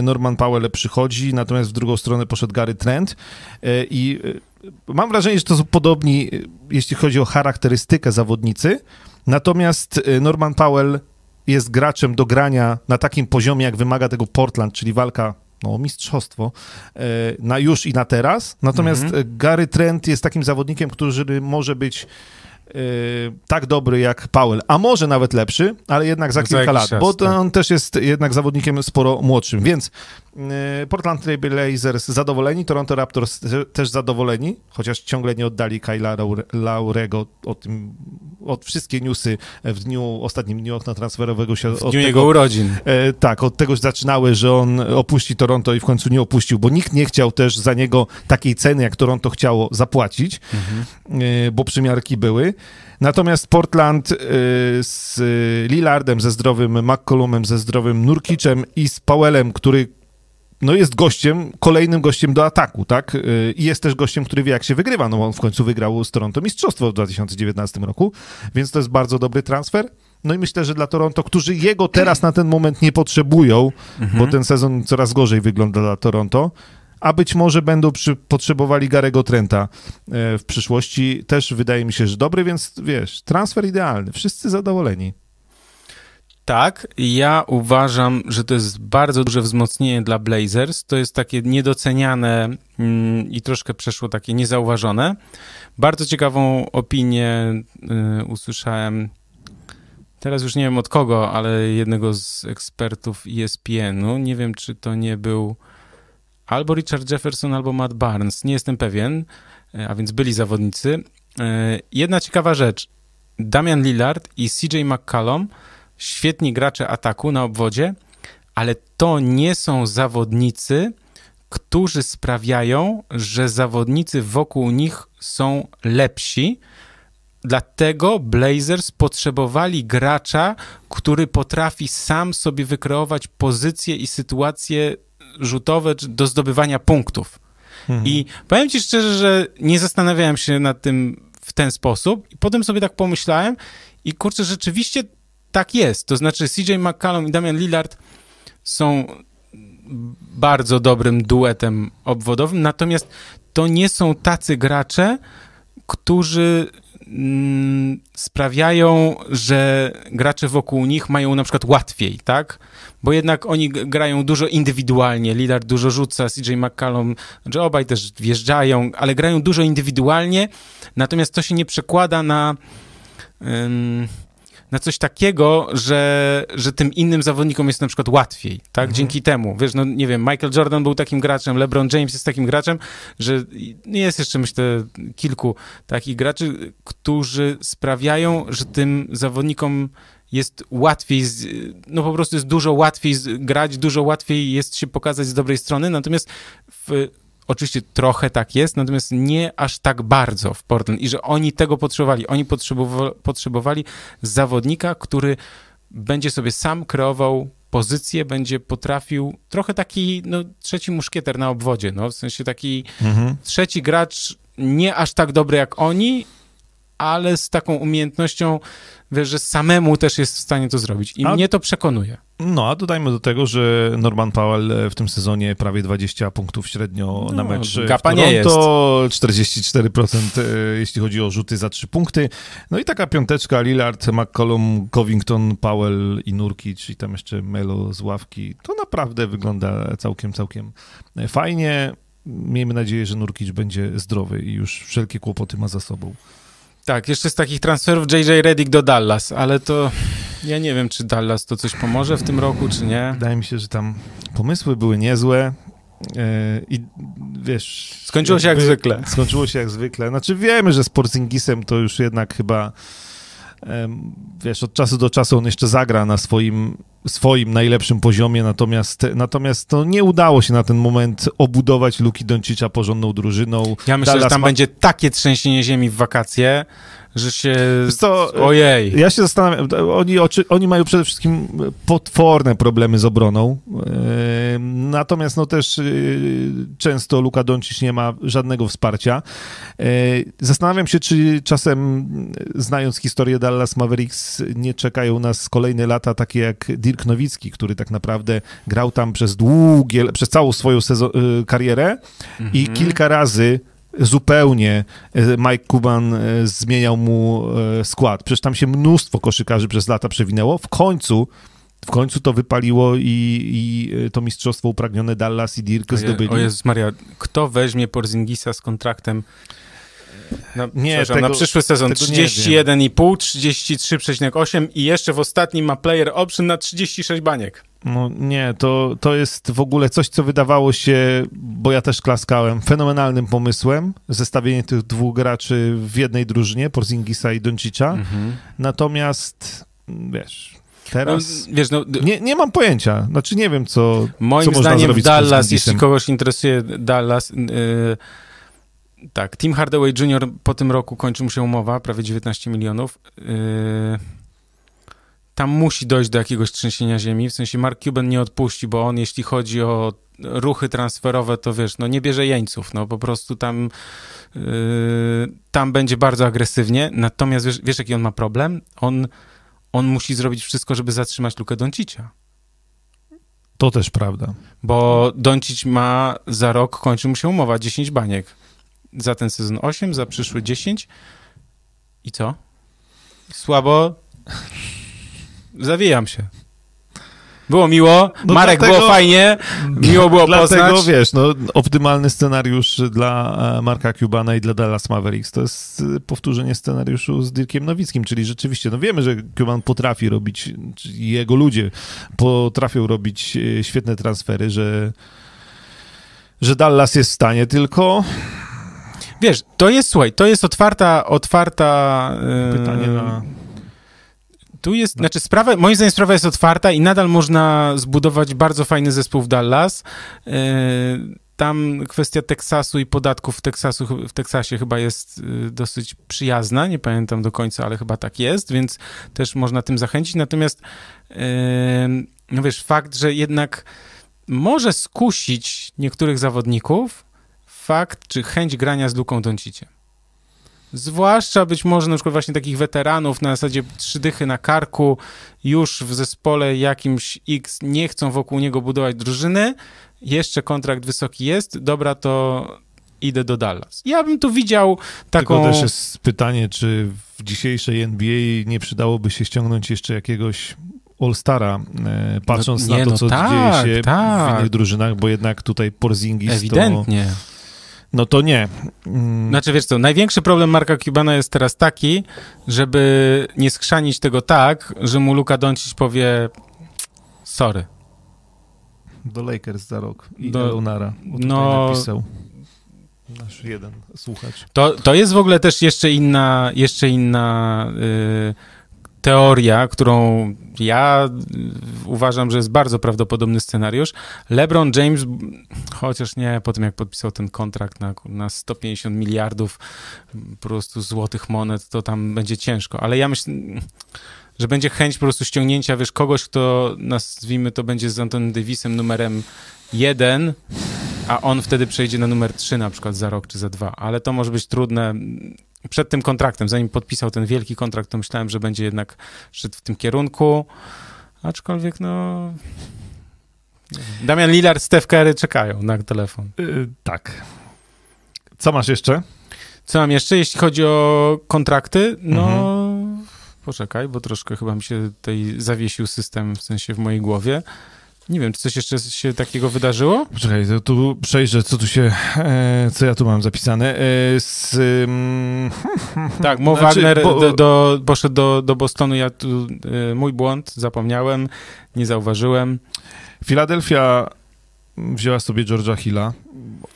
[SPEAKER 2] Norman Powell przychodzi, natomiast w drugą stronę poszedł Gary Trent i mam wrażenie, że to są podobni, jeśli chodzi o charakterystykę zawodnicy, natomiast Norman Powell jest graczem do grania na takim poziomie, jak wymaga tego Portland, czyli walka no, mistrzostwo e, na już i na teraz. Natomiast mhm. Gary Trent jest takim zawodnikiem, który może być Y, tak dobry jak Powell, a może nawet lepszy, ale jednak za kilka lat, czas, bo tak. on też jest jednak zawodnikiem sporo młodszym, więc Portland Trail Blazers zadowoleni, Toronto Raptors też zadowoleni, chociaż ciągle nie oddali Kyla Laurego o tym, od wszystkie newsy w dniu, ostatnim dniu okna transferowego się...
[SPEAKER 1] W dniu tego, jego urodzin.
[SPEAKER 2] E, tak, od tego zaczynały, że on opuści Toronto i w końcu nie opuścił, bo nikt nie chciał też za niego takiej ceny, jak Toronto chciało zapłacić, mhm. e, bo przymiarki były. Natomiast Portland y, z Lillardem ze zdrowym, McCollumem ze zdrowym, Nurkiczem i z Powellem, który no jest gościem, kolejnym gościem do ataku, tak? Y, I jest też gościem, który wie, jak się wygrywa, no on w końcu wygrał z Toronto mistrzostwo w 2019 roku, więc to jest bardzo dobry transfer. No i myślę, że dla Toronto, którzy jego teraz na ten moment nie potrzebują, mhm. bo ten sezon coraz gorzej wygląda dla Toronto, a być może będą przy, potrzebowali Garego Trenta e, w przyszłości. Też wydaje mi się, że dobry, więc wiesz, transfer idealny. Wszyscy zadowoleni.
[SPEAKER 1] Tak, ja uważam, że to jest bardzo duże wzmocnienie dla Blazers. To jest takie niedoceniane mm, i troszkę przeszło takie niezauważone. Bardzo ciekawą opinię y, usłyszałem. Teraz już nie wiem od kogo, ale jednego z ekspertów ESPN-u. Nie wiem, czy to nie był albo Richard Jefferson, albo Matt Barnes, nie jestem pewien, e, a więc byli zawodnicy. E, jedna ciekawa rzecz, Damian Lillard i CJ McCallum, świetni gracze ataku na obwodzie, ale to nie są zawodnicy, którzy sprawiają, że zawodnicy wokół nich są lepsi. dlatego Blazers potrzebowali gracza, który potrafi sam sobie wykreować pozycje i sytuacje rzutowe do zdobywania punktów. Mhm. I powiem ci szczerze, że nie zastanawiałem się nad tym w ten sposób. I potem sobie tak pomyślałem i kurczę, rzeczywiście tak jest. To znaczy CJ McCallum i Damian Lillard są bardzo dobrym duetem obwodowym, natomiast to nie są tacy gracze, którzy mm, sprawiają, że gracze wokół nich mają na przykład łatwiej, tak? Bo jednak oni grają dużo indywidualnie. Lillard dużo rzuca, CJ McCallum, znaczy obaj też wjeżdżają, ale grają dużo indywidualnie, natomiast to się nie przekłada na na coś takiego, że, że tym innym zawodnikom jest na przykład łatwiej, tak? Mhm. Dzięki temu, wiesz, no nie wiem, Michael Jordan był takim graczem, LeBron James jest takim graczem, że jest jeszcze, myślę, kilku takich graczy, którzy sprawiają, że tym zawodnikom jest łatwiej, no po prostu jest dużo łatwiej grać, dużo łatwiej jest się pokazać z dobrej strony, natomiast w Oczywiście trochę tak jest, natomiast nie aż tak bardzo w Portland i że oni tego potrzebowali. Oni potrzebowali, zawodnika, który będzie sobie sam kreował pozycję, będzie potrafił trochę taki no, trzeci muszkieter na obwodzie, no, w sensie taki mhm. trzeci gracz nie aż tak dobry jak oni, ale z taką umiejętnością, wiesz, że samemu też jest w stanie to zrobić. I a, mnie to przekonuje.
[SPEAKER 2] No, a dodajmy do tego, że Norman Powell e, w tym sezonie prawie 20 punktów średnio no, na mecz
[SPEAKER 1] gapa nie jest.
[SPEAKER 2] 44% e, jeśli chodzi o rzuty za 3 punkty. No i taka piąteczka Lillard, McCollum, Covington, Powell i Nurkic i tam jeszcze Melo z ławki. To naprawdę wygląda całkiem, całkiem fajnie. Miejmy nadzieję, że Nurkic będzie zdrowy i już wszelkie kłopoty ma za sobą.
[SPEAKER 1] Tak, jeszcze z takich transferów JJ Reddick do Dallas, ale to ja nie wiem, czy Dallas to coś pomoże w tym roku, czy nie.
[SPEAKER 2] Wydaje mi się, że tam pomysły były niezłe. Yy, I wiesz.
[SPEAKER 1] Skończyło się jak zwykle.
[SPEAKER 2] Skończyło się jak zwykle. Znaczy, wiemy, że z Porzingisem to już jednak chyba wiesz, od czasu do czasu on jeszcze zagra na swoim, swoim najlepszym poziomie, natomiast, natomiast to nie udało się na ten moment obudować Luki Doncicza porządną drużyną.
[SPEAKER 1] Ja myślę, Dallas że tam ma... będzie takie trzęsienie ziemi w wakacje, że się... Co, Ojej.
[SPEAKER 2] Ja się zastanawiam, oni, oczy, oni mają przede wszystkim potworne problemy z obroną, natomiast no też y, często Luka Doncic nie ma żadnego wsparcia. Zastanawiam się, czy czasem, znając historię Dallas Mavericks, nie czekają nas kolejne lata takie jak Dirk Nowicki, który tak naprawdę grał tam przez długie, przez całą swoją sezon, y, karierę mhm. i kilka razy zupełnie e, Mike Kuban e, zmieniał mu e, skład. Przecież tam się mnóstwo koszykarzy przez lata przewinęło. W końcu w końcu to wypaliło i, i to mistrzostwo upragnione Dallas i Dirk o zdobyli.
[SPEAKER 1] O Jezus Maria, kto weźmie Porzingisa z kontraktem na, nie, tego, na przyszły sezon 31,5, 33,8 i jeszcze w ostatnim ma player option na 36 baniek.
[SPEAKER 2] No nie, to, to jest w ogóle coś, co wydawało się, bo ja też klaskałem, fenomenalnym pomysłem, zestawienie tych dwóch graczy w jednej drużynie, Porzingisa i Doncicza. Mhm. Natomiast, wiesz, Teraz no, wiesz, no, nie, nie mam pojęcia. Znaczy nie wiem, co
[SPEAKER 1] Moim
[SPEAKER 2] co
[SPEAKER 1] zdaniem w Dallas, jeśli kogoś interesuje Dallas, yy, tak, Tim Hardaway Jr. po tym roku kończy mu się umowa, prawie 19 milionów. Yy, tam musi dojść do jakiegoś trzęsienia ziemi, w sensie Mark Cuban nie odpuści, bo on jeśli chodzi o ruchy transferowe, to wiesz, no nie bierze jeńców, no po prostu tam yy, tam będzie bardzo agresywnie, natomiast wiesz, wiesz jaki on ma problem? On, on musi zrobić wszystko, żeby zatrzymać Lukę Doncicia.
[SPEAKER 2] To też prawda.
[SPEAKER 1] Bo Doncic ma za rok, kończy mu się umowa, 10 baniek. Za ten sezon 8, za przyszły 10. I co? Słabo zawijam się. Było miło, no Marek dlatego, było fajnie, miło było dlatego, poznać.
[SPEAKER 2] wiesz, no, optymalny scenariusz dla e, Marka Cubana i dla Dallas Mavericks to jest e, powtórzenie scenariuszu z Dirkiem Nowickim, czyli rzeczywiście, no wiemy, że Cuban potrafi robić, jego ludzie potrafią robić e, świetne transfery, że, że Dallas jest w stanie, tylko...
[SPEAKER 1] Wiesz, to jest, słuchaj, to jest otwarta, otwarta...
[SPEAKER 2] Pytanie na
[SPEAKER 1] tu jest, no. znaczy sprawa, moim zdaniem sprawa jest otwarta i nadal można zbudować bardzo fajny zespół w Dallas. Yy, tam kwestia Teksasu i podatków w, Teksasu, w Teksasie chyba jest y, dosyć przyjazna, nie pamiętam do końca, ale chyba tak jest, więc też można tym zachęcić. Natomiast, yy, no wiesz, fakt, że jednak może skusić niektórych zawodników fakt, czy chęć grania z Luką Donciciem. Zwłaszcza być może na przykład właśnie takich weteranów na zasadzie trzy dychy na karku, już w zespole jakimś X nie chcą wokół niego budować drużyny, jeszcze kontrakt wysoki jest, dobra, to idę do Dallas. Ja bym tu widział taką...
[SPEAKER 2] Tylko też jest pytanie, czy w dzisiejszej NBA nie przydałoby się ściągnąć jeszcze jakiegoś All-Stara, e, patrząc
[SPEAKER 1] No, nie,
[SPEAKER 2] na to,
[SPEAKER 1] no
[SPEAKER 2] co
[SPEAKER 1] tak,
[SPEAKER 2] dzieje się
[SPEAKER 1] tak.
[SPEAKER 2] w innych drużynach, bo jednak tutaj Porzingis
[SPEAKER 1] Ewidentnie.
[SPEAKER 2] to... No to nie. Mm,
[SPEAKER 1] Znaczy, wiesz co, największy problem Marka Cubana jest teraz taki, żeby nie skrzanić tego tak, że mu Luka Doncic powie sorry.
[SPEAKER 2] Do Lakers za rok i
[SPEAKER 1] Do-
[SPEAKER 2] Leonara. No... napisał nasz jeden słuchacz.
[SPEAKER 1] To, to jest w ogóle też jeszcze inna, jeszcze inna y, teoria, którą ja uważam, że jest bardzo prawdopodobny scenariusz. LeBron James, chociaż nie, po tym jak podpisał ten kontrakt na, na 150 miliardów po prostu złotych monet, to tam będzie ciężko, ale ja myślę, że będzie chęć po prostu ściągnięcia, wiesz, kogoś, kto nazwijmy to będzie z Antonym Davisem numerem jeden, a on wtedy przejdzie na numer 3 na przykład za rok czy za dwa, ale to może być trudne. Przed tym kontraktem, zanim podpisał ten wielki kontrakt, to myślałem, że będzie jednak szedł w tym kierunku, aczkolwiek no... Damian Lillard, Steph Curry czekają na telefon.
[SPEAKER 2] Y, tak. Co masz jeszcze?
[SPEAKER 1] Co mam jeszcze, jeśli chodzi o kontrakty? No,
[SPEAKER 2] Mhm.
[SPEAKER 1] poczekaj, bo troszkę chyba mi się tutaj zawiesił system, w sensie w mojej głowie. Nie wiem, czy coś jeszcze się takiego wydarzyło?
[SPEAKER 2] Poczekaj, to tu przejrzę, co tu się, e, co ja tu mam zapisane. E, z, ym,
[SPEAKER 1] Tak, Mo
[SPEAKER 2] Znaczy,
[SPEAKER 1] Wagner
[SPEAKER 2] bo-
[SPEAKER 1] do, do, poszedł do, do Bostonu, ja tu, y, mój błąd, zapomniałem, nie zauważyłem.
[SPEAKER 2] Filadelfia wzięła sobie George'a Hilla.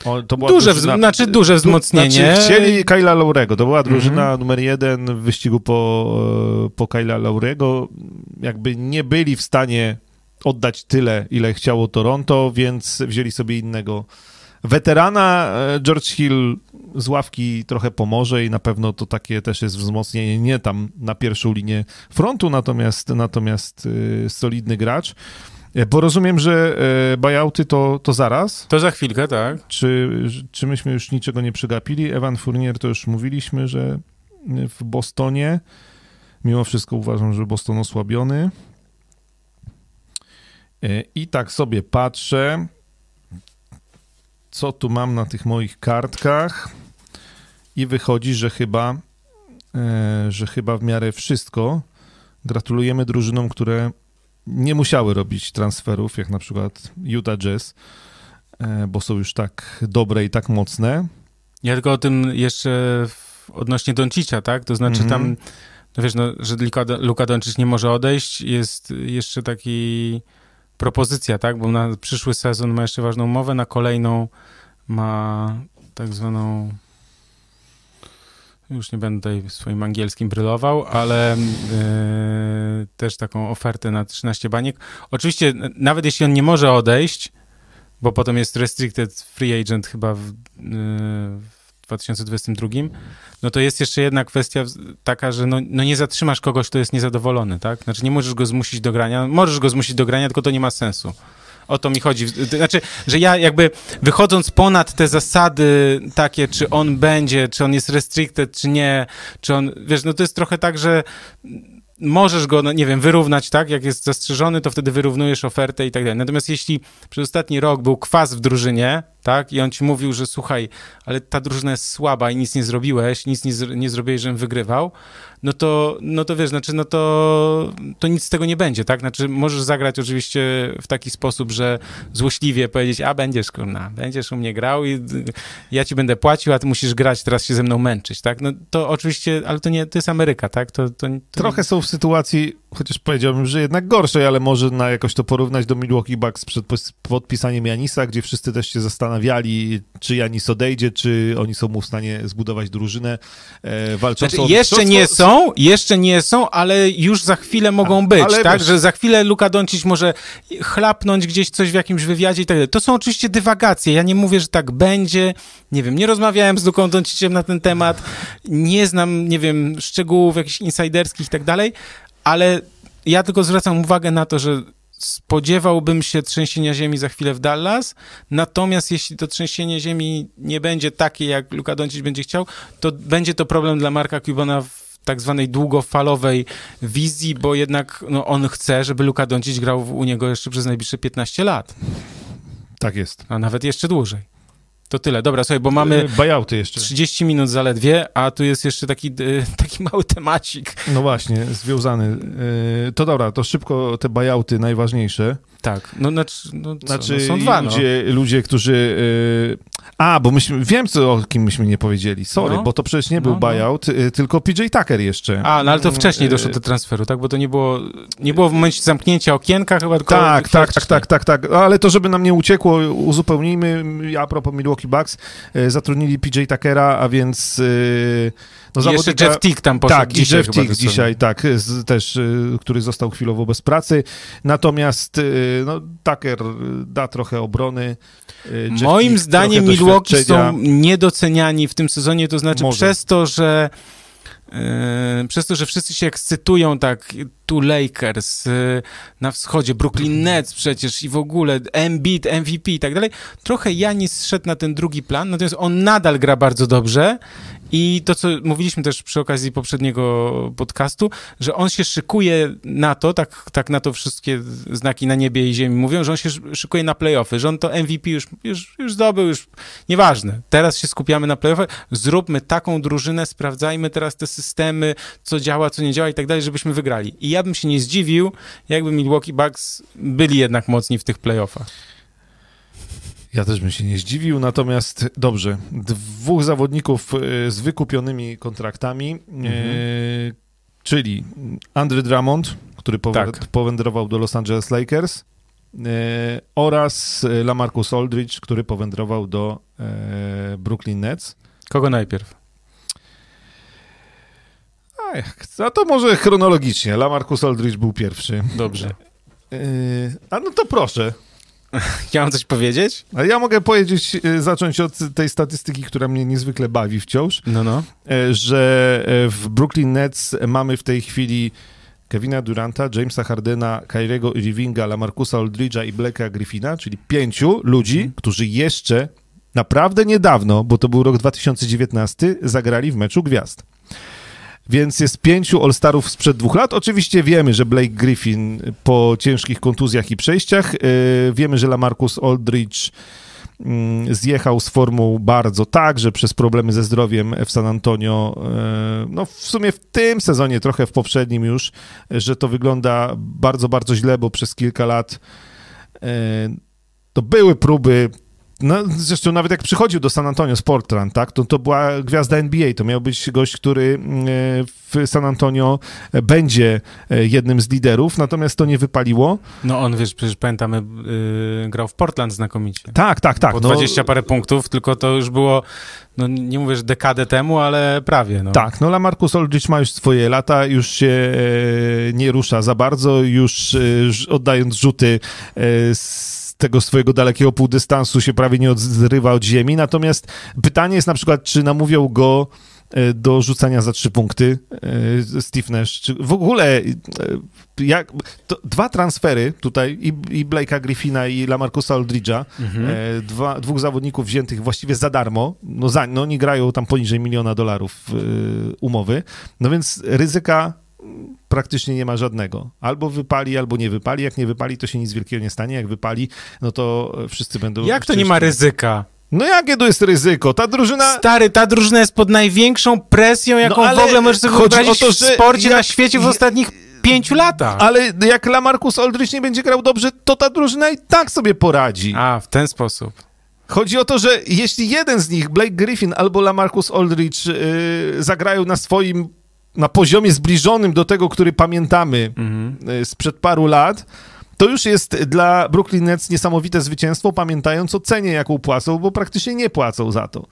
[SPEAKER 2] O, to była
[SPEAKER 1] Duże,
[SPEAKER 2] drużyna-
[SPEAKER 1] znaczy duże wzmocnienie.
[SPEAKER 2] Znaczy, chcieli Kyla Laurego. To była drużyna
[SPEAKER 1] Mhm.
[SPEAKER 2] numer jeden w wyścigu po, e, po Kyla Laurego. Jakby nie byli w stanie oddać tyle, ile chciało Toronto, więc wzięli sobie innego weterana. E, George Hill z ławki trochę pomoże i na pewno to takie też jest wzmocnienie, nie tam na pierwszą linię frontu, natomiast, natomiast e, solidny gracz. E, Bo rozumiem, że buyouty to, to zaraz.
[SPEAKER 1] To za chwilkę, tak.
[SPEAKER 2] Czy, czy myśmy już niczego nie przegapili? Evan Fournier to już mówiliśmy, że w Bostonie. Mimo wszystko uważam, że Boston osłabiony. E, I tak sobie patrzę, co tu mam na tych moich kartkach. I wychodzi, że chyba, e, że chyba w miarę wszystko. Gratulujemy drużynom, które nie musiały robić transferów, jak na przykład Utah Jazz e, bo są już tak dobre i tak mocne.
[SPEAKER 1] Ja tylko o tym jeszcze odnośnie Doncicia, tak? To znaczy
[SPEAKER 2] Mhm.
[SPEAKER 1] tam, no wiesz, no, że Luka, Luka Doncic nie może odejść, jest jeszcze taki propozycja, tak? Bo na przyszły sezon ma jeszcze ważną umowę, na kolejną ma tak zwaną już nie będę tutaj swoim angielskim brylował, ale yy, też taką ofertę na 13 baniek. Oczywiście, nawet jeśli on nie może odejść, bo potem jest restricted free agent chyba w, yy, 2022, no to jest jeszcze jedna kwestia taka, że no, no nie zatrzymasz kogoś, kto jest niezadowolony, tak? Znaczy nie możesz go zmusić do grania, możesz go zmusić do grania, tylko to nie ma sensu. O to mi chodzi. Znaczy, że ja jakby wychodząc ponad te zasady takie, czy on będzie, czy on jest restricted, czy nie, czy on, wiesz, no to jest trochę tak, że możesz go, no nie wiem, wyrównać, tak? Jak jest zastrzeżony, to wtedy wyrównujesz ofertę i tak dalej. Natomiast jeśli przez ostatni rok był kwas w drużynie, tak? I on ci mówił, że słuchaj, ale ta drużyna jest słaba i nic nie zrobiłeś, nic nie, zr- nie zrobiłeś, żebym wygrywał, no to, no to wiesz, znaczy, no to, to nic z tego nie będzie, tak? Znaczy, możesz zagrać oczywiście w taki sposób, że złośliwie powiedzieć, a będziesz, kurna, będziesz u mnie grał i ja ci będę płacił, a ty musisz grać, teraz się ze mną męczyć, tak? No to oczywiście, ale to nie, to jest Ameryka, tak? To, to, to
[SPEAKER 2] Trochę są w sytuacji, chociaż powiedziałbym, że jednak gorszej, ale może na jakoś to porównać do Milwaukee Bucks przed podpisaniem Janisa, gdzie wszyscy też się zastanawiali, czy Janis odejdzie, czy oni są mu w stanie zbudować drużynę e, walczącą
[SPEAKER 1] znaczy, Jeszcze nie są, jeszcze nie są, ale już za chwilę mogą być, ale tak? Wiesz, że za chwilę Luka Doncic może chlapnąć gdzieś coś w jakimś wywiadzie i tak dalej. To są oczywiście dywagacje. Ja nie mówię, że tak będzie. Nie wiem, nie rozmawiałem z Luką Donciciem na ten temat. Nie znam, nie wiem, szczegółów jakichś insiderskich i tak dalej, ale ja tylko zwracam uwagę na to, że spodziewałbym się trzęsienia ziemi za chwilę w Dallas, natomiast jeśli to trzęsienie ziemi nie będzie takie, jak Luka Doncic będzie chciał, to będzie to problem dla Marka Cubana w tak zwanej długofalowej wizji, bo jednak no, on chce, żeby Luka Doncic grał u niego jeszcze przez najbliższe 15 lat.
[SPEAKER 2] Tak jest.
[SPEAKER 1] A nawet jeszcze dłużej. To tyle. Dobra, słuchaj, bo mamy
[SPEAKER 2] e, buyouty jeszcze.
[SPEAKER 1] 30 minut zaledwie, a tu jest jeszcze taki, e, taki mały temacik.
[SPEAKER 2] No właśnie, związany. E, to dobra, to szybko te buyouty najważniejsze.
[SPEAKER 1] Tak, no znaczy, no,
[SPEAKER 2] co, znaczy no są dwa, no. ludzie, no. ludzie, którzy... A, bo myśmy, wiem, co, o kim myśmy nie powiedzieli. Sorry, no. bo to przecież nie był no, no. buyout, tylko PJ Tucker jeszcze.
[SPEAKER 1] A, no ale to wcześniej doszło do transferu, tak? Bo to nie było, nie było w momencie zamknięcia okienka chyba, tylko...
[SPEAKER 2] Tak, tak, tak, tak, tak, tak. Ale to, żeby nam nie uciekło, uzupełnijmy. A propos Milwaukee Bucks, zatrudnili PJ Tuckera, a więc...
[SPEAKER 1] No, zawodnika, jeszcze Jeff Tick tam poszedł
[SPEAKER 2] Tak, dzisiaj Jeff Tick dzisiaj, tak, z, też, który został chwilowo bez pracy. Natomiast no, Tucker da trochę obrony.
[SPEAKER 1] Jeff Moim Tick zdaniem Milwaukee są niedoceniani w tym sezonie, to znaczy Może. przez to, że przez to, że wszyscy się ekscytują tak, tu Lakers, yy, na wschodzie, Brooklyn Nets przecież i w ogóle Embiid, MVP i tak dalej, trochę Janis szedł na ten drugi plan, natomiast on nadal gra bardzo dobrze i to, co mówiliśmy też przy okazji poprzedniego podcastu, że on się szykuje na to, tak, tak na to wszystkie znaki na niebie i ziemi mówią, że on się szykuje na playoffy, że on to MVP już, już, już zdobył, już nieważne. Teraz się skupiamy na playoffy, zróbmy taką drużynę, sprawdzajmy teraz te systemy, co działa, co nie działa i tak dalej, żebyśmy wygrali. I ja bym się nie zdziwił, jakby Milwaukee Bucks byli jednak mocni w tych playoffach.
[SPEAKER 2] Ja też bym się nie zdziwił, natomiast dobrze, dwóch zawodników e, z wykupionymi kontraktami, mhm. e, czyli Andrew Drummond, który tak. powędrował do Los Angeles Lakers e, oraz Lamarcus Aldridge, który powędrował do e, Brooklyn Nets.
[SPEAKER 1] Kogo najpierw?
[SPEAKER 2] A, a to może chronologicznie. Lamarcus Aldridge był pierwszy.
[SPEAKER 1] Dobrze.
[SPEAKER 2] E, a no to proszę.
[SPEAKER 1] Ja mam coś powiedzieć?
[SPEAKER 2] A ja mogę powiedzieć, e, zacząć od tej statystyki, która mnie niezwykle bawi wciąż.
[SPEAKER 1] No, no.
[SPEAKER 2] E, że w Brooklyn Nets mamy w tej chwili Kevina Duranta, Jamesa Hardena, Kyriego Irvinga, Lamarcusa Aldridge'a i Blacka Griffina, czyli pięciu ludzi, hmm. którzy jeszcze naprawdę niedawno, bo to był rok 2019, zagrali w meczu gwiazd. Więc jest pięciu All-Starów sprzed dwóch lat. Oczywiście wiemy, że Blake Griffin po ciężkich kontuzjach i przejściach, yy, wiemy, że Lamarcus Aldridge yy, zjechał z formą bardzo tak, że przez problemy ze zdrowiem w San Antonio, yy, no w sumie w tym sezonie, trochę w poprzednim już, że to wygląda bardzo, bardzo źle, bo przez kilka lat y, to były próby no, zresztą nawet jak przychodził do San Antonio z Portland, tak, to, to była gwiazda NBA, to miał być gość, który e, w San Antonio będzie e, jednym z liderów, natomiast to nie wypaliło.
[SPEAKER 1] No on, wiesz, przecież pamiętamy, yy, grał w Portland znakomicie.
[SPEAKER 2] Tak, tak, tak.
[SPEAKER 1] Po 20 no, parę punktów, tylko to już było, no nie mówię, że dekadę temu, ale prawie. No.
[SPEAKER 2] Tak, no Lamarcus Aldridge ma już swoje lata, już się e, nie rusza za bardzo, już e, oddając rzuty e, z tego swojego dalekiego półdystansu się prawie nie odrywa od ziemi. Natomiast pytanie jest na przykład, czy namówią go e, do rzucania za trzy punkty e, Steve Nash. Czy w ogóle e, jak, dwa transfery tutaj i, i Blake'a Griffina i Lamarcusa Aldridge'a, mhm. dwa, dwóch zawodników wziętych właściwie za darmo, no, za, no oni grają tam poniżej miliona dolarów umowy, no więc ryzyka praktycznie nie ma żadnego. Albo wypali, albo nie wypali. Jak nie wypali, to się nic wielkiego nie stanie. Jak wypali, no to wszyscy będą...
[SPEAKER 1] Jak to nie ma ryzyka?
[SPEAKER 2] No jakie to jest ryzyko? Ta drużyna...
[SPEAKER 1] Stary, ta drużyna jest pod największą presją, jaką no, w ogóle możesz sobie wyobrazić to, w sporcie jak... na świecie w ostatnich pięciu latach.
[SPEAKER 2] Ale jak Lamarcus Aldridge nie będzie grał dobrze, to ta drużyna i tak sobie poradzi.
[SPEAKER 1] A, w ten sposób.
[SPEAKER 2] Chodzi o to, że jeśli jeden z nich, Blake Griffin albo Lamarcus Aldridge, yy, zagrają na swoim na poziomie zbliżonym do tego, który pamiętamy
[SPEAKER 1] Mhm.
[SPEAKER 2] y, sprzed paru lat, to już jest dla Brooklyn Nets niesamowite zwycięstwo, pamiętając o cenie, jaką płacą, bo praktycznie nie płacą za to.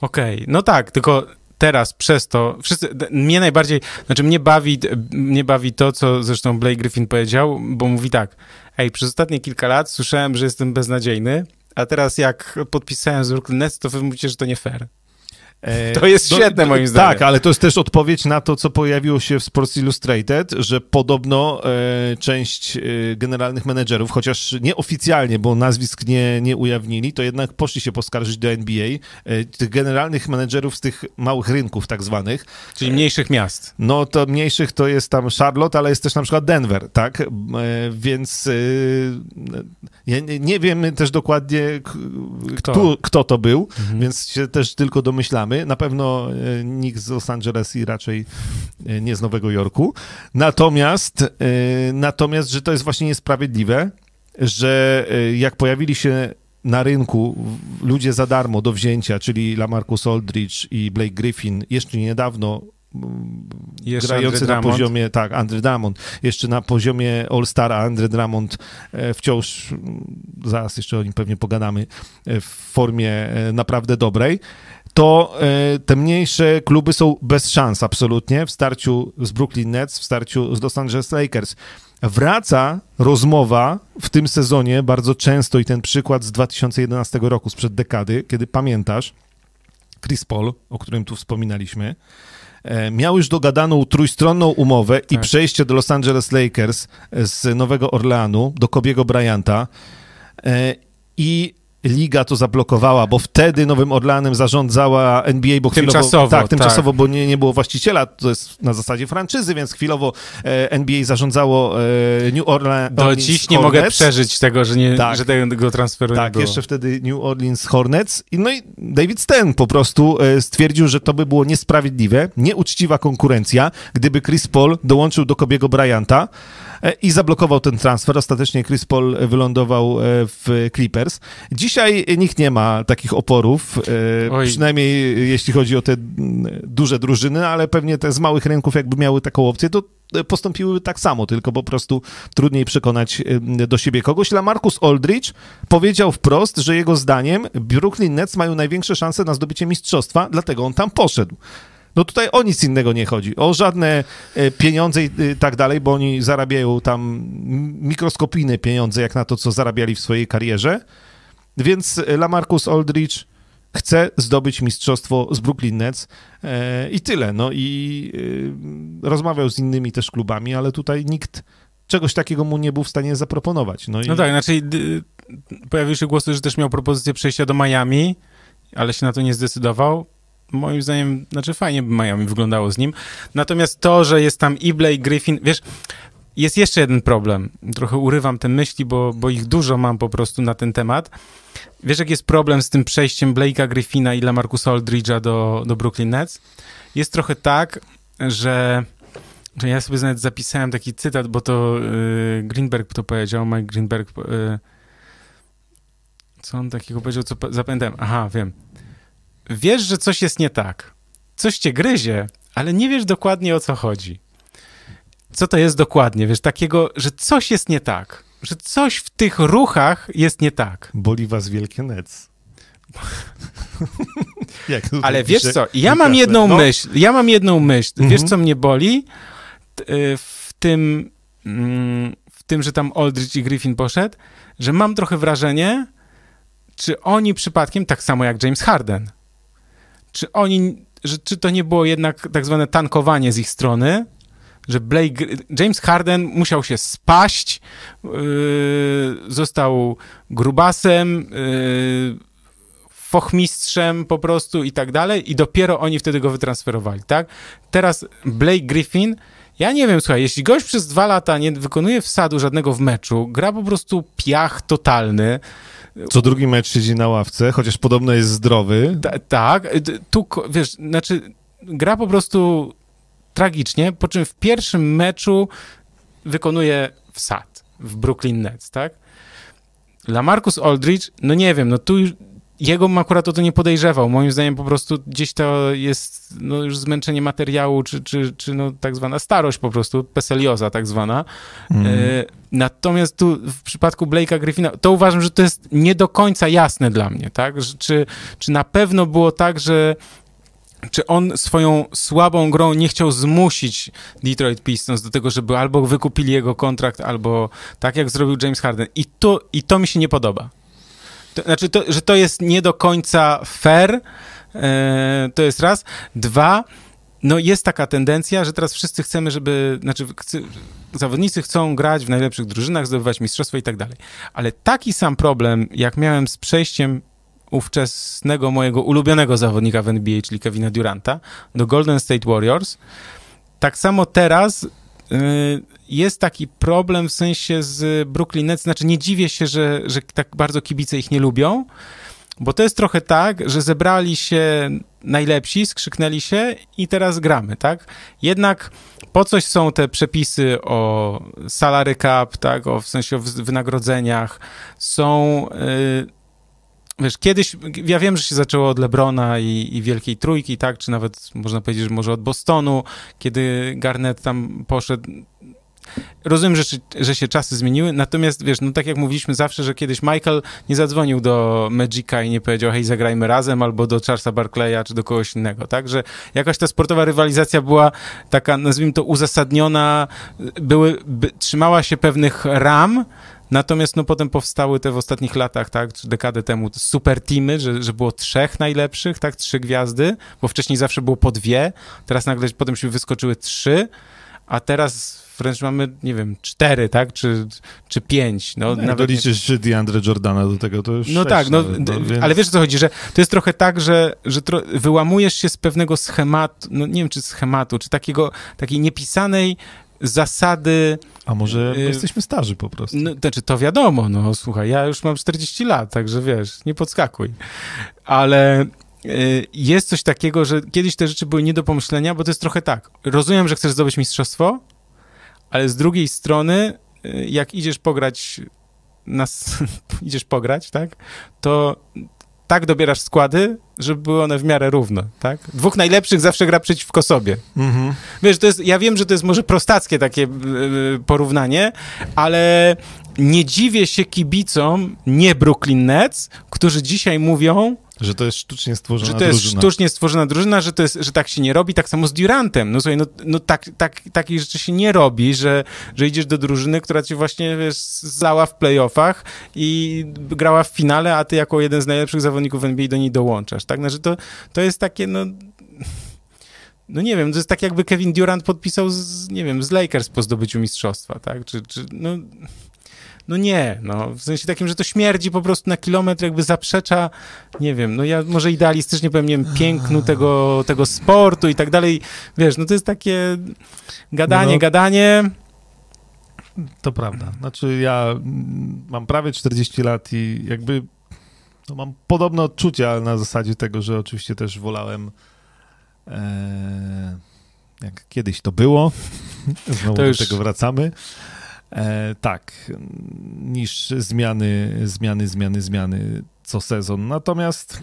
[SPEAKER 1] Okej, no tak, tylko teraz przez to, wszyscy, mnie najbardziej, znaczy mnie bawi, mnie bawi to, co zresztą Blake Griffin powiedział, bo mówi tak, ej, przez ostatnie kilka lat słyszałem, że jestem beznadziejny, a teraz jak podpisałem z Brooklyn Nets, to wy mówicie, że to nie fair.
[SPEAKER 2] E,
[SPEAKER 1] To jest świetne, moim zdaniem.
[SPEAKER 2] Tak, ale to jest też odpowiedź na to, co pojawiło się w Sports Illustrated, że podobno e, część e, generalnych menedżerów, chociaż nieoficjalnie, bo nazwisk nie, nie ujawnili, to jednak poszli się poskarżyć do NBA, e, tych generalnych menedżerów z tych małych rynków tak zwanych,
[SPEAKER 1] Czyli mniejszych miast.
[SPEAKER 2] no to mniejszych to jest tam Charlotte, ale jest też na przykład Denver, tak? E, Więc e, nie, nie wiemy też dokładnie,
[SPEAKER 1] Kto?
[SPEAKER 2] kto, kto to był,
[SPEAKER 1] Mhm.
[SPEAKER 2] więc się też tylko domyślamy. Na pewno e, nikt z Los Angeles i raczej e, nie z Nowego Jorku. Natomiast, e, natomiast, że to jest właśnie niesprawiedliwe, że jak pojawili się na rynku ludzie za darmo do wzięcia, czyli Lamarcus Aldridge i Blake Griffin, jeszcze niedawno mm,
[SPEAKER 1] Jeszcze
[SPEAKER 2] grający na
[SPEAKER 1] Drummond.
[SPEAKER 2] poziomie, tak, Andre Drummond, jeszcze na poziomie All-Stara, Andre Drummond wciąż, mm, zaraz jeszcze o nim pewnie pogadamy, w formie naprawdę dobrej, to e, te mniejsze kluby są bez szans absolutnie w starciu z Brooklyn Nets, w starciu z Los Angeles Lakers. Wraca rozmowa w tym sezonie bardzo często i ten przykład z 2011 roku, sprzed dekady, kiedy pamiętasz, Chris Paul, o którym tu wspominaliśmy, e, miał już dogadaną trójstronną umowę i
[SPEAKER 1] Tak.
[SPEAKER 2] przejście do Los Angeles Lakers z Nowego Orleanu do Kobiego Bryanta e, i liga to zablokowała, bo wtedy Nowym Orleanem zarządzała NBA, bo chwilowo...
[SPEAKER 1] Tymczasowo,
[SPEAKER 2] Tak, tymczasowo,
[SPEAKER 1] tak.
[SPEAKER 2] bo nie, nie było właściciela, to jest na zasadzie franczyzy, więc chwilowo e, NBA zarządzało e, New Orleans
[SPEAKER 1] Do dziś nie mogę
[SPEAKER 2] Hornets.
[SPEAKER 1] przeżyć tego, że, nie,
[SPEAKER 2] Tak.
[SPEAKER 1] że tego transferu nie
[SPEAKER 2] Tak,
[SPEAKER 1] było.
[SPEAKER 2] jeszcze wtedy New Orleans Hornets. I no i David Stern po prostu e, stwierdził, że to by było niesprawiedliwe, nieuczciwa konkurencja, gdyby Chris Paul dołączył do Kobiego Bryanta i zablokował ten transfer. Ostatecznie Chris Paul wylądował e, w Clippers. Dzisiaj nikt nie ma takich oporów, e,
[SPEAKER 1] Oj.
[SPEAKER 2] przynajmniej jeśli chodzi o te duże drużyny, ale pewnie te z małych rynków jakby miały taką opcję, to e, postąpiły tak samo, tylko po prostu trudniej przekonać e, do siebie kogoś. Lamarcus Aldridge powiedział wprost, że jego zdaniem Brooklyn Nets mają największe szanse na zdobycie mistrzostwa, dlatego on tam poszedł. No tutaj o nic innego nie chodzi, o żadne e, pieniądze i e, tak dalej, bo oni zarabiają tam mikroskopijne pieniądze, jak na to, co zarabiali w swojej karierze. Więc Lamarcus Aldridge chce zdobyć mistrzostwo z Brooklyn Nets e, i tyle. No i rozmawiał z innymi też klubami, ale tutaj nikt czegoś takiego mu nie był w stanie zaproponować. No, i...
[SPEAKER 1] No tak, znaczy pojawiły się głosy, że też miał propozycję przejścia do Miami, ale się na to nie zdecydował. Moim zdaniem, znaczy fajnie by Miami wyglądało z nim. Natomiast to, że jest tam i Blake Griffin, wiesz, jest jeszcze jeden problem. Trochę urywam te myśli, bo, bo ich dużo mam po prostu na ten temat. Wiesz, jak jest problem z tym przejściem Blake'a Griffina i Lamarcusa Aldridge'a do, do Brooklyn Nets? Jest trochę tak, że, że ja sobie nawet zapisałem taki cytat, bo to y, Greenberg to powiedział, Mike Greenberg. Y, co on takiego powiedział, co pa- zapamiętałem? Aha, wiem. Wiesz, że coś jest nie tak. Coś cię gryzie, ale nie wiesz dokładnie o co chodzi. Co to jest dokładnie? Wiesz, takiego, że coś jest nie tak. Że coś w tych ruchach jest nie tak.
[SPEAKER 2] Boli was wielkie tutaj
[SPEAKER 1] Ale wiesz co, ja mam jedną
[SPEAKER 2] no,
[SPEAKER 1] myśl, ja mam jedną myśl. Wiesz,
[SPEAKER 2] Mhm.
[SPEAKER 1] co mnie boli? Y, W tym, mm, w tym, że tam Aldridge i Griffin poszedł, że mam trochę wrażenie, czy oni przypadkiem, tak samo jak James Harden, czy oni, że, czy to nie było jednak tak zwane tankowanie z ich strony, że Blake, James Harden musiał się spaść, yy, został grubasem, yy, fochmistrzem po prostu i tak dalej i dopiero oni wtedy go wytransferowali, tak? Teraz Blake Griffin, ja nie wiem, słuchaj, jeśli gość przez dwa lata nie wykonuje wsadu żadnego w meczu, gra po prostu piach totalny,
[SPEAKER 2] Co drugi mecz siedzi na ławce, chociaż podobno jest zdrowy.
[SPEAKER 1] Ta, tak, d- tu, wiesz, znaczy, gra po prostu tragicznie, po czym w pierwszym meczu wykonuje wsad w Brooklyn Nets, tak? Lamarcus Aldridge, no nie wiem, no tu jego bym akurat o to nie podejrzewał. Moim zdaniem po prostu gdzieś to jest no, już zmęczenie materiału, czy, czy, czy no, tak zwana starość po prostu, peselioza tak zwana. Mm. E, natomiast tu w przypadku Blake'a Griffina, to uważam, że to jest nie do końca jasne dla mnie, tak? Czy, czy na pewno było tak, że czy on swoją słabą grą nie chciał zmusić Detroit Pistons do tego, żeby albo wykupili jego kontrakt, albo tak jak zrobił James Harden. I to, i to mi się nie podoba. To, znaczy, to, że to jest nie do końca fair, e, to jest raz. Dwa, no jest taka tendencja, że teraz wszyscy chcemy, żeby, znaczy chcy, zawodnicy chcą grać w najlepszych drużynach, zdobywać mistrzostwo i tak dalej. Ale taki sam problem, jak miałem z przejściem ówczesnego mojego ulubionego zawodnika w NBA, czyli Kevina Duranta, do Golden State Warriors, tak samo teraz y, jest taki problem w sensie z Brooklyn Nets, znaczy nie dziwię się, że, że tak bardzo kibice ich nie lubią, bo to jest trochę tak, że zebrali się najlepsi, skrzyknęli się i teraz gramy, tak? Jednak po coś są te przepisy o salary cap, tak? O, w sensie o wynagrodzeniach. Są... Yy, wiesz, kiedyś, ja wiem, że się zaczęło od Lebrona i, i Wielkiej Trójki, tak, czy nawet można powiedzieć, że może od Bostonu, kiedy Garnett tam poszedł. Rozumiem, że, że się czasy zmieniły, natomiast wiesz, no tak jak mówiliśmy zawsze, że kiedyś Michael nie zadzwonił do Magica i nie powiedział, hej, zagrajmy razem, albo do Charlesa Barclaya, czy do kogoś innego, tak, że jakaś ta sportowa rywalizacja była taka, nazwijmy to, uzasadniona, były, by, trzymała się pewnych ram, Natomiast no potem powstały te w ostatnich latach, tak, czy dekadę temu, super teamy, że, że było trzech najlepszych, tak, trzy gwiazdy, bo wcześniej zawsze było po dwie, teraz nagle potem się wyskoczyły trzy, a teraz wręcz mamy, nie wiem, cztery, tak, czy, czy pięć. No,
[SPEAKER 2] no nawet doliczysz nie... DeAndre Jordana do tego, to już
[SPEAKER 1] No tak, no, nawet, no więc... ale wiesz o co chodzi, że to jest trochę tak, że, że tro... wyłamujesz się z pewnego schematu, no nie wiem, czy schematu, czy takiego, takiej niepisanej zasady.
[SPEAKER 2] A może y jesteśmy starzy po prostu?
[SPEAKER 1] No, znaczy, to wiadomo, no słuchaj, ja już mam 40 lat, także wiesz, nie podskakuj. Ale jest coś takiego, że kiedyś te rzeczy były nie do pomyślenia, bo to jest trochę tak. Rozumiem, że chcesz zdobyć mistrzostwo, ale z drugiej strony, y jak idziesz pograć nas, idziesz pograć, tak, to tak dobierasz składy, żeby były one w miarę równe, tak? Dwóch najlepszych zawsze gra przeciwko sobie. Mhm. Wiesz, to jest, ja wiem, że to jest może prostackie takie yy, porównanie, ale nie dziwię się kibicom nie Brooklyn Nets, którzy dzisiaj mówią,
[SPEAKER 2] że to jest sztucznie stworzona
[SPEAKER 1] drużyna. Że to jest drużyna. sztucznie stworzona drużyna, że, to jest, że tak się nie robi, tak samo z Durantem. No słuchaj, no, no tak, tak, takich rzeczy się nie robi, że, że idziesz do drużyny, która ci właśnie, wiesz, zała w playoffach i grała w finale, a ty jako jeden z najlepszych zawodników NBA do niej dołączasz, tak? Znaczy to, to jest takie, no... No nie wiem, to jest tak jakby Kevin Durant podpisał z, nie wiem, z Lakers po zdobyciu mistrzostwa, tak? Czy, czy no... No nie, no, w sensie takim, że to śmierdzi po prostu na kilometr, jakby zaprzecza, nie wiem, no ja może idealistycznie powiem, nie wiem, pięknu tego, tego sportu i tak dalej, wiesz, no to jest takie gadanie, no, gadanie.
[SPEAKER 2] To prawda, znaczy ja mam prawie 40 lat i jakby no mam podobne odczucia na zasadzie tego, że oczywiście też wolałem e, jak kiedyś to było, znowu to już... do tego wracamy, E, tak, niż zmiany, zmiany, zmiany, zmiany co sezon. Natomiast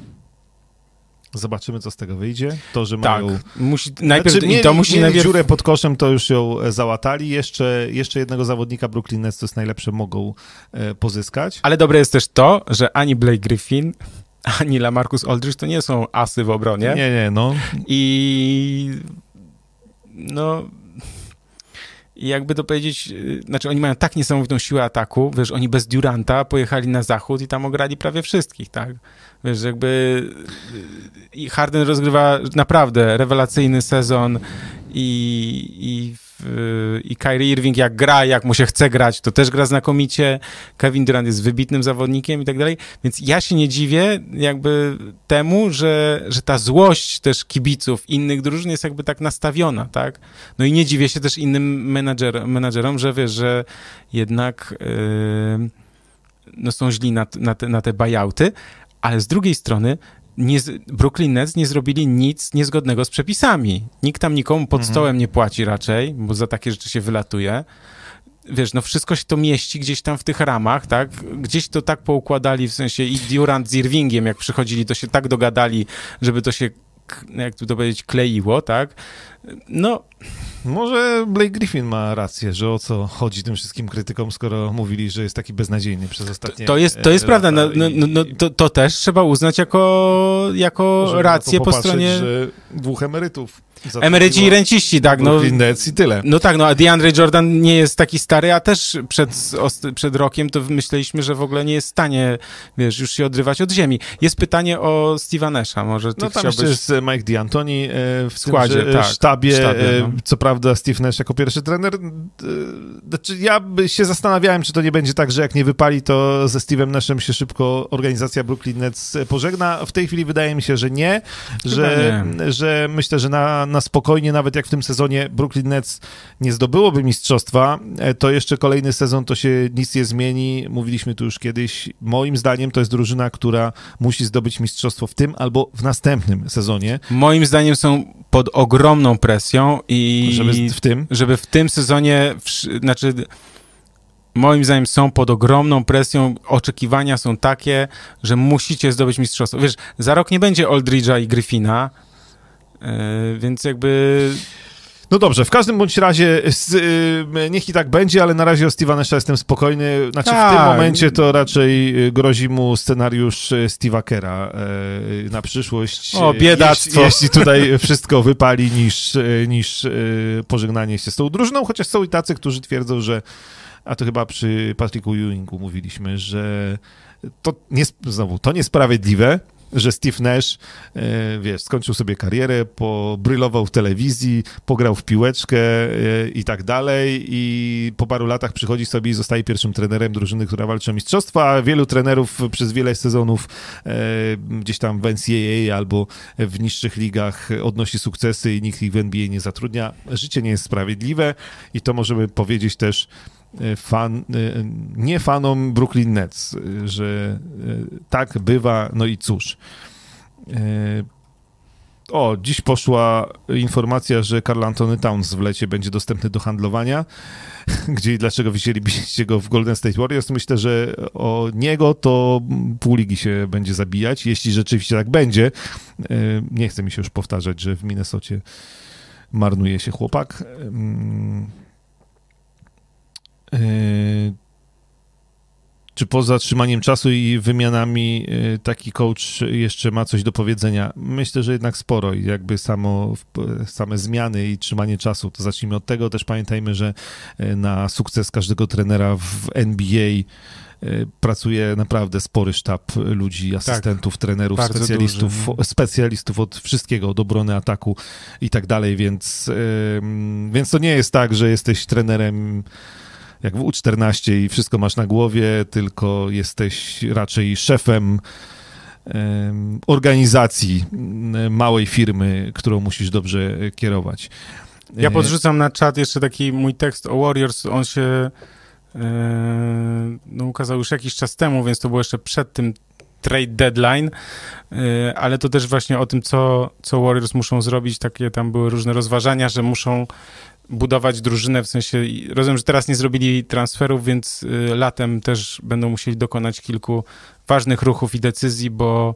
[SPEAKER 2] zobaczymy, co z tego wyjdzie. To, że tak, mają...
[SPEAKER 1] Musi, najpierw, znaczy, mieli, to musi najpierw...
[SPEAKER 2] dziurę pod koszem, to już ją załatali. Jeszcze, jeszcze jednego zawodnika Brooklyn Nets, to jest najlepsze, mogą e, pozyskać.
[SPEAKER 1] Ale dobre jest też to, że ani Blake Griffin, ani Lamarcus Aldridge to nie są asy w obronie.
[SPEAKER 2] Nie, nie, no.
[SPEAKER 1] I no i jakby to powiedzieć, y, znaczy oni mają tak niesamowitą siłę ataku, wiesz, oni bez Duranta pojechali na zachód i tam ograli prawie wszystkich, tak? Wiesz, jakby y, i Harden rozgrywa naprawdę rewelacyjny sezon i, i i Kyrie Irving jak gra, jak mu się chce grać, to też gra znakomicie. Kevin Durant jest wybitnym zawodnikiem i tak dalej. Więc ja się nie dziwię jakby temu, że, że ta złość też kibiców innych drużyn jest jakby tak nastawiona, tak? No i nie dziwię się też innym menadżer, menadżerom, że wiesz, że jednak yy, no są źli na, na, te, na te buyouty, ale z drugiej strony nie, Brooklyn Nets nie zrobili nic niezgodnego z przepisami. Nikt tam nikomu pod mhm. stołem nie płaci raczej, bo za takie rzeczy się wylatuje. wiesz, no wszystko się to mieści gdzieś tam w tych ramach, tak? Gdzieś to tak poukładali, w sensie i Durant z Irvingiem, jak przychodzili, to się tak dogadali, żeby to się, jak tu to powiedzieć, kleiło, tak? No,
[SPEAKER 2] może Blake Griffin ma rację, że o co chodzi tym wszystkim krytykom, skoro mówili, że jest taki beznadziejny przez ostatnie
[SPEAKER 1] To, to jest, to jest prawda, no, no, no, no, to, to też trzeba uznać jako, jako rację po stronie...
[SPEAKER 2] że dwóch emerytów
[SPEAKER 1] Emeryci i renciści, tak.
[SPEAKER 2] No, Nets i tyle.
[SPEAKER 1] No tak, no a DeAndre Jordan nie jest taki stary, a też przed, przed rokiem to myśleliśmy, że w ogóle nie jest w stanie, wiesz, już się odrywać od ziemi. Jest pytanie o Steve'a Nasha, może ty
[SPEAKER 2] No tam
[SPEAKER 1] chciałbyś...
[SPEAKER 2] jeszcze jest Mike D'Antoni e, w,
[SPEAKER 1] składzie,
[SPEAKER 2] tym,
[SPEAKER 1] tak,
[SPEAKER 2] sztabie.
[SPEAKER 1] sztabie
[SPEAKER 2] no. Co prawda Steve Nash jako pierwszy trener. E, znaczy ja by się zastanawiałem, czy to nie będzie tak, że jak nie wypali, to ze Steve'em Nashem się szybko organizacja Brooklyn Nets pożegna. W tej chwili wydaje mi się, że nie, że,
[SPEAKER 1] nie.
[SPEAKER 2] że myślę, że na, na spokojnie, nawet jak w tym sezonie Brooklyn Nets nie zdobyłoby mistrzostwa, e, to jeszcze kolejny sezon to się nic nie zmieni. Mówiliśmy tu już kiedyś. Moim zdaniem to jest drużyna, która musi zdobyć mistrzostwo w tym albo w następnym sezonie.
[SPEAKER 1] Moim zdaniem są pod ogromną presją i
[SPEAKER 2] żeby w tym,
[SPEAKER 1] żeby w tym sezonie, w, znaczy moim zdaniem są pod ogromną presją, oczekiwania są takie, że musicie zdobyć mistrzostwo. Wiesz, za rok nie będzie Aldridge'a i Griffina, więc jakby...
[SPEAKER 2] No dobrze, w każdym bądź razie yy, niech i tak będzie, ale na razie o Steve'a jestem spokojny. Znaczy w tym
[SPEAKER 1] Tak.
[SPEAKER 2] momencie to raczej yy, grozi mu scenariusz yy, Steve'a Kera na przyszłość.
[SPEAKER 1] O, biedactwo.
[SPEAKER 2] Jeśli, jeśli tutaj wszystko wypali niż, niż pożegnanie się z tą drużyną, chociaż są i tacy, którzy twierdzą, że a to chyba przy Patricku Ewingu mówiliśmy, że to nie, znowu, to niesprawiedliwe, że Steve Nash, e, wiesz, skończył sobie karierę, pobrylował w telewizji, pograł w piłeczkę e, i tak dalej i po paru latach przychodzi sobie i zostaje pierwszym trenerem drużyny, która walczy o mistrzostwa, a wielu trenerów przez wiele sezonów e, gdzieś tam w NCAA albo w niższych ligach odnosi sukcesy i nikt ich w NBA nie zatrudnia. Życie nie jest sprawiedliwe i to możemy powiedzieć też fan, nie fanom Brooklyn Nets, że tak bywa, no i cóż. O, dziś poszła informacja, że Carl Anthony Towns w lecie będzie dostępny do handlowania. Gdzie i dlaczego wzięlibyście go w Golden State Warriors? Myślę, że o niego to pół ligi się będzie zabijać, jeśli rzeczywiście tak będzie. Nie chcę mi się już powtarzać, że w Minnesocie marnuje się chłopak. Yy, czy poza trzymaniem czasu i wymianami yy, taki coach jeszcze ma coś do powiedzenia? Myślę, że jednak sporo i jakby samo, same zmiany i trzymanie czasu, to zacznijmy od tego. Też pamiętajmy, że yy, na sukces każdego trenera w NBA pracuje naprawdę spory sztab ludzi, asystentów, tak, trenerów, specjalistów, duży. specjalistów od wszystkiego, od obrony, ataku i tak dalej, więc, więc to nie jest tak, że jesteś trenerem jak w U14 i wszystko masz na głowie, tylko jesteś raczej szefem organizacji małej firmy, którą musisz dobrze kierować.
[SPEAKER 1] Ja podrzucam na czat jeszcze taki mój tekst o Warriors. On się no, ukazał już jakiś czas temu, więc to było jeszcze przed tym trade deadline, ale to też właśnie o tym, co, co Warriors muszą zrobić. Takie tam były różne rozważania, że muszą budować drużynę, w sensie rozumiem, że teraz nie zrobili transferów, więc y, latem też będą musieli dokonać kilku ważnych ruchów i decyzji, bo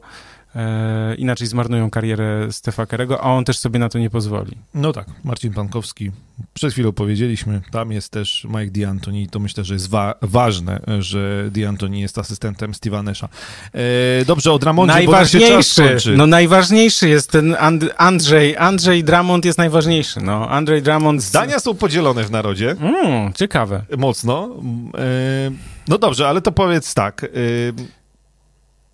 [SPEAKER 1] e, inaczej zmarnują karierę Stefa Kerego, a on też sobie na to nie pozwoli.
[SPEAKER 2] No tak, Marcin Pankowski, przed chwilą powiedzieliśmy, tam jest też Mike D'Antoni, to myślę, że jest wa ważne, że D'Antoni jest asystentem Steve'a Nasha. E, dobrze, o Dramondzie,
[SPEAKER 1] najważniejszy, No najważniejszy jest ten And Andrzej, Andrzej Dramond jest najważniejszy, no, Andrzej Dramond...
[SPEAKER 2] Zdania są podzielone w narodzie.
[SPEAKER 1] Mm, ciekawe.
[SPEAKER 2] Mocno. E, no dobrze, ale to powiedz tak... E,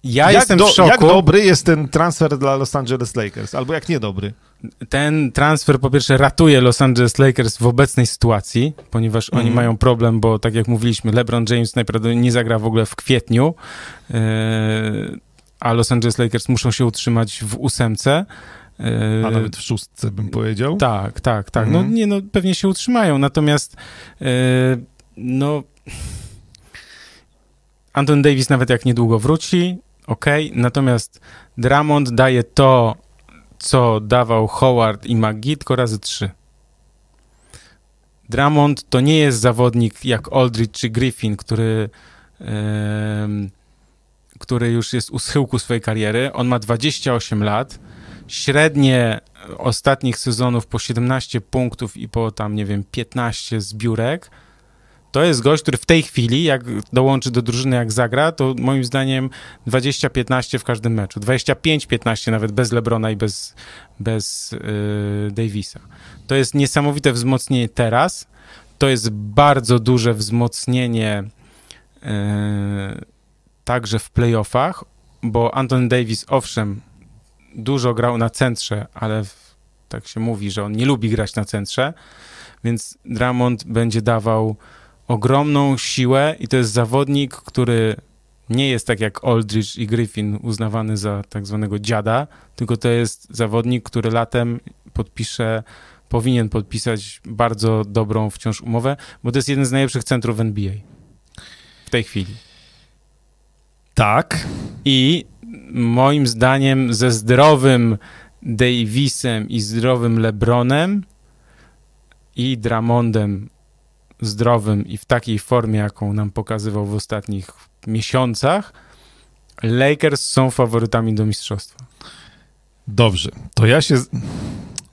[SPEAKER 1] ja
[SPEAKER 2] jak
[SPEAKER 1] jestem
[SPEAKER 2] do,
[SPEAKER 1] w szoku.
[SPEAKER 2] Jak dobry jest ten transfer dla Los Angeles Lakers? Albo jak niedobry?
[SPEAKER 1] Ten transfer po pierwsze ratuje Los Angeles Lakers w obecnej sytuacji, ponieważ mm. oni
[SPEAKER 2] Mhm.
[SPEAKER 1] mają problem, bo tak jak mówiliśmy, LeBron James najprawdopodobniej nie zagra w ogóle w kwietniu, yy, a Los Angeles Lakers muszą się utrzymać w ósemce.
[SPEAKER 2] A nawet w szóstce bym powiedział.
[SPEAKER 1] Tak, tak, tak.
[SPEAKER 2] Mhm.
[SPEAKER 1] No nie, no pewnie się utrzymają, natomiast yy, no Anton Davis nawet jak niedługo wróci, ok, natomiast Dramond daje to, co dawał Howard i McGee, tylko razy trzy. Drummond to nie jest zawodnik jak Aldridge czy Griffin, który, który już jest u schyłku swojej kariery. On ma 28 lat. Średnie ostatnich sezonów po 17 punktów i po tam, nie wiem, 15 zbiórek. To jest gość, który w tej chwili, jak dołączy do drużyny, jak zagra, to moim zdaniem 20-15 w każdym meczu. 25-15 nawet bez Lebrona i bez, bez yy, Davisa. To jest niesamowite wzmocnienie teraz. To jest bardzo duże wzmocnienie yy, także w playoffach, bo Anton Davis, owszem, dużo grał na centrze, ale w, tak się mówi, że on nie lubi grać na centrze, więc Drummond będzie dawał ogromną siłę i to jest zawodnik, który nie jest tak jak Aldridge i Griffin uznawany za tak zwanego dziada, tylko to jest zawodnik, który latem podpisze, powinien podpisać bardzo dobrą wciąż umowę, bo to jest jeden z najlepszych centrów NBA w tej chwili.
[SPEAKER 2] Tak.
[SPEAKER 1] I moim zdaniem ze zdrowym Davisem i zdrowym LeBronem i Dramondem zdrowym i w takiej formie, jaką nam pokazywał w ostatnich miesiącach, Lakers są faworytami do mistrzostwa.
[SPEAKER 2] Dobrze, to ja się.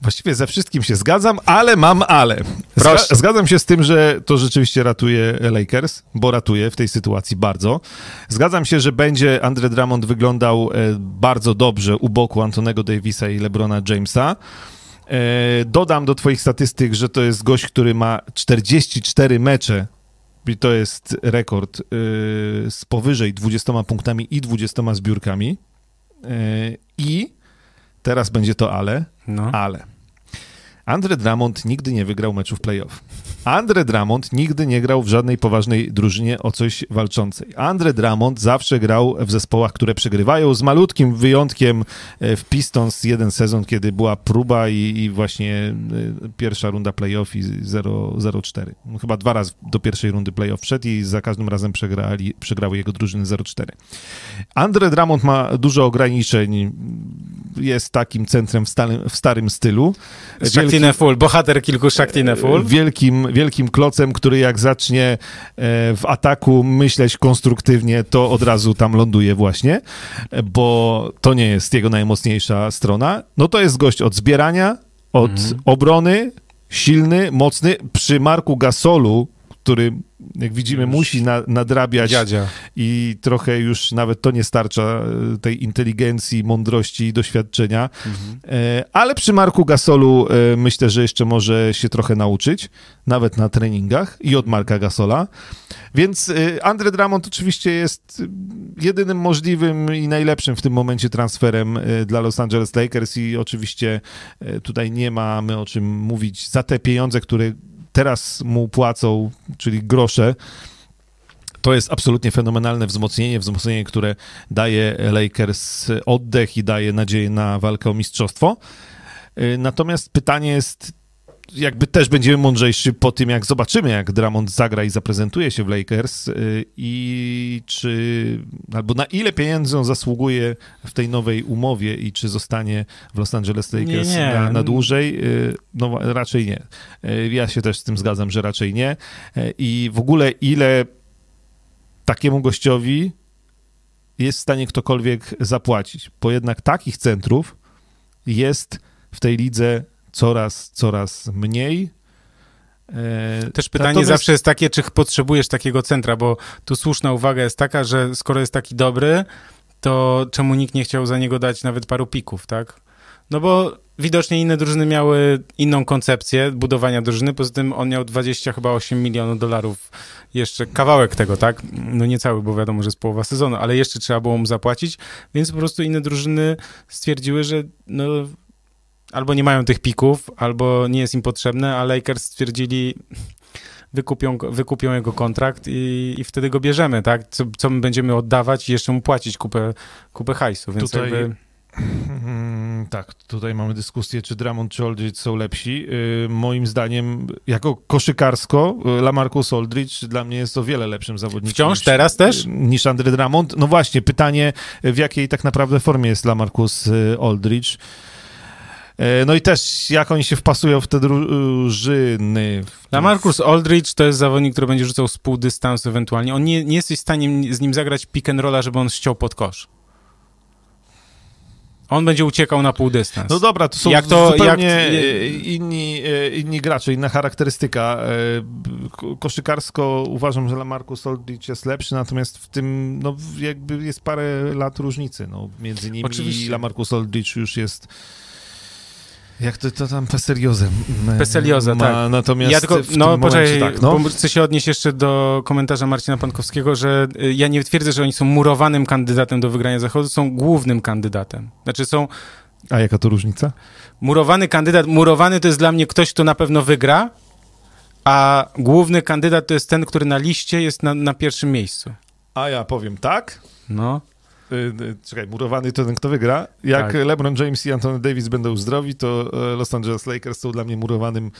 [SPEAKER 2] Właściwie ze wszystkim się zgadzam, ale mam ale. Zga zgadzam się z tym, że to rzeczywiście ratuje Lakers, bo ratuje w tej sytuacji bardzo. Zgadzam się, że będzie Andre Drummond wyglądał e, bardzo dobrze u boku Antonego Davisa i LeBrona Jamesa. E, dodam do Twoich statystyk, że to jest gość, który ma 44 mecze i to jest rekord e, z powyżej 20 punktami i 20 zbiórkami. E, I teraz będzie to ale, no. ale. Andre Drummond nigdy nie wygrał meczu w playoff. Andre Drummond nigdy nie grał w żadnej poważnej drużynie o coś walczącej. Andre Drummond zawsze grał w zespołach, które przegrywają, z malutkim wyjątkiem e, w Pistons jeden sezon, kiedy była próba i, i właśnie e, pierwsza runda playoff i 0-4. No, chyba dwa razy do pierwszej rundy playoff wszedł i za każdym razem przegrali, przegrały jego drużyny 0-4. Andre Drummond ma dużo ograniczeń, jest takim centrem w, starym, w starym stylu.
[SPEAKER 1] Wielki, Full, bohater kilku Shaktine Full.
[SPEAKER 2] Wielkim wielkim klocem, który jak zacznie e, w ataku myśleć konstruktywnie, to od razu tam ląduje właśnie, bo to nie jest jego najmocniejsza strona. No to jest gość od zbierania, od mhm. obrony, silny, mocny. Przy Marku Gasolu, który jak widzimy, musi na, nadrabiać
[SPEAKER 1] Dziadzia.
[SPEAKER 2] i trochę już nawet to nie starcza e, tej inteligencji, mądrości i doświadczenia. Mhm. E, ale przy Marku Gasolu e, myślę, że jeszcze może się trochę nauczyć, nawet na treningach i od Marka Gasola. Więc Andre Drummond oczywiście jest jedynym możliwym i najlepszym w tym momencie transferem dla Los Angeles Lakers i oczywiście tutaj nie mamy o czym mówić za te pieniądze, które teraz mu płacą, czyli grosze, to jest absolutnie fenomenalne wzmocnienie, wzmocnienie, które daje Lakers oddech i daje nadzieję na walkę o mistrzostwo. Y, natomiast pytanie jest, jakby też będziemy mądrzejsi po tym, jak zobaczymy, jak Dramond zagra i zaprezentuje się w Lakers y, i czy, albo na ile pieniędzy on zasługuje w tej nowej umowie i czy zostanie w Los Angeles Lakers nie, nie. Na, na, dłużej. Y, no raczej nie. Y, ja się też z tym zgadzam, że raczej nie. I w ogóle ile takiemu gościowi jest w stanie ktokolwiek zapłacić, bo jednak takich centrów jest w tej lidze coraz, coraz mniej.
[SPEAKER 1] E, Też pytanie Natomiast... zawsze jest takie, czy potrzebujesz takiego centra, bo tu słuszna uwaga jest taka, że skoro jest taki dobry, to czemu nikt nie chciał za niego dać nawet paru pików, tak? No bo widocznie inne drużyny miały inną koncepcję budowania drużyny, poza tym on miał 20 chyba 8 milionów dolarów, jeszcze kawałek tego, tak? No nie cały, bo wiadomo, że jest połowa sezonu, ale jeszcze trzeba było mu zapłacić, więc po prostu inne drużyny stwierdziły, że no albo nie mają tych pików, albo nie jest im potrzebne, a Lakers stwierdzili, wykupią, wykupią jego kontrakt i, i wtedy go bierzemy, tak? Co, co my będziemy oddawać i jeszcze mu płacić kupę, kupę hajsu, więc Tutaj... jakby...
[SPEAKER 2] Hmm, tak, tutaj mamy dyskusję, czy Drummond czy Aldridge są lepsi. Yy, moim zdaniem, jako koszykarsko, y, Lamarcus Aldridge dla mnie jest o wiele lepszym zawodnikiem.
[SPEAKER 1] Wciąż niż, teraz też?
[SPEAKER 2] Niż Andre Drummond. No właśnie, pytanie, w jakiej tak naprawdę formie jest Lamarcus y, Aldridge. E, No i też jak oni się wpasują w te drużyny. w
[SPEAKER 1] Dla Marcus Aldridge to jest zawodnik, który będzie rzucał z pół dystansu ewentualnie. On nie, nie jesteś w stanie z nim zagrać pick and rolla, żeby on ściął pod kosz. On będzie uciekał na pół dystans.
[SPEAKER 2] No dobra, to są
[SPEAKER 1] Jak to-
[SPEAKER 2] zupełnie
[SPEAKER 1] jak-
[SPEAKER 2] e, inni, e, inni gracze, inna charakterystyka. Ko- Koszykarsko uważam, że Lamarcus Aldridge jest lepszy, natomiast w tym no, jakby jest parę lat różnicy. No, między nimi
[SPEAKER 1] Oczywiście.
[SPEAKER 2] i Lamarcus Aldridge już jest jak to, to tam Peseriozem.
[SPEAKER 1] Peselioza,
[SPEAKER 2] ma,
[SPEAKER 1] tak.
[SPEAKER 2] Natomiast
[SPEAKER 1] Ja tylko, no poczekaj,
[SPEAKER 2] tak, no.
[SPEAKER 1] bo chcę się odnieść jeszcze do komentarza Marcina Pankowskiego, że y, ja nie twierdzę, że oni są murowanym kandydatem do wygrania zachodu, są głównym kandydatem. Znaczy są
[SPEAKER 2] A jaka to różnica?
[SPEAKER 1] murowany kandydat, murowany to jest dla mnie ktoś, kto na pewno wygra, a główny kandydat to jest ten, który na liście jest na, na pierwszym miejscu.
[SPEAKER 2] A ja powiem tak.
[SPEAKER 1] No.
[SPEAKER 2] Y, y, Czekaj, murowany to ten, kto wygra. Jak
[SPEAKER 1] Tak.
[SPEAKER 2] LeBron James i Anthony Davis będą zdrowi, to e, Los Angeles Lakers są dla mnie murowanym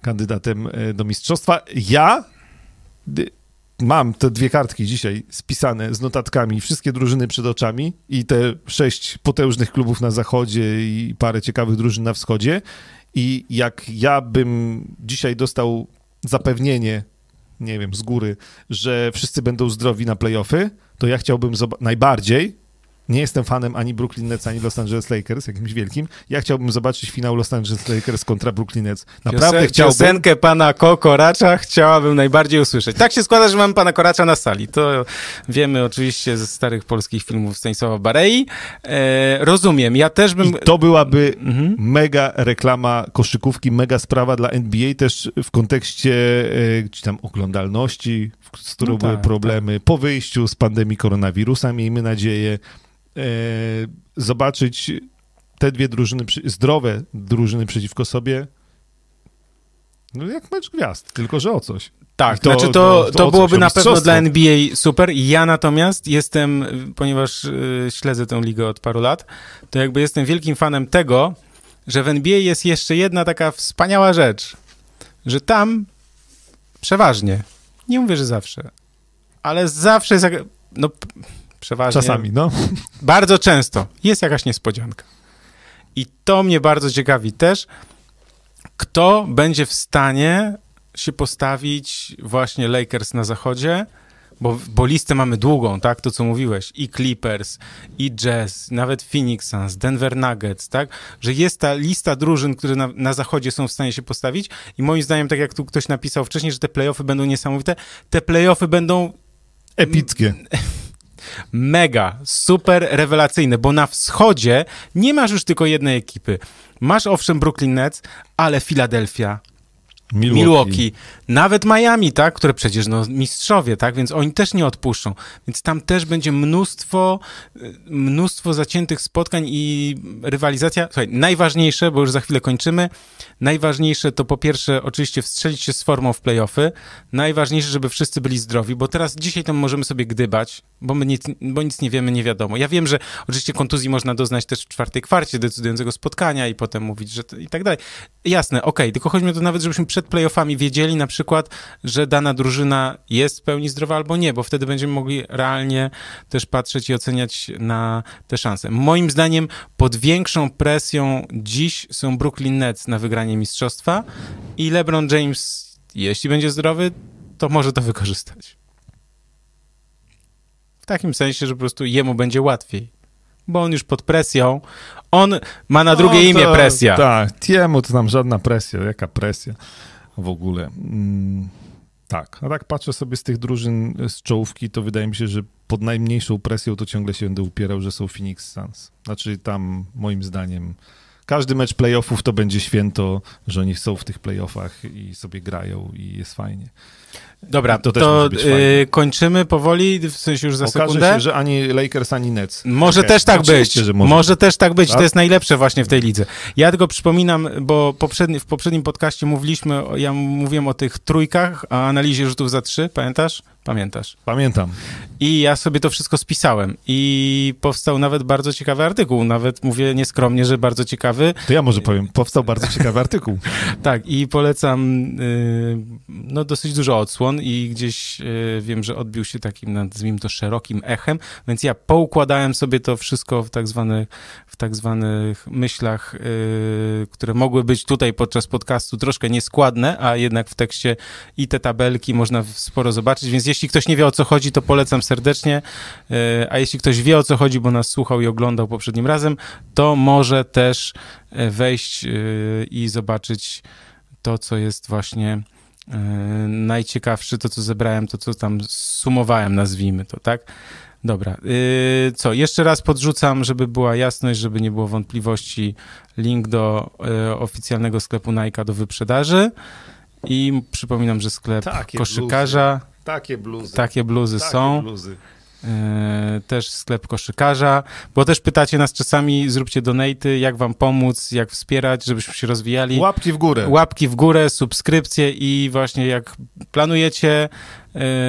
[SPEAKER 2] kandydatem e, do mistrzostwa. Ja dy- mam te dwie kartki dzisiaj spisane z notatkami, wszystkie drużyny przed oczami i te sześć potężnych klubów na zachodzie i parę ciekawych drużyn na wschodzie. I jak ja bym dzisiaj dostał zapewnienie, nie wiem, z góry, że wszyscy będą zdrowi na playoffy, to ja chciałbym najbardziej, nie jestem fanem ani Brooklyn Nets, ani Los Angeles Lakers, jakimś wielkim, ja chciałbym zobaczyć finał Los Angeles Lakers kontra Brooklyn Nets. Naprawdę
[SPEAKER 1] Piosen-
[SPEAKER 2] chciałbym...
[SPEAKER 1] Piosenkę pana Kokoracza chciałabym najbardziej usłyszeć. Tak się składa, że mamy pana Koracza na sali. To wiemy oczywiście ze starych polskich filmów Stanisława Barei. E, rozumiem, ja też bym...
[SPEAKER 2] I to byłaby
[SPEAKER 1] Mhm.
[SPEAKER 2] mega reklama koszykówki, mega sprawa dla NBA też w kontekście e, tam oglądalności, z którą
[SPEAKER 1] No
[SPEAKER 2] były
[SPEAKER 1] tak,
[SPEAKER 2] problemy po wyjściu z pandemii koronawirusa, miejmy nadzieję, zobaczyć te dwie drużyny, zdrowe drużyny przeciwko sobie, no jak mecz gwiazd, tylko że o coś.
[SPEAKER 1] Tak,
[SPEAKER 2] I to-
[SPEAKER 1] znaczy to,
[SPEAKER 2] to- to
[SPEAKER 1] byłoby na pewno dla NBA super. Ja natomiast jestem, ponieważ y, śledzę tę ligę od paru lat, to jakby jestem wielkim fanem tego, że w NBA jest jeszcze jedna taka wspaniała rzecz, że tam przeważnie, nie mówię, że zawsze, ale zawsze jest, jak- no przeważnie,
[SPEAKER 2] Czasami, no.
[SPEAKER 1] bardzo często. Jest jakaś niespodzianka. I to mnie bardzo ciekawi też, kto będzie w stanie się postawić właśnie Lakers na zachodzie, bo, bo listę mamy długą, tak, to co mówiłeś, i Clippers, i Jazz, nawet Phoenix Suns, Denver Nuggets, tak, że jest ta lista drużyn, które na, na zachodzie są w stanie się postawić. I moim zdaniem, tak jak tu ktoś napisał wcześniej, że te playoffy będą niesamowite, te playoffy będą
[SPEAKER 2] Epickie.
[SPEAKER 1] mega, super rewelacyjne, bo na wschodzie nie masz już tylko jednej ekipy. Masz owszem Brooklyn Nets, ale Philadelphia,
[SPEAKER 2] Milwaukee.
[SPEAKER 1] Milwaukee, nawet Miami, tak, które przecież no mistrzowie, tak, więc oni też nie odpuszczą. Więc tam też będzie mnóstwo, y, mnóstwo zaciętych spotkań i rywalizacja. Słuchaj, najważniejsze, bo już za chwilę kończymy, najważniejsze to po pierwsze oczywiście wstrzelić się z formą w playoffy, najważniejsze, żeby wszyscy byli zdrowi, bo teraz dzisiaj to możemy sobie gdybać, bo my nic, bo nic nie wiemy, nie wiadomo. Ja wiem, że oczywiście kontuzji można doznać też w czwartej kwarcie decydującego spotkania i potem mówić, że to, i tak dalej. Jasne, okej, tylko chodzi mi o to nawet, żebyśmy przed playoffami wiedzieli na przykład, że dana drużyna jest w pełni zdrowa albo nie, bo wtedy będziemy mogli realnie też patrzeć i oceniać na te szanse. Moim zdaniem pod większą presją dziś są Brooklyn Nets na wygranie mistrzostwa i LeBron James, jeśli będzie zdrowy, to może to wykorzystać. W takim sensie, że po prostu jemu będzie łatwiej. Bo on już pod presją, on ma na drugie
[SPEAKER 2] No,
[SPEAKER 1] imię
[SPEAKER 2] to-
[SPEAKER 1] presja.
[SPEAKER 2] Tak, Tiemu to tam żadna presja, jaka presja w ogóle. Mm, tak, a tak patrzę sobie z tych drużyn z czołówki, to wydaje mi się, że pod najmniejszą presją to ciągle się będę upierał, że są Phoenix Suns. Znaczy tam moim zdaniem każdy mecz playoffów to będzie święto, że oni są w tych playoffach i sobie grają i jest fajnie.
[SPEAKER 1] Dobra,
[SPEAKER 2] To
[SPEAKER 1] to,
[SPEAKER 2] też może być fajne.
[SPEAKER 1] y, kończymy powoli, w sensie już za
[SPEAKER 2] Okaże
[SPEAKER 1] sekundę.
[SPEAKER 2] się, że ani Lakers, ani Nets.
[SPEAKER 1] Może
[SPEAKER 2] Okej,
[SPEAKER 1] też tak być.
[SPEAKER 2] oczywiście, że
[SPEAKER 1] Może.
[SPEAKER 2] może.
[SPEAKER 1] też tak być.
[SPEAKER 2] Tak?
[SPEAKER 1] To jest najlepsze właśnie w tej lidze. Ja tylko przypominam, bo poprzedni, w poprzednim podcaście mówiliśmy, ja mówiłem o tych trójkach, o analizie rzutów za trzy, pamiętasz? Pamiętasz?
[SPEAKER 2] Pamiętam.
[SPEAKER 1] I ja sobie to wszystko spisałem i powstał nawet bardzo ciekawy artykuł, nawet mówię nieskromnie, że bardzo ciekawy.
[SPEAKER 2] To ja może powiem, powstał bardzo ciekawy artykuł.
[SPEAKER 1] tak, i polecam y, no dosyć dużo odsłon i gdzieś y, wiem, że odbił się takim, nazwijmy to, szerokim echem, więc ja poukładałem sobie to wszystko w tak zwanych, w tak zwanych myślach, y, które mogły być tutaj podczas podcastu troszkę nieskładne, a jednak w tekście i te tabelki można sporo zobaczyć, więc jeśli ktoś nie wie o co chodzi, to polecam serdecznie, e, a jeśli ktoś wie o co chodzi, bo nas słuchał i oglądał poprzednim razem, to może też e, wejść e, i zobaczyć to, co jest właśnie najciekawsze, to co zebrałem, to co tam sumowałem, nazwijmy to, tak? Dobra, co, jeszcze raz podrzucam, żeby była jasność, żeby nie było wątpliwości, link do oficjalnego sklepu Nike do wyprzedaży i przypominam, że sklep Takie koszykarza... Bluzy
[SPEAKER 2] takie bluzy.
[SPEAKER 1] Takie bluzy Takie są. Bluzy. E, też sklep koszykarza, bo też pytacie nas czasami, zróbcie donaty, jak wam pomóc, jak wspierać, żebyśmy się rozwijali.
[SPEAKER 2] Łapki w górę.
[SPEAKER 1] Łapki w górę, subskrypcje i właśnie jak planujecie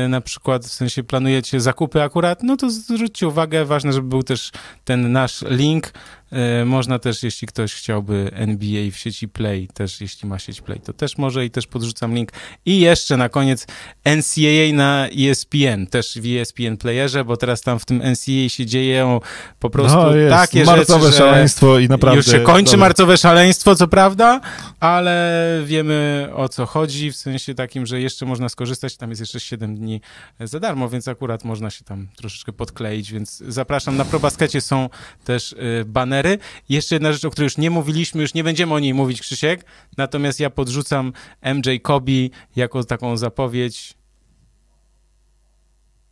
[SPEAKER 1] na przykład, w sensie planujecie zakupy akurat, no to zwróćcie uwagę, ważne, żeby był też ten nasz link, E, można też, jeśli ktoś chciałby NBA w sieci Play, też jeśli ma sieć Play, to też może i też podrzucam link. I jeszcze na koniec NCAA na ESPN, też w ESPN Playerze, bo teraz tam w tym NCAA się dzieją po prostu no, jest. takie
[SPEAKER 2] marcowe
[SPEAKER 1] rzeczy,
[SPEAKER 2] szaleństwo i naprawdę...
[SPEAKER 1] Już się kończy dobra. marcowe szaleństwo, co prawda, ale wiemy o co chodzi, w sensie takim, że jeszcze można skorzystać, tam jest jeszcze 7 dni za darmo, więc akurat można się tam troszeczkę podkleić, więc zapraszam. Na ProBaskecie są też y, banery jeszcze jedna rzecz, o której już nie mówiliśmy, już nie będziemy o niej mówić, Krzysiek, natomiast ja podrzucam MJ Kobi jako taką zapowiedź.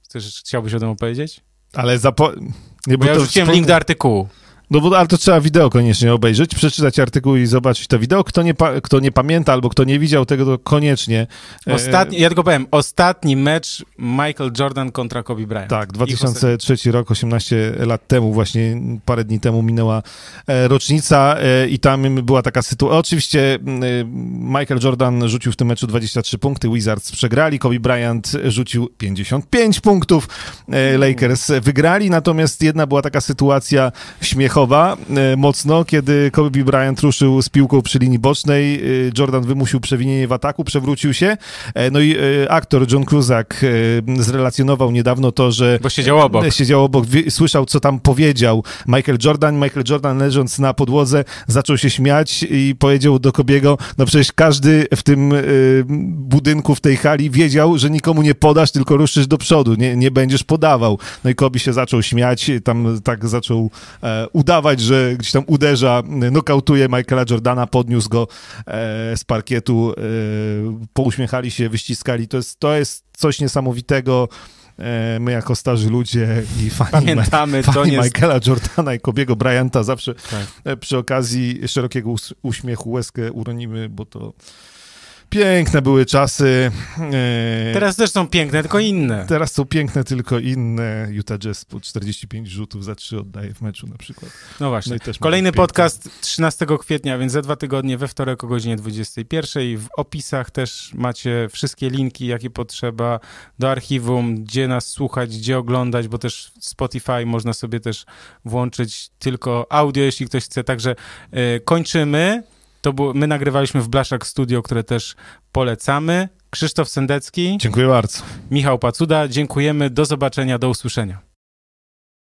[SPEAKER 1] Chcesz, chciałbyś o tym opowiedzieć?
[SPEAKER 2] Ale zapo... Nie,
[SPEAKER 1] bo, bo ja to rzuciłem link do artykułu.
[SPEAKER 2] No bo ale to trzeba wideo koniecznie obejrzeć, przeczytać artykuł i zobaczyć to wideo. Kto nie, kto nie pamięta albo kto nie widział tego, to koniecznie.
[SPEAKER 1] E, ostatni, ja tylko powiem, ostatni mecz Michael Jordan kontra Kobe Bryant.
[SPEAKER 2] Tak, 2003 rok, 18 lat temu, właśnie parę dni temu minęła e, rocznica e, i tam była taka sytuacja. Oczywiście Michael Jordan rzucił w tym meczu 23 punkty, Wizards przegrali, Kobe Bryant rzucił 55 punktów, Lakers wygrali, natomiast jedna była taka sytuacja śmiechowa, E, mocno, kiedy Kobe Bryant ruszył z piłką przy linii bocznej, e, Jordan wymusił przewinienie w ataku, przewrócił się, e, no i aktor John Cusack zrelacjonował niedawno to, że...
[SPEAKER 1] Bo siedział obok.
[SPEAKER 2] Siedział obok, słyszał, co tam powiedział Michael Jordan. Michael Jordan leżąc na podłodze zaczął się śmiać i powiedział do Kobiego, no przecież każdy w tym budynku, w tej hali wiedział, że nikomu nie podasz, tylko ruszysz do przodu, nie, nie będziesz podawał. No i Kobi się zaczął śmiać, tam tak zaczął e, udawać, że gdzieś tam uderza, nokautuje Michaela Jordana, podniósł go e, z parkietu, e, pouśmiechali się, wyściskali. To jest, to jest coś niesamowitego. E, my jako starzy ludzie i fani,
[SPEAKER 1] Pamiętamy,
[SPEAKER 2] fani to nie... Michaela Jordana i Kobiego Bryanta zawsze tak. Przy okazji szerokiego uśmiechu łezkę uronimy, bo to Piękne były czasy.
[SPEAKER 1] E, teraz też są piękne, tylko inne.
[SPEAKER 2] Teraz są piękne, tylko inne. Utah Jazz po 45 rzutów za 3 oddaje w meczu na przykład.
[SPEAKER 1] No właśnie. No Kolejny podcast 13 kwietnia, więc za dwa tygodnie we wtorek o godzinie 21. W opisach też macie wszystkie linki, jakie potrzeba do archiwum, gdzie nas słuchać, gdzie oglądać, bo też Spotify można sobie też włączyć tylko audio, jeśli ktoś chce. Także yy, kończymy. To było, my nagrywaliśmy w Blaszak Studio, które też polecamy. Krzysztof Sendecki.
[SPEAKER 2] Dziękuję bardzo.
[SPEAKER 1] Michał Pacuda. Dziękujemy. Do zobaczenia, do usłyszenia.